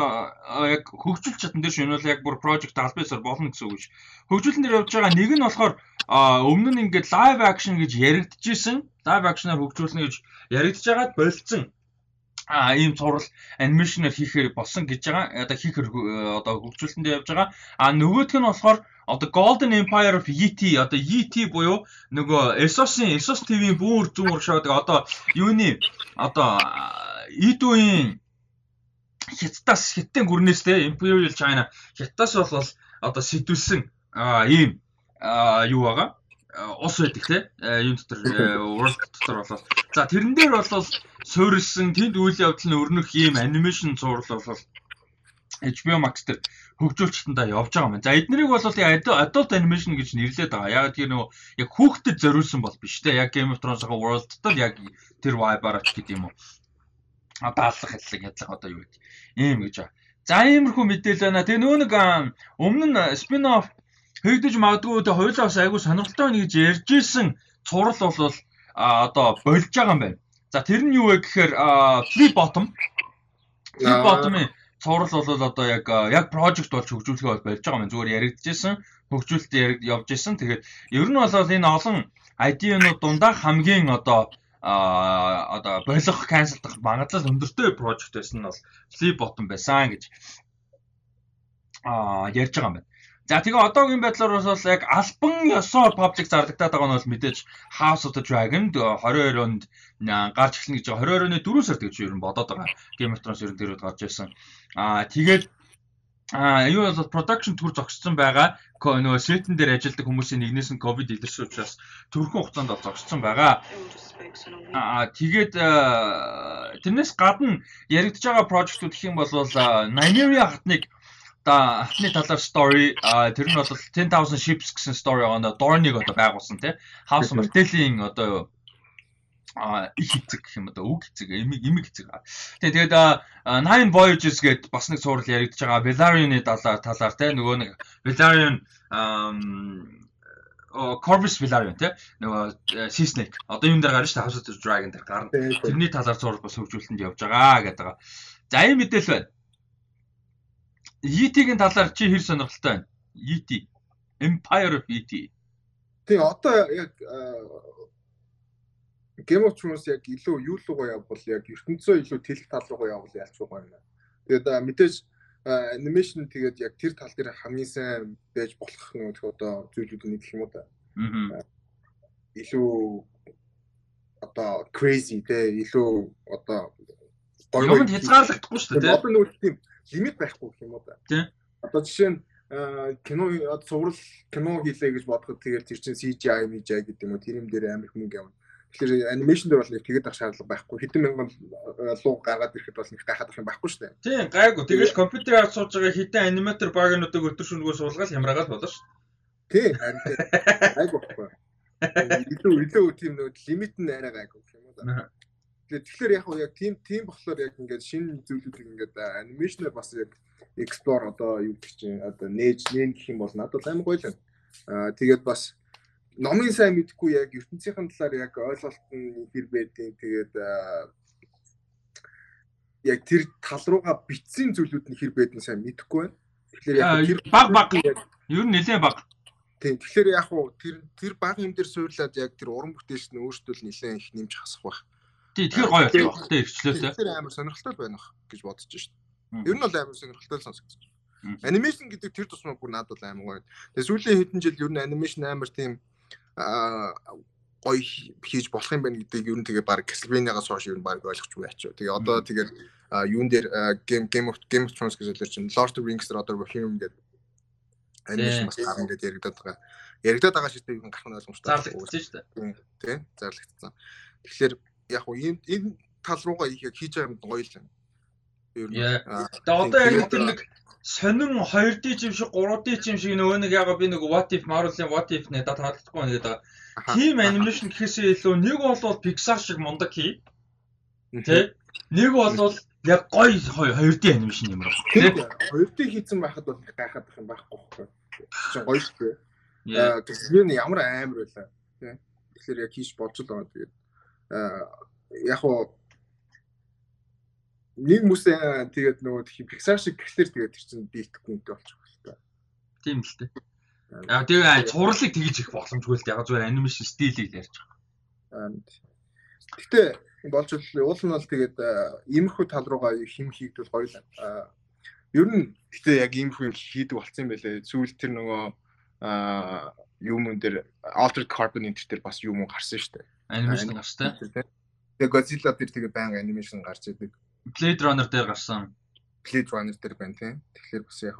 яг хөгжүүлч чадсан дээр шинэ бол яг бүр project албасаар болно гэсэн үг ш. Хөгжүүлэн дээр явж байгаа нэг нь болохоор өмнө нь ингээд live action гэж яригдчихсэн. Live action-аар хөгжүүлнэ гэж яригдж байгаад болцсон а ийм цуврал анимашнаар хийхээр болсон гэж байгаа. Одоо хийхээр одоо хөгжүүлэлтэнд явж байгаа. А нөгөөх нь болохоор одоо Golden Empire of ET одоо ET буюу нөгөө Esos-ын Esos TV-ийн бүр зүүн ураг шоудаг одоо юуны одоо Идүүийн хятадас хятадын гүрнээс те Imperial China хятадас бол одоо сэтүүлсэн ийм юу байгаа ус байдаг те юм дотор уралд дотор болол за тэрэн дээр бол суурилсан тэнд үйл явдал нь өрнөх ийм анимашн зураг бол HBO Max дээр хөгжүүлэлтэндээ явж байгаа юм. За эднэрийг бол adult animation гэж нэрлэдэг байгаа. Яг тэр нөгөө яг хүүхдэд зориулсан бол биш те. Яг Game of Thrones-ийн world-д л яг тэр vibe-аар ч гэдэг юм уу даалгах хэллэг ядлах одоо юу гэдэг ийм гэж байна. За иймэрхүү мэдээлэл байна. Тэгээ нөө нэг өмнө нь спин офф хийгдэж магадгүй тэ хоёулаа бас айгүй сонирхолтой байна гэж ярьж исэн цуврал бол одоо болж байгаа юм байна. За тэр нь юу вэ гэхээр flip bottom flip bottom-ын цуврал бол одоо яг яг project болж хөгжүүлэхээ бол болж байгаа юм. Зүгээр яригдчихсэн, хөгжүүлэлт явж исэн. Тэгээд ер нь бол энэ олон ID-нууд дундаа хамгийн одоо а одоо болох канселдах магадлал өндөртэй project байсан нь бол flip bottom байсан гэж а ярьж байгаа юм байна. За тэгээ одоогийн байдлаар бас яг альбан ёсоор public зарлагдаад байгаа нь бол мэдээж House of the Dragon 22 онд гарч эхэлнэ гэж байгаа. 22 оны 4 сард гэж ер нь бодоод байгаа. Game of Thrones ер нь тэр гарч ирсэн. Аа тэгээд А юу бол production төр зогссон байгаа. Нөгөө сетэн дээр ажилладаг хүмүүсийн нэгнээс нь ковид илэрсэн учраас төрхөн хугацаанд зогссон байгаа. Аа тэгээд тэрнээс гадна яригдж байгаа project-ууд гэх юм бол Nymeria хатныг да хатны талаар story тэр нь бол 10000 ships гэсэн story байгаа. Dorn-ыг одоо байгуулсан тий. House Martell-ийн одоо их хэцэг гэх юм одоо үг хэцэг эмиг эмиг хэцэг. Тэгээ тэгээд Nine Voyages гээд бас нэг суурал яригдж байгаа Velaryon-ы талаар талаар те нөгөө нэг Velaryon Corvus Velaryon те нөгөө Sea Snake одоо юм дээр гарна шүү дээ House of the Dragon дээр гарна. Тэрний талаар суурал бас хөгжүүлэлтэнд явж байгаа гэдэг. За ийм мэдээлэл байна. ET-ийн талаар чи хэр сонирхолтой байна? ET Empire of ET. Тэгээ одоо яг Game of Thrones яг илүү юу руугаа явбал яг ертөнцөө илүү тэлэх тал руугаа явбал ялчгүй байна. Тэгээд мэдээж анимашн тэгээд яг тэр тал дээр хамгийн сайн байж болох нэг одоо зүйлүүд нэг юм уу та. Аа. Илүү одоо crazy те илүү одоо гоё хязгаарлагдахгүй шүү дээ. Одоо нэг тийм лимит байхгүй юм уу та. Тийм. Одоо жишээ нь кино цуврал кино хийлээ гэж бодоход тэгээд тэр чинь CGI, MGI гэдэг юм уу тэр юм дээр амар хүмүүс явна Тэгэхээр анимашн дээр бол нэг тэгээд ах шаардлага байхгүй. Хэдэн мянган э, луу гаргаад ирэхэд бол нэг гайхаад ах юм байхгүй шүү дээ. Тийм, гайгүй. Тэгэл компьютер аваад сууж байгаа хэдэн аниматор багийнуудыг өдөр шөнөгөө суулгаад хямраагаад болно шүү. Тийм, гайгүй байхгүй. Илүү илүү тийм нэг лимит нь арай гайгүй юм уу? Тэгэхээр яг яг тийм тийм болохоор яг ингээд шинэ зүйлүүдийг ингээд анимашнаар бас яг explore одоо юу гэх чинь одоо нээж нээн гэх юм бол надад амар гоё л. Аа тэгээд бас номын сайн мэдхгүй яг ертөнцийн талаар яг ойлголт нь хэр байдгийг тэгээд яг тэр тал руугаа битсэн зүйлүүд нь хэр байдгийг сайн мэдэхгүй байна. Тэгэхээр яг тэр баг баг ер нь нэлээд баг. Тийм. Тэгэхээр яг уу тэр тэр баг юм дээр суурлаад яг тэр уран бүтээлч нь өөртөө л нэлээд их нэмж хасах байх. Тийм. Тэгэхээр гоё байх. Тийм. Ирчлээсээ. Тэр амар сонирхолтой байна гэж бодож шít. Ер нь бол амар сонирхолтой сонсогдсон. Анимашн гэдэг тэр тусмаа бүр надад амар гоё. Тэгээ сүүлийн хэдэн жил ер нь анимашн амар тийм гоё хийж болох юм байна гэдгийг ер нь тэгээ баг Castlevania-гаас хойш ер нь баг ойлгохгүй ячаа. Тэгээ одоо тэгээд юун дээр game game of game of Thrones гэж чинь Lord of the Rings дээр одоо Bohemian гэдэг анимашн бас гарна гэдээ яригадаад байгаа. Яригадаад байгаа шигтэй юу гарах нь ойлгомжтой. Зарлагдсан шүү дээ. Тийм, зарлагдсан. Тэгэхээр яг уу энэ энэ тал руугаа яг хийж байгаа юм гоё л юм. Ер нь. Тэгээ одоо яг тэр нэг сонин 2D юм шиг 3D юм шиг нөгөө нэг яга би нөгөө What if Marvel-ийн What if нэ дат хаалцахгүй нэг байгаа. Team animation гэхээсээ илүү нэг бол Pixar шиг мундаг хий. Тэ? Нэг бол яг гоё 2D animation юм байна. Тэ? 2D хийцэн байхад бол гайхаад байх юм байхгүй байхгүй. Чи гоё шүү дээ. Аа тэгсэн ямар амар байлаа. Тэ? Тэгэхээр яг хийж болж л байгаа тэгээд аа яг уу нэг мөс э, тэгээд нөгөө пиксар шиг гэхлээр тэгээд тэр чинь дийлдэхгүй үнэтэй болчих байна. Тийм л дээ. Аа тэгээд цувралыг тгийж их боломжгүй л дээ. Яг зүгээр анимашн стилийг ярьж байгаа. Гэхдээ болж уул нь бол тэгээд э, иймэрхүү тал руугаа хим хийгдвэл гоё л. Э. Ер нь гэхдээ яг иймэрхүү хийдэг болсон юм байлээ. Сүүлд тэр нөгөө аа юмн дээр altered carbon энэ төр бас юм гарсан шүү дээ. Анимашн гарсан тийм. Тэгээд Godzilla төр тэгээд баян анимашн гарч идэг. Аа Blade Runner дээр гарсан. Blade Runner дээр байна тийм. Тэгэхээр бас яг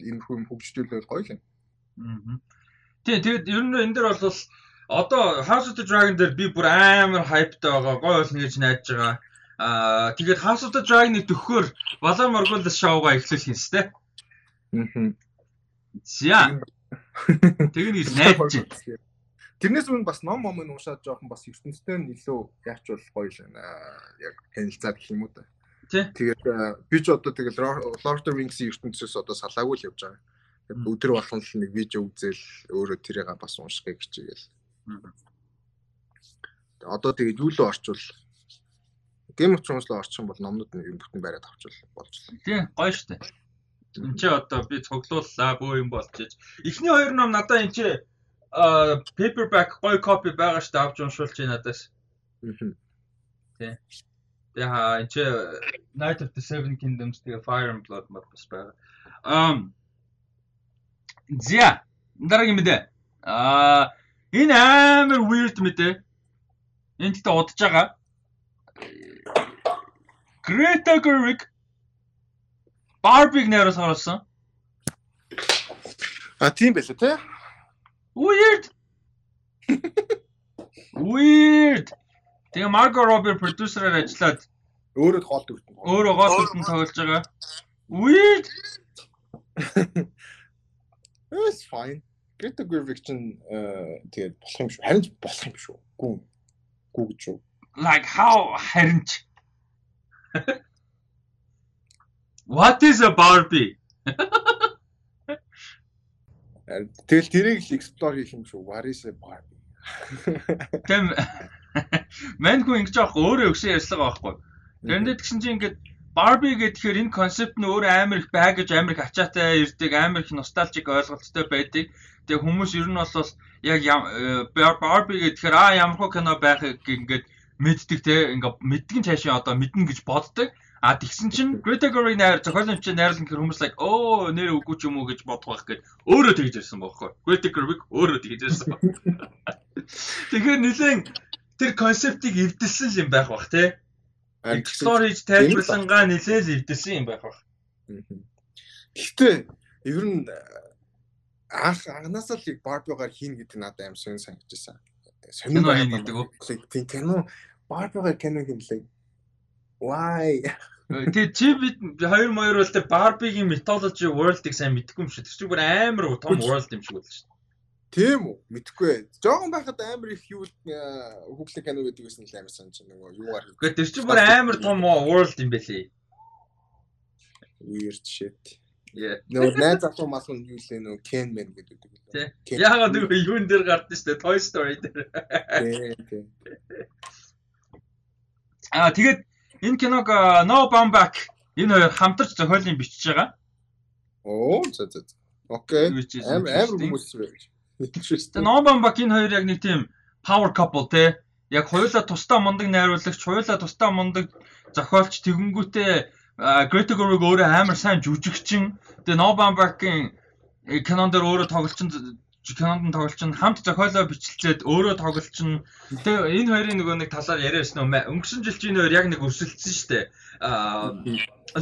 энэ хүм хөгжүүлэл гоё л юм. Аа. Тий, тэгээд ер нь энэ дээр бол одоо House of the Dragon дээр би бүр амар хайптай байгаа. Гоё болно гэж найдаж байгаа. Аа тэгээд House of the Dragon-ыг төгөхөөр Valar Morghulis шоугаа эхлүүлэх юм сте. Аа. За. Тэгнэ гэж найдаж. Тэрнээс өмнө бас ном ном уншаад жоохон бас ертөнцтэй нь илүү яач бол гоё л байна. Яг танилцаад гэх юм уу та. Тэгээд би ч одоо тэгэл Lord of the Rings-ийн ертөнцөөс одоо салаагүй л явж байгаа. Тэгээд өдөр болгон л нэг видео үзэл өөрөө тэрийг бас уншихыг хичээгээл. Одоо тэгээд юу л орчвол Game of Thrones руу орчих юм бол номнууд нь нь бүтэн бариад авчвал болж л. Тийм гоё штэ. Энд чи одоо би цуглууллаа бөө юм болж. Эхний хоёр ном надаа энэ чи paperback гой копи байгаа шүү дээ авч уншуулж байна надаас. Тий. Тэгээ энэ Night of the Seven Kingdoms тэгээ Fire and Blood мод бас байгаа. Um Зя дараагийн мэдээ. Аа энэ амар weird мэдээ. Энд тэгтээ удаж байгаа. Greta Gerwig Barbie-г нэрээс оруулсан. А тийм байлаа тий. Weird. Weird. Тэгээ Margot Robbie продюсераар ажиллаад өөрөө хоол дүртэн. Өөрөө хоол дүртэн тоглож байгаа. Weird. It's fine. Greta Gerwig чинь тэгээд болох юм шүү. Харин болох юм шүү. Гүн. Гү гэж юу? Like how харин ч. What is a Barbie? Тэгэл тэрийг л explore хийх юм шүү. What is a Barbie? Тэм мань хүн ингэж аах өөрөө өгсөн ярьслага байхгүй. Тэрэндээ тэгсэн чинь ингээд Barbie гэхээр энэ концепт нь өөр амар их байгаж амар их ачаатай ирдэг, амар их носталжик ойлголттой байдаг. Тэгээ хүмүүс ер нь бол яг э, Barbie гэхээр аа ямар хөө кино байхыг ингээд мэддэг те ингээд мэдгэн цаашаа одоо мэднэ гэж боддог. А тэгсэн чинь Greta Gerwig найр зохиолч найрлан гэхэр хүмүүс like оо нэр үгүй ч юм уу гэж бодох байх гээд өөрөө тэгж ярьсан бохоо. Greta Gerwig өөрөө тэгж ярьсан. Тэгэхээр нэлээд тэр концептыг эвдэлсэн юм байх бах тий. Storage тайлбарлангаа нэлээд эвдэлсэн юм байх бах. Гэхдээ ер нь анх анханасаа л Barbie-гаар хийн гэдэг надад аим сонь санагдчихсан. Сонин байна гэдэг үү? Тийм кино Barbie-гаар кино хийлээ Why? Тэгээ чи бид хоёр моёр бол тэр Barbie-гийн mythology world-ыг сайн мэдэхгүй юм шиг. Тэр чинь бүр амар том world юм шиг байлаа шүү. Тийм үү? Мэдхгүй. Жохон байхад амар их юу хүүхлэг кино гэдэг байсан л амар санаж нөгөө юугаар. Гэхдээ тэр чинь бүр амар том world юм байлээ. Weird shit. Yeah. Нөгөө найз залуу мас нь юу лээ нөгөө Ken Man гэдэг үү. Тийм. Яагаад нөгөө юун дээр гардаг шүү дээ Toy Story дээр. Тийм. Аа тэгээд Энэ киног No Bound Back энэ хоёр хамтарч зохиолын бичиж байгаа. Оо за за. Окей. Амар хүмүүс байж. Тэгээ No Bound Back энэ хоёр яг нэг тийм power couple те. Яг хоёулаа тусдаа мундаг найруулагч, хоёулаа тусдаа мундаг зохиолч тэгэнгүүтээ Greta Gerwig өөрөө амар сайн жүжигчин. Тэгээ No Bound Back-ийн кинон дээр өөрөө тоглолчин кинонд нь тоглолч нь хамт зохиолоо бичлцээд өөрөө тоглолч нь тэгээ энэ хоёрын нөгөө нэг талаар яриасан нөө өнгөрсөн жил чинь хоёр яг нэг өрсөлдсөн шүү дээ. Аа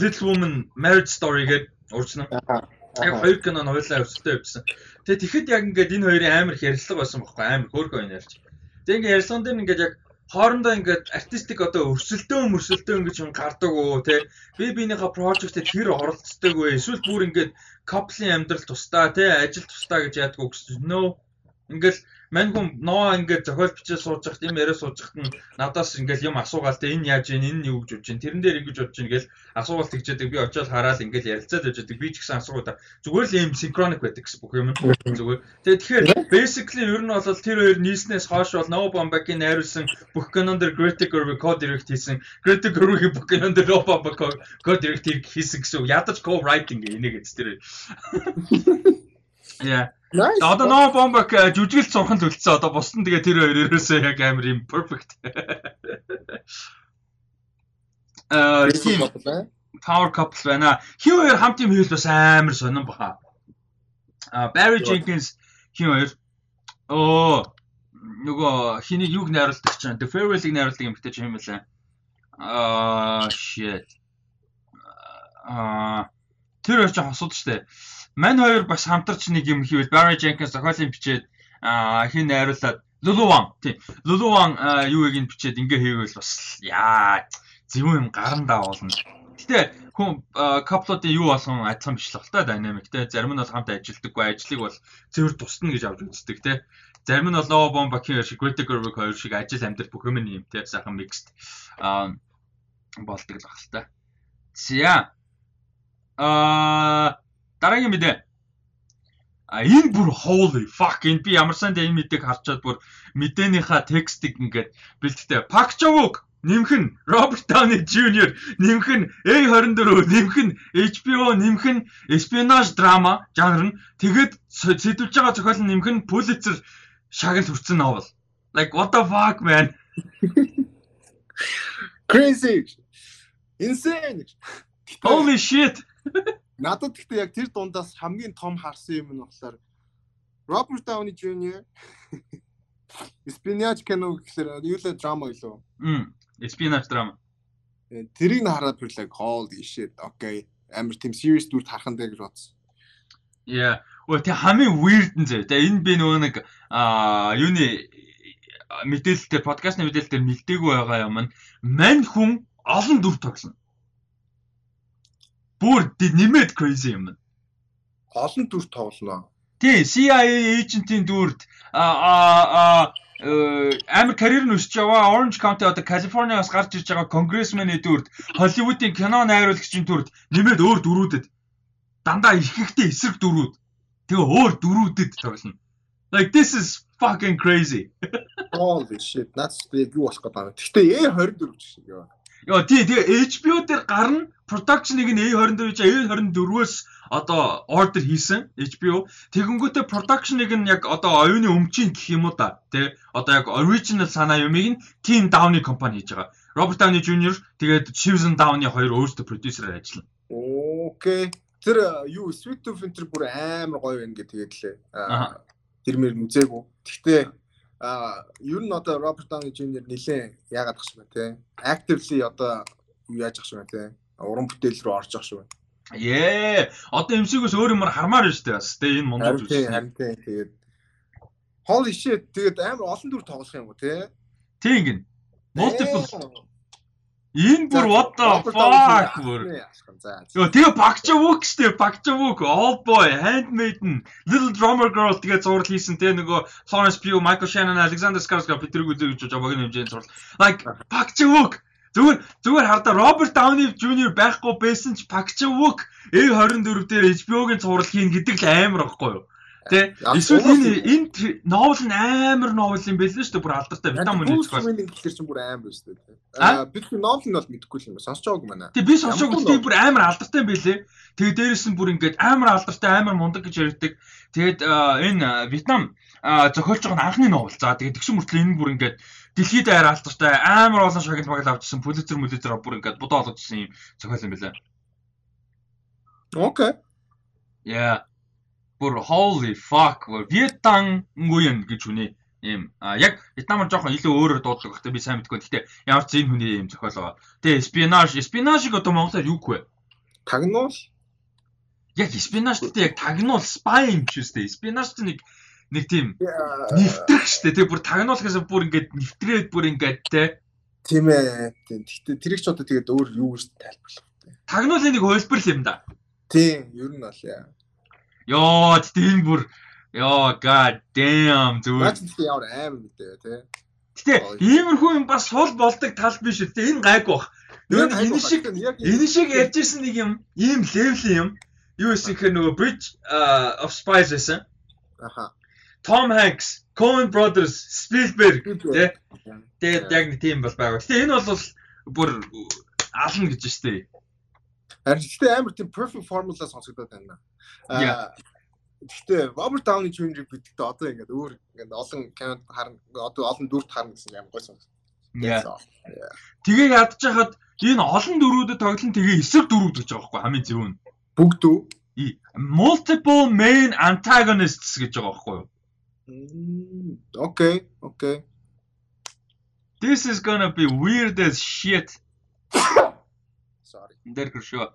Little Woman Marriage Story гэдэг урьдчилан. Яг хоёр кино нь хоёулаа өрсөлдөө явуулсан. Тэгээ тэгэхэд яг ингээд энэ хоёрын амар их ярилцлага байсан байхгүй амар хөөрхөн юм ярьж. Тэгээ ингээд ярилцлаган дээр ингээд яг хоорондоо ингээд артистик одоо өрсөлдөө мөрсөлдөө ингэж юм гардаг уу те би биенийхээ прожектэд тэр оролцдог вэ эсвэл бүр ингээд каплийн амьдрал тусдаа те ажил тусдаа гэж яадаг гэсэн нөө ингээл мань хүн ноо ингээд зохиол бичээ сууж захт юм яриа сууж захт нь надаас ингээд юм асуугаал те энэ яаж ийн энэ юу гэж бодож чинь тэрэн дээр ингэж бодож чинь гэл асуулт тэгжээдэг би очиод хараад ингээд ярилцаад яждаг би ч гэсэн асуугаа зүгээр л юм синхроник байдаг гэсэн бүх юм. Зүгээр. Тэгээ тэгэхээр basically ер нь бол тэр хоёр нийснээс хойш бол No Bombaki найруулсан бүх кинон дээр Greta Gerwig code direct хийсэн. Greta Gerwig бүх кинон дээр No Bombaki code direct хийсэн гэсэн ядаж co-writing энийг эц тэр Yeah. Одоо ноо бомбак жүжиглэл сурхан төлцсөн. Одоо бус нь тэгээ тэр хоёр ерөөсөө яг амар юм perfect. Аа power couple байна. Хин хоёр хамт юм хийвэл бас амар сонирн баха. Аа Barry Jenkins хин хоёр оо нөгөө хиний юг найруулдаг чинь The Farewell-ыг найруулдаг юм битэж юм байлаа. Аа shit. Аа тэр хоёр ч хосууд штэ. Мань хоёр бас хамтарч нэг юм хийвэл Barry Jenkins зохиолын бичээд хин найруулад Luluwan тийм Luluwan юу ийг нь бичээд ингээ хийвэл бас яа зөвүүн юм гарандаа болно. Гэтэ хүн каплуудын юу болгон адилхан биш л та динамик те. Зарим нь бол хамт ажилдаггүй ажлыг бол цэвэр тусна гэж авч үздэг те. Зарим нь бол Nova Bomba Killer шиг Greta Gerwig хоёр шиг ажил амьдрал бүх юм юм те. Сайхан mixed аа болдог л баг л та. За аа Дараагийн мэдээ. А энэ бүр holy fuck энэ би ямар санд энэ мэдээг харчаад бүр мэдээнийхаа текстийг ингээд бэлтдээ. Park Chan-wook нэмэх нь Роберт Дауни Jr. нэмэх нь A24 нэмэх нь HBO нэмэх нь espionage drama жанр нь тэгээд сэдвж байгаа зохиол нь нэмэх нь Pulitzer шагнал хүрсэн новел. Like what the fuck man? Crazy. Insane. Holy shit. Надад гэхдээ яг тэр дундаас хамгийн том харсан юм нь болохоор Роберт Дауни Jr. Espionage кино гэхэлэр юу л драма гэлөө. Мм. Espionage драма. Э, тэрийг нь хараад бирлээ holy shit. Okay. Амар тийм serious дүрт харах нь гэж бодсон. Yeah. Өө тэг хамгийн weird нь зөө. Тэг энэ би нөгөө нэг аа юуны мэдээлэл дээр подкастны мэдээлэл дээр мэлдээгүй байгаа юм. Мань хүн олон дүр тоглоно. Бүр нэмээд crazy юм. Олон дүр тоглоно. Тий, CIA agent-ийн дүрд а а амар карьер нь өсөж яваа Orange County одоо Калифорниас гарч ирж байгаа конгрессменийн дүрд Холливуудын кино найруулагчийн дүрд нэмээд өөр дүрүүдэд дандаа ихэнхдээ эсрэг дүрүүд тэгээ өөр дүрүүдэд тоглоно. Like this is fucking crazy. Holy shit. That's big юу болох гэдэг. Гэхдээ A24 шиг яа. Тий тэгээ HBO дээр гарна production-ыг нь A24 A24-өөс одоо ордер хийсэн HBO тэгэнгүүтээ production-ыг нь яг одоо оюуны өмчийн гэх юм уу да тий одоо яг original санаа юмыг нь Team Downey компани хийж байгаа. Robert Downey Jr. тэгээд Susan Downey хоёр өөрсдөө продюсераар ажиллана. Окей. Тэр юу Sweet Tooth Winter бүр амар гоё байна гэж тэгээд лээ. Тэр мөр үзээгүй. Гэхдээ а ер нь одоо Роберт Дауни Жуниор нилээн яагаад ах шиг байна те? Actively одоо юу яаж ах шиг байна те? Уран бүтээл рүү орж ах шиг байна. Ээ одоо MCU-гээс өөр юмар хармаар байна шүү дээ бас те энэ мундаг зүйл харин тэгээд holy shit тэгээд амар олон дүр тоглох юм уу те? Тийм гин multiple Энэ бүр what the fuck бүр. Йоо тэгээ Багча Wook штэ Багча Wook Old Boy Handmaiden Little Drummer Girl тэгээ зураг хийсэн те нөгөө Florence Pugh Michael Shannon Alexander Skarsgård Peter үзээ гэж багийн хэмжээнд зурлаа. Like Багча Wook зүгээр зүгээр хардаа Роберт Дауни Jr байхгүй байсан ч Багча Wook A24 дээр HBO-гийн зураг хийн гэдэг л амар байхгүй юу? Тэ эсвэл энэ энэ новел нь амар новел юм байлээ шүү дээ бүр алдартай витамин үзэх бол. Энэ гэхэлэр чинь бүр амар шүү дээ. Аа бид новел нь бол мэдэхгүй юм байна. Сонсч байгаагүй манай. Тэг би сонсч байгаагүй тийм бүр амар алдартай юм байлээ. Тэгээ дээрэс нь бүр ингээд амар алдартай амар мундаг гэж ярьдаг. Тэгээд энэ Вьетнам зохиолж байгаа анхны новел. За тэгээд тэгшин мөртлөө энэ бүр ингээд дэлхийд аяар алдартай амар олон шагнал магаал авчихсан пулицер мүлицер бүр ингээд будаа олгожсэн юм зохиол юм байлаа. Окей. Yeah бүр holy fuck Вьетнам ngуйн гэж хүнээ ийм а яг Вьетнамаар жоохон илүү өөрөөр дууддаг гэхдээ би сайн мэдгүй. Гэхдээ ямар ч энэ хүний ийм зохиол байгаа. Тэгээ espionage espionage одоо монголоор юу гэв? Тагнуул. Яг espionage гэдэг яг тагнуул spy юм ч үстэй. Espionage чинь нэг нэг тийм нэвтрэх штэ. Тэгээ бүр тагнуул гэсэн бүр ингээд нэвтрээд бүр ингээд те. Тийм ээ. Гэхдээ тэрийг ч одоо тэгээд өөр юу гэж тайлбарлах вэ? Тагнуулын нэг хөлбөр юм да. Тийм, ер нь бол яа. Йоо, тийм бүр Йоо god damn зүгээр. Наач ямар амар мэдээ тий. Гэтэ иймэрхүү юм бас сул болдог тал биш үү? Энэ гайг бах. Нөгөө энэ шиг энэ шиг ярьж ирсэн нэг юм ийм левел юм. Юу гэсэн хэрэг нөгөө Bridge of Spies байсан. Аха. Tom Hanks, Coen Brothers, Spielberg тий. Тэгээд яг нэг тийм бол байгаа. Гэтэ энэ бол бүр ална гэж штэ. Харин гэхдээ амар тийм perfect formula сонсогдоод байна. Аа Гэхдээ Robert Downey Jr. бидэгтээ одоо ингээд өөр ингээд олон кинонд харна одоо олон дүрт харна гэсэн юм гоё сонс. Тэгээ ядж хахад энэ олон дөрүүдэд тоглон тэгээ эсрэг дөрүүд гэж байгаа байхгүй хамгийн зөв нь. Бүгд үү? Multiple main antagonists гэж байгаа байхгүй юу? Окей, окей. This is gonna be weird as shit. Sorry. Дээр гэршөө.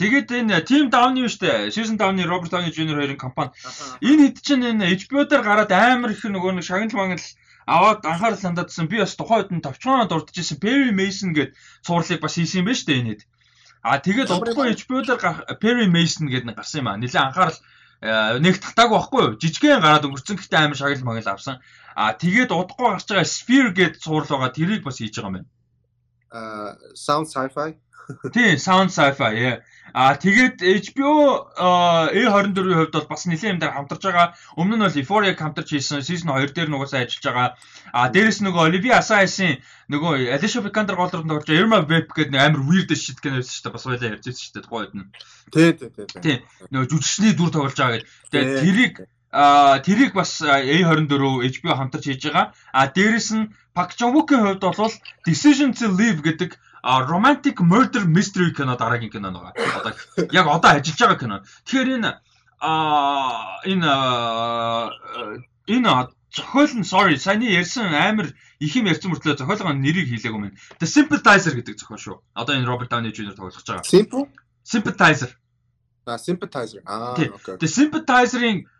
Тэгээд энэ Team Down юу штэ? Season Down-ы Robert Downey Jr. хоёрын компани. Энэ хэд чинь энэ HBO дээр гараад амар их нөгөө нэг шагнал мангал аваад анхаарал хандаадсан. Би бас тухайн үед нь товчхон дурдж исэн Perry Mason гээд цуурлыг бас хийсэн юм байна штэ энэ хэд. А тэгээд удахгүй HBO дээр Perry Mason гээд нэг гарсан юм а. Нилээ анхаарал э, нэг татаагүй байхгүй юу? Жижигхэн гараад өнгөрцөн гэхдээ амар шагнал мангал авсан. А тэгээд удахгүй гарч байгаа Sphere гээд цуурл байгаа тэрийг бас хийж байгаа юм байна. Аа sound sci-fi. Тийм, sound sci-fi яа. А тэгээд HBO A24-ийн хувьд бол бас нэлээд юм дээр хамтарч байгаа. Өмнө нь бол Euphoria хамтарч хийсэн season 2 дээр нугасаа ажиллаж байгаа. А дээрэс нөгөө Olivia Assayas-ийн нөгөө Alicia Vikander гол дүрд орж Irma Vep гэдэг нэг амар weird shit гэнэ байсан шүү дээ. Бас хоёлаа ярьж байсан шүү дээ тухайд нь. Тий, тий, тий. Тийм. Нөгөө жүжигчний дүр тоглож байгаа гэдэг. Тэгээд тэрийг а тэрийг бас A24 HBO хамтарч хийж байгаа. А дээрэс нь Park Chan-wook-ийн хувьд бол Decision to Leave гэдэг romantic murder mystery кино дараагийн кино нэг. Одоо яг одоо ажиллаж байгаа кино. Тэгэхээр энэ а энэ энэ зохиол нь sorry саяны ярьсан амар их юм ярьсан мөртлөө зохиолгоо нэрийг хэлээгүй мэн. The Sympathizer гэдэг зохиол шүү. Одоо энэ Robert Downey Jr. тоглож байгаа. Sympathizer. Sympathizer. Аа окей. The Sympathizer-ийн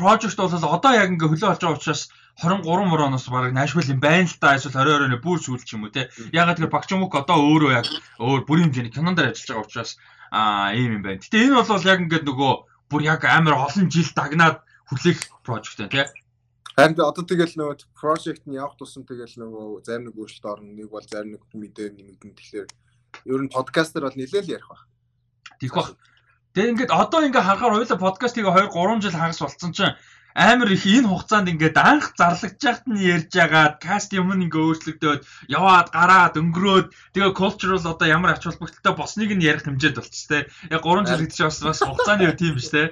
project бол одоо яг ингээ хөлөө олж байгаа учраас 23 мөрөөноос бараг Nashville юм байна л да эсвэл 20 20-ны бүр сүүл ч юм уу те. Ягаад гэвэл Bakchumuk одоо өөрөө яг өөр бүрийн хэмжээний кинон дээр ажиллаж байгаа учраас аа ийм юм байна. Гэтэ энэ бол яг ингээд нөгөө бүр яг амар олон жил дагнаад хүлээх project байна те. Харин одоо тэгэл нөгөө project нь явах тусам тэгэл нөгөө зарим нэг өөрчлөлт орно. Нэг бол зарим нэг мэдээ нэмэгдэн. Тэгэхээр ер нь подкастер бол нэлээд л ярих баг. Тийх баг. Тэгээ ингээд одоо ингээд харахаар хоёулаа подкастыг 2 3 жил хагас болцсон чинь амар их энэ хугацаанд ингээд анх зарлагдж яхад нь ярьж агаад каст юм ингээ өөрчлөгдөөд яваад гараад өнгөрөөд тэгээ cultural одоо ямар ач холбогдолтой босныг нь ярих хэмжээд болчих тээ. Яг 3 жил гэдэг чинь бас бас хугацааны үе тийм биш тээ.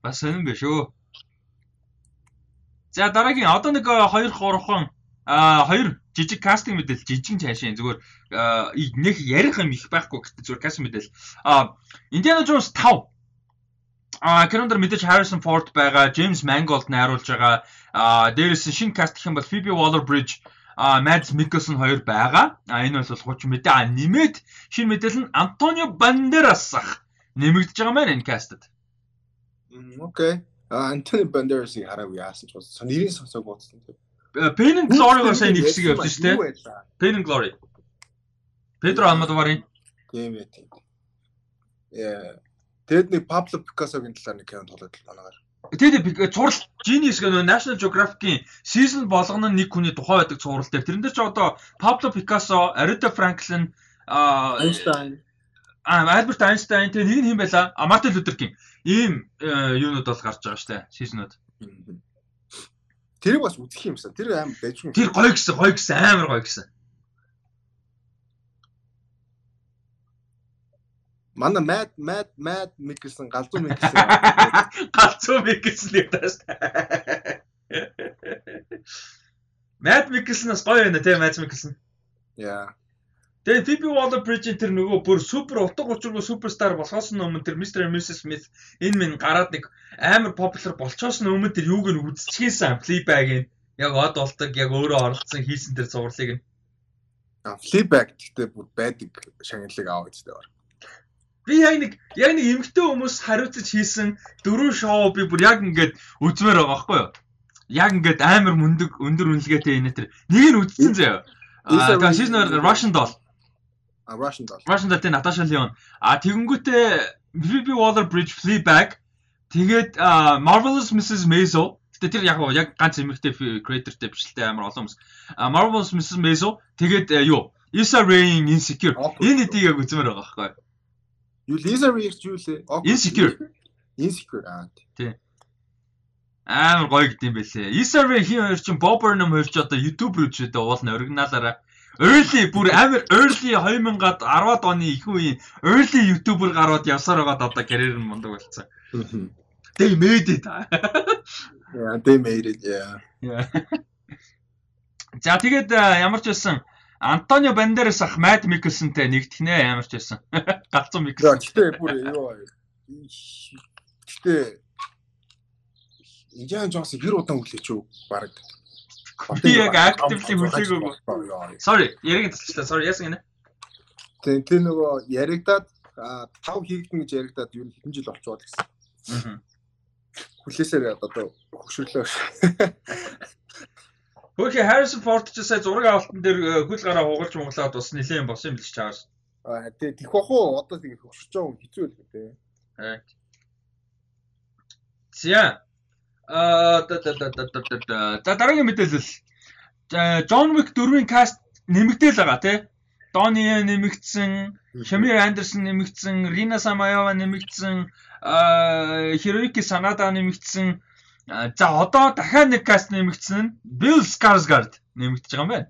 Бас сонирн биш үү. За дараагийн одоо нэг 2 3хан а хоёр жижиг кастинг мэдээлэл жижиг цаашаа зүгээр нэг ярих юм их байхгүй гэхдээ зүгээр кастинг мэдээлэл а Indiana Jones 5 А кинонд мэдээж Harrison Ford байгаа, James Mangold найруулж байгаа. А дээрээс шинэ каст гэх юм бол Phoebe Waller-Bridge а Mads Mikkelsen хоёр байгаа. А энэ бол хуучин мэдээ. А нэмээд шинэ мэдээлэл нь Antonio Banderas ах нэмэгдэж байгаа маань энэ кастад. Окей. А Antonio Banderas-ийг хараагүй яасан ч болсон. Нэрийн сонсоог бодсон тийм. Pain and Glory-гоор сайн нэг хэсэг явж штэ. Pain and Glory. Pedro Almodovar-ын. Тийм ээ тийм. Яа Тэгэд нэг Pablo Picasso-гийн талаар нэг кино тоглоод танаагаар. Тэгээд цуврал Genius гэх нөө National Geographic-ийн season болгоно нэг хүний тухай байдаг цуврал дээр. Тэрэн дээр ч одоо Pablo Picasso, Aretha Franklin, Einstein Альберт Айнштайн тэгээ нэг нь хэм байла? А Мартин Лютер Кинг. Ийм э, юунууд бол гарч байгаа штэ. Сизнүүд. Тэрийг бас үзэх юмсан. Тэр аим юм. Тэр гоё гэсэн, гоё гэсэн, амар гоё гэсэн. Манай Mad Mad Mad Mikkelsen галзуу Mikkelsen галзуу Mikkelsen гэдэг шүү дээ. Mad Mikkelsen-аас гоё байна те Mad Mikkelsen. Яа. Тэгээ Phoebe Waller-Bridge тэр нөгөө бүр супер утга учиргүй суперстар болохоос өмнө тэр Mr. and Mrs. Smith энэ минь гараад нэг амар популяр болчоос өмнө тэр юуг нь үзчихсэн Fleabag-ийн яг од болдог яг өөрөө оролцсон хийсэн тэр зурлыг нь. А Fleabag гэхдээ бүр байдаг шагналыг аваад үздэг байна. Би яг нэг яг нэг эмгтэй хүмүүс хариуцаж хийсэн дөрөв шоу би бүр яг ингээд үзмээр байгаа байхгүй юу? Яг ингээд амар мөндөг өндөр үнэлгээтэй энэ тэр нэг нь үзсэн заяа. Аа тэгээ season Russian Doll. А Russian Doll. Russian Doll тэ Наташа Леон. А тэгэнгүүтээ Phoebe Waller-Bridge Fleabag тэгээд Marvelous Mrs. Maisel Гэтэ тэр яг яг ганц эмэгтэй creatorтэй бичлээ амар олон хүмүүс. Marvelous Mrs. Maisel тэгээд юу? Issa Rae-ийн Insecure. Энэ хэдийг яг үзмээр байгаа байхгүй юу? Lisa Rae юу лээ? Insecure. Insecure аа. Тий. Амар гоё гэдэм байлээ. Issa Rae хин хоёр чинь Bob Burnham хоёр ч одоо YouTuber ч үдэ уулна оригиналаараа early бүр амар early 2000-ад 10-ад оны их үеийн early YouTuber гарууд явсаар байгаад одоо карьер нь мундаг болсон. They made it. Yeah, they made it. Yeah. За тэгээд ямар ч байсан Антонио Бандерас ах Мад Микелсонтэй нэгдэх нэ ямар ч байсан. Галзуу Микелсон. Гэтэ бүр юу Гэтэ Индиан Джонс хэр удаан хүлээч үү баг. Би яг активли хүлээгээгүй. Sorry, яриг тасчлаа. Sorry, яасан гинэ. Тэг тэр нөгөө яригдаад тав хийгдэн гэж яригдаад юу хэдэн жил болчихвол гэсэн. Аа. Хүлээсээр одоо хөшөрлөө. Хөөе Harrison Ford ч сая зураг авалтан дээр хөл гараа хугалж монголоод бас нилээн болсон юм л ч чааш. Аа тий тэх бах уу одоо тэгээ хөшөрч байгаа хэцүү л дээ. Аа. Зя. Аа за дараагийн мэдээлэл. John Wick 4-ийн каст нэмэгдээл байгаа тий. Donnie нэмэгдсэн, Shamir Anderson нэмэгдсэн, Rina Samaeva нэмэгдсэн, Hiroyuki Sanada нэмэгдсэн. За одоо дахиад нэг каст нэмэгдсэн нь Bill Skarsgård нэмэгдэж байгаа юм байна.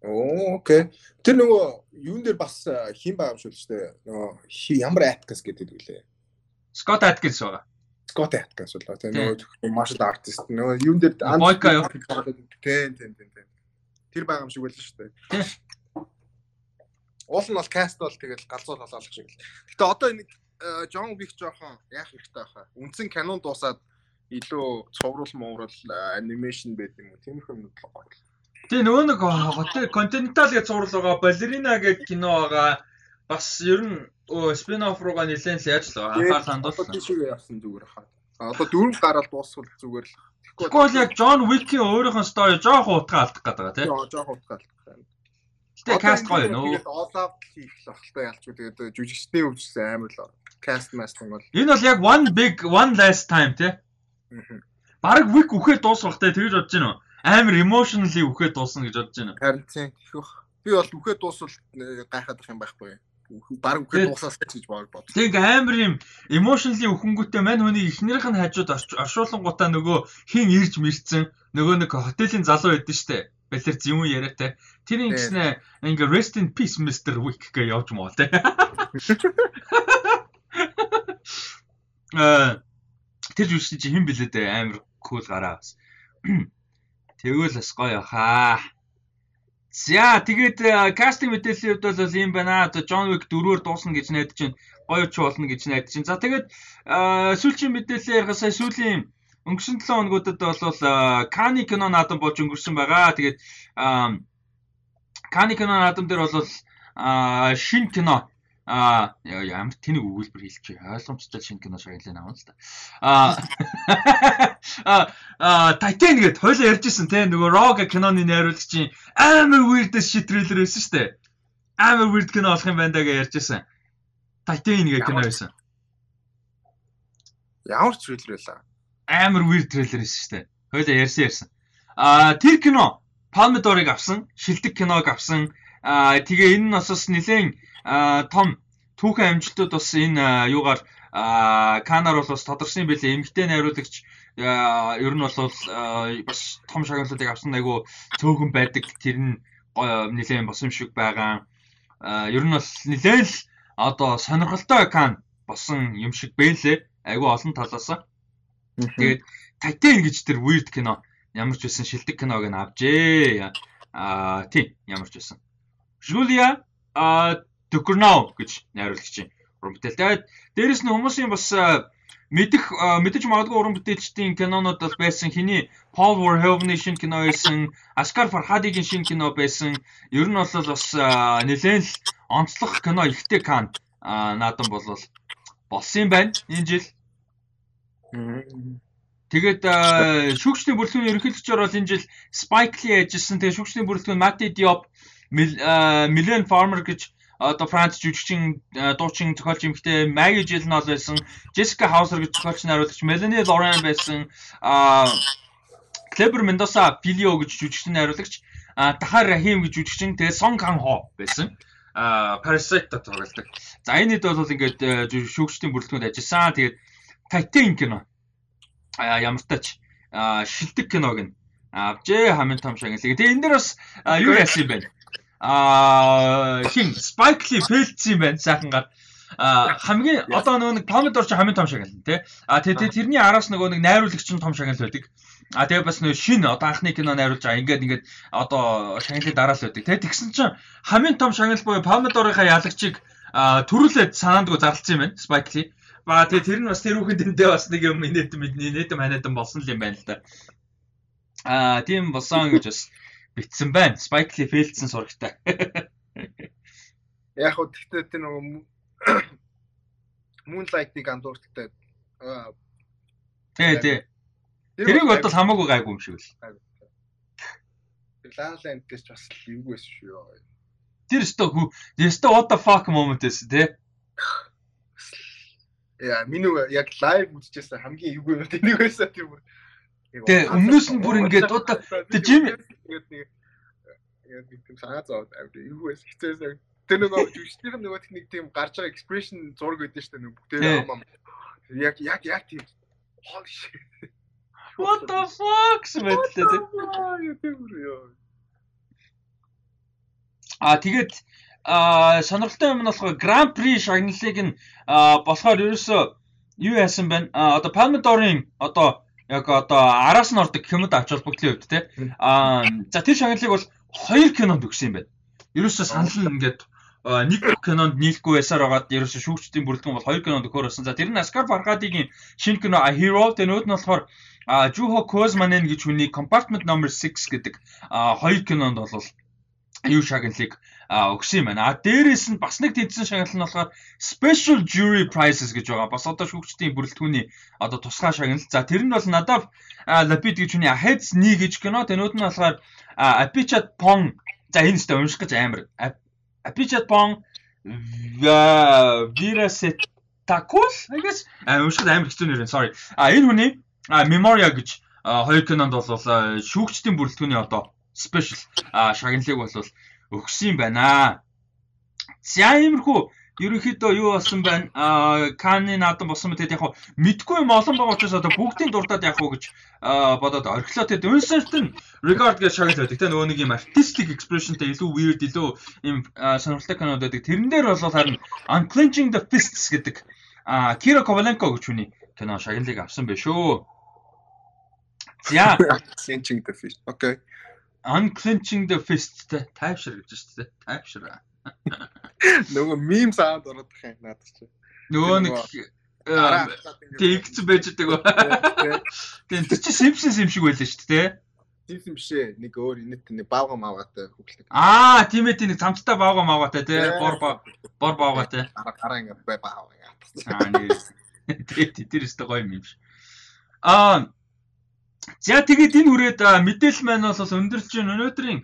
Оо окей. Тэр нөгөө юун дээр бас хин байгаа юм шүү дээ. Нөгөө ямар Atkins гэдэг үлээ. Scott Atkins байгаа. Scott Atkins болоо. Тэр нөгөө martial artist нөгөө юун дээр Boyka юу? Тийм тийм тийм. Тэр байгаа юм шиг байлаа шүү дээ. Уул нь бол каст бол тэгэл галзуул болоолох шиг л. Гэтэ одоо нэг Джон Вик жоохон яах хэрэгтэй байхаа. Үндсэн кинон дуусаад илүү цовруул моорол анимашн байд юм уу? Тиймэрхүү юм гоё. Тэгээ нөгөө нэг континентал гэж цуврал байгаа балерина гэдэг кино байгаа. Бас ер нь спин офф руугаа нэлээд л яаж л анхаарал хандуулсан. Тийм яасан зүгээр хаа. Одоо дөрөв гараад дуусвал зүгээр л. Тэгэхгүй бол яг Джон Уикийн өөрийнх нь стори жоох утгаа алдах гэдэг байгаа тийм. Жоох утгаа алдах. Гэтэ каст гоё нөө. Олав хийх л багтай ялчгүй тэгээд жүжигчдийн өвчсөн амар л каст мастинг бол. Энэ бол яг one big one last time тий. Бараг вик үхээд дуусгахтай тэгж бодож байна уу? Амар emotionally үхээд дуусна гэж бодож байна. Харин тийм. Би бол үхээд дуусвал э, гайхаад их юм байхгүй. Бараг үхээд дуусаасаа гэж бод. Тэг амар юм emotionally үхэнгүүтээ мань хүний эхнэрийнх нь хажууд оршуулангуудаа нөгөө хин ирж мэрцэн нөгөө нэг хотелийн залуу байдсан штэ. Балер юм яриатай. Тэр ингэснэ ингээ rest in peace Mr. Wick гэж явж маа те. Э тэр жүжигч блээ дээ амар кул гараа бас. Тэгвэл бас гоё хаа. За тэгээд кастинг мэдээллийн хувьд бол ийм байна. Одоо John Wick 4-өөр дуусна гэж найдаж байна. Гоё ч болно гэж найдаж байна. За тэгээд сүүлийн мэдээлэл ярих сая сүүлийн өнгөрсөн 7 хоногудад бол Кани кино наадам болж өнгөрсөн байгаа. Тэгээд Кани кино наадам дээр бол шин кино А ямар тэнэг өгүүлбэр хэлчих. Ойлгомжтой шинэ кино шагналын авна л да. А а Titan гэд хойлоо ярьжсэн те нөгөө Rogue киноны найруулагчийн амар weird shit trailer байсан дээ. Амар weird кино болох юм байна да гэж ярьжсэн. Titan гэх кино байсан. Ямар трейлер байлаа? Амар weird трейлер байсан дээ. Хойлоо ярьсан ярьсан. А тэр кино Palme d'Or-ыг авсан, шилдэг киног авсан. Тэгээ энэ нь бас нэлээд том түүхэн амжилтууд бас энэ юугаар Канаар бол бас тодорсон юм билээ. Эмгтэй найруулагч ер нь бол бас том шагналуудыг авсан айгу цөөхөн байдаг. Тэр нь нэлээд бос юм шиг байгаа. Ер нь бол нэлээд одоо сонирхолтой кан босон юм шиг бэлээ. Айгу олон талаас. Тэгээд Titan гэж тэр weird кино ямар ч байсан шилдэг киног нь авжээ. Аа тийм ямар ч байсан. А Төгөрнөө гэж найруулагчийн уран бүтээл. Тэгээд дээрэс нь хүмүүсийн бас мэдих мэдэж магадгүй уран бүтээлчдийн кинонууд бол байсан хэний Paul Verhoeven-ийн шинэ кино байсан, Oscar Farhadi-гийн шинэ кино байсан. Ер нь бол бас нэлээд л онцлог кино ихтэй кан наадам бол болсон юм байна энэ жил. Тэгээд шүүгчний бүрэлдэхүүн ерөнхийлөгчөөр бол энэ жил Spike Lee ажилласан. Тэгээд шүүгчний бүрэлдэхүүн Matty Diop, Million Farmer гэж одоо Франц жүжигчин дуучин зохиолч эмэгтэй Maggie Gyllenhaal байсан, Jessica Hauser гэж зохиолч найруулагч Melanie Laurent байсан, а Kleber Mendoza Filio гэж жүжигчин найруулагч, Tahar Rahim гэж жүжигчин, тэгээ Song Kang Ho байсан. А Parasite-та тоглолдог. За энэ хэд бол ингээд шүүгчдийн бүрэлдэхүүнд ажилласан. Тэгээд Titan кино. А ямар тач шилдэг киног нь авжээ хамгийн том шагналыг. Тэгээ энэ дэр бас юу яасан юм бэ? Аа хин Spike Lee фэлцсэн юм байна сайхангаар. А хамгийн одоо нөгөө нэг Pomodoro ч хамгийн том шагнал тий. А тэгээ тэрний араас нөгөө нэг найруулагч нь том шагнал байдаг. А тэгээ бас нөгөө шинэ одоо анхны кино найруулж байгаа. Ингээд ингээд одоо шагналыг дараал байдаг. Тэгээ тэгсэн чинь хамгийн том шагнал буюу Pomodoro-ийнхаа ялагчийг төрүүлээд санаандгүй зарлцсан юм байна. Spike Lee. Ба тэгээ тэр нь бас тэр хүүхэд эндээ бас нэг юм инээдэн мэдний инээдэн ханиадан болсон л юм байна л да. Аа тийм болсон гэж бас битсэн байна. Spike Lee фейлдсэн сурагтай. Яг хөө тэгтээ тэр нөгөө Moonlight-ыг андуурттай. Аа Тий, тий. Тэрийг бодвол хамаагүй гайгүй юм шиг л. La La Land-ээс бас эвгүй байсан шүү. Тэр өстө хүү, өстө what the fuck moment эс тий. Яа, миний яг лайв үзчихсэн хамгийн эвгүй юм тэнийг байсан тэр бүр. Тэгээ өмнөөс нь бүр ингээд одоо тэг жим тэгээд нэг яг нэг тийм санаа зовоод авд эвгүй байсан хэцээсэн. Тэр нөгөө жүжигчдийн нөгөө техник тийм гарч байгаа экспрешн зураг өгдөө штэ нөгөө бүгдээ ам яг яг яг тийм. Holy shit. What the fuck? Смэтлээ. А тэгээд а сонирхолтой юм нь болохоор Grand Prix шагналыг нь болохоор ерөөсөө юу яасан бэ? Одоо Palme d'Or-ын одоо яг одоо араас нь ордог хэмэд авч холбогдлын хувьд те. А за тэр шагналыг бол хоёр кинонд өгсөн юм байна. Ерөөсөө санал нь ингээд нэг кинонд нийлэхгүй байсаар байгаад ерөөсөө шүүгчдийн бүрэлдэхүүн бол хоёр кинонд өгөхөр болсон. За тэр нь Oscar Farhadi-гийн шинэ кино A Hero тэнүүд нь болохоор Juho Koizmanen гэж хүний Compartment Number 6 гэдэг хоёр кинонд бол юу шагналыг өгсөн юм байна. А дээрээс нь бас нэг тэнцсэн шагнал нь болохоор Special Jury Prizes гэж байгаа. Бас одоо шүүгчдийн бүрэлдэхүүний одоо тусгай шагнал. За тэр нь бол надад Lapid гэж хүний Heads 1 гэж кино. Тэнүүд нь болохоор Apichat Pong. За энэ сте унших гэж амар. Apichat Pong Virasetakul I guess уншихад амар хэцүү нэр. Sorry. А энэ хүний Memoria гэж хоёр кинонд бол шүүгчдийн бүрэлдэхүүний одоо special шагналыг бол өгсөн байна. За иймэрхүү ерөнхийдөө юу болсон байна? Аа Каны наадам болсон мэт яг мэдгүй юм олон байгаа учраас одоо бүгдийн дурдаад явах уу гэж бодоод орхилоо тэгэд нь regard гэж шагнал байдаг. Тэ нөгөө нэг юм artistic expressionтэй илүү weird илүү юм сонирхолтой кинод байдаг. Тэрэн дээр бол харин Unclenching the Fists гэдэг аа Kira Kovalenko гэж хүний кино шагналыг авсан байх шүү. За Unclenching the Fist. Окей. Unclenching the Fist те тайвшир гэж шүү дээ. Тайвшир. Нөгөө мим саунд ороод их юм надад чи. Нөгөө нэг тэгц байж байгаа. Тэгээ тэр чи Simpsons юм шиг байлаа шүү дээ. Simpsons биш ээ. Нэг өөр инэт нэг баавга маавгатай хүүхэлдэг. Аа, тийм ээ тийм нэг цамцтай баавга маавгатай тий. Бор бор баавгатай. Араа ингэ баавга. Аа, нэр. Тэр өстө гоё юм биш. Аа За тэгээд энэ хүрээд мэдээлэл маань бол өндөрч чинь өнөөдрийн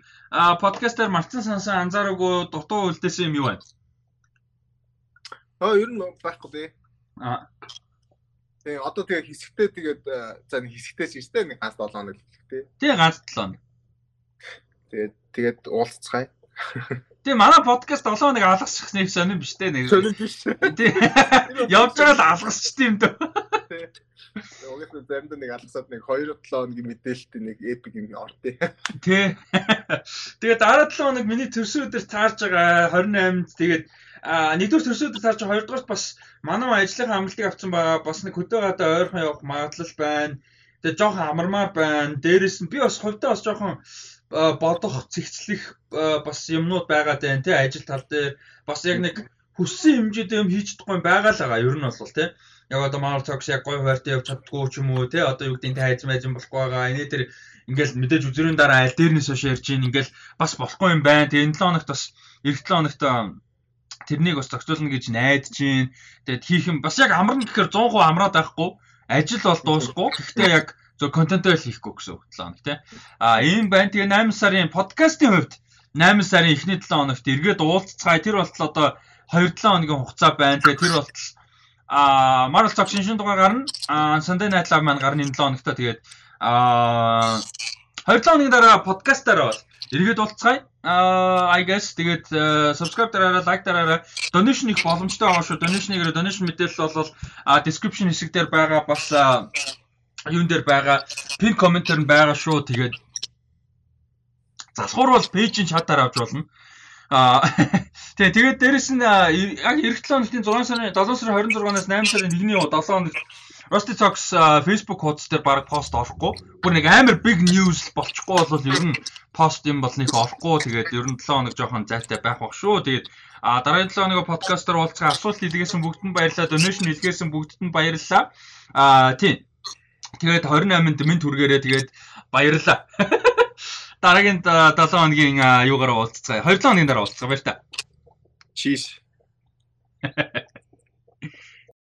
подкастаар марцсан сансан анзаараагүй дутуу үлдээсэн юм юу байна? Аа ер нь байхгүй дээ. Аа. Тэгээ одоо тэгээ хэсэгтээ тэгээд за нэг хэсэгтээ ч гэжтэй нэг ганц 7 хоног тий. Тий ганц 7 хоног. Тэгээд тэгээд уулзцгаая. Тэгээ манай подкаст 7 хоног алгасчих нэг сонирн биш дээ нэг. Сонирн биш. Тий. Явж байгаа л алгасчт юм дөө. Угсаа заримдаа нэг алгасаад нэг 2 7 хоногийн мэдээлэлт нэг эпик юм ордээ. Тий. Тэгээ дараа 7 хоног миний төрсөн өдөр таарж байгаа 28-нд тэгээд а нэгдүгээр төрсөн өдөр таарж байгаа хоёрдугаар бас манай ажлынхаа амлалтыг авсан байгаа. Бас нэг хөдөө гадаа ойрхон явах магадлал байна. Тэгээ жоохон амармаар байна. Дээрээс нь би бас хувьдаа бас жоохон бодох, цэгцлэх бас юмнууд байгаа даа тий ажил тал дээр бас яг нэг хүссэн хэмжээтэй юм хийж чадахгүй байгаа л байгаа. Ер нь бол тий яг одоо манай цогс яг гой хуваартай явж чаддгүй ч юм уу те одоо юу гэдэг нь хайз майз юм болохгүй байгаа. Эний тэр ингээл мэдээж үзрийн дараа аль дээрнээс хойш ярьж ийн ингээл бас болохгүй юм байна. Тэгээ энэ 7 хоногт бас эх 7 хоногт тэрнийг бас зохицуулна гэж найдаж ийн. Тэгээд хийх юм бас яг амарна гэхээр 100% амраад байхгүй. Ажил бол дуусахгүй. Гэхдээ яг зөв контентоо хийхгүй гэсэн үг 7 хоног тий. А ийм байна. Тэгээ 8 сарын подкастын хувьд 8 сарын эхний 7 хоногт эргээд уулзцгаая. Тэр болтол одоо 2-7 хоногийн хугацаа байна. Тэгээ тэр болтол а Marvel Talk шинжин дугаар гарна. А Sunday Night Live маань гарна энэ 7 хоногт. Тэгээд а 2-7 хоногийн дараа подкастаараа бол эргээд уулзцгаая. Аа I guess тэгээд subscribe дараарай, like дараарай. Donation их боломжтой байгаа шүү. Donation-ээр donation мэдээлэл бол description хэсэг дээр байгаа бас юун дээр байгаа pin комментэр нь байгаа шүү. Тэгээд залхуур бол пэйжийн чатаар авч болно. Аа тэгээ тэгээд дээрэс нь яг эх 7 хоногийн 6 сарын 7 сарын 26-наас 8 сарын 1-ний 7 хоногт Rusty Talks Facebook хуудас дээр баг пост орохгүй. Бүр нэг амар big news болчихгүй бол ер нь пост юм бол нэг орохгүй. Тэгээд ер нь 7 хоног жоохон зайтай байх бах шүү. Тэгээд а дараагийн 7 хоног подкастер уулзгаа асуулт илгээсэн бүгдэнд баярлалаа. Donation илгээсэн бүгдэд нь баярлалаа. А тийм. Тэгээд 28-нд минь түргээрээ тэгээд баярлалаа. дараагийн э, 7 хоногийн э, юугаараа уулзцаа. 2 хоногийн дараа уулзцаа баяр та. Cheers.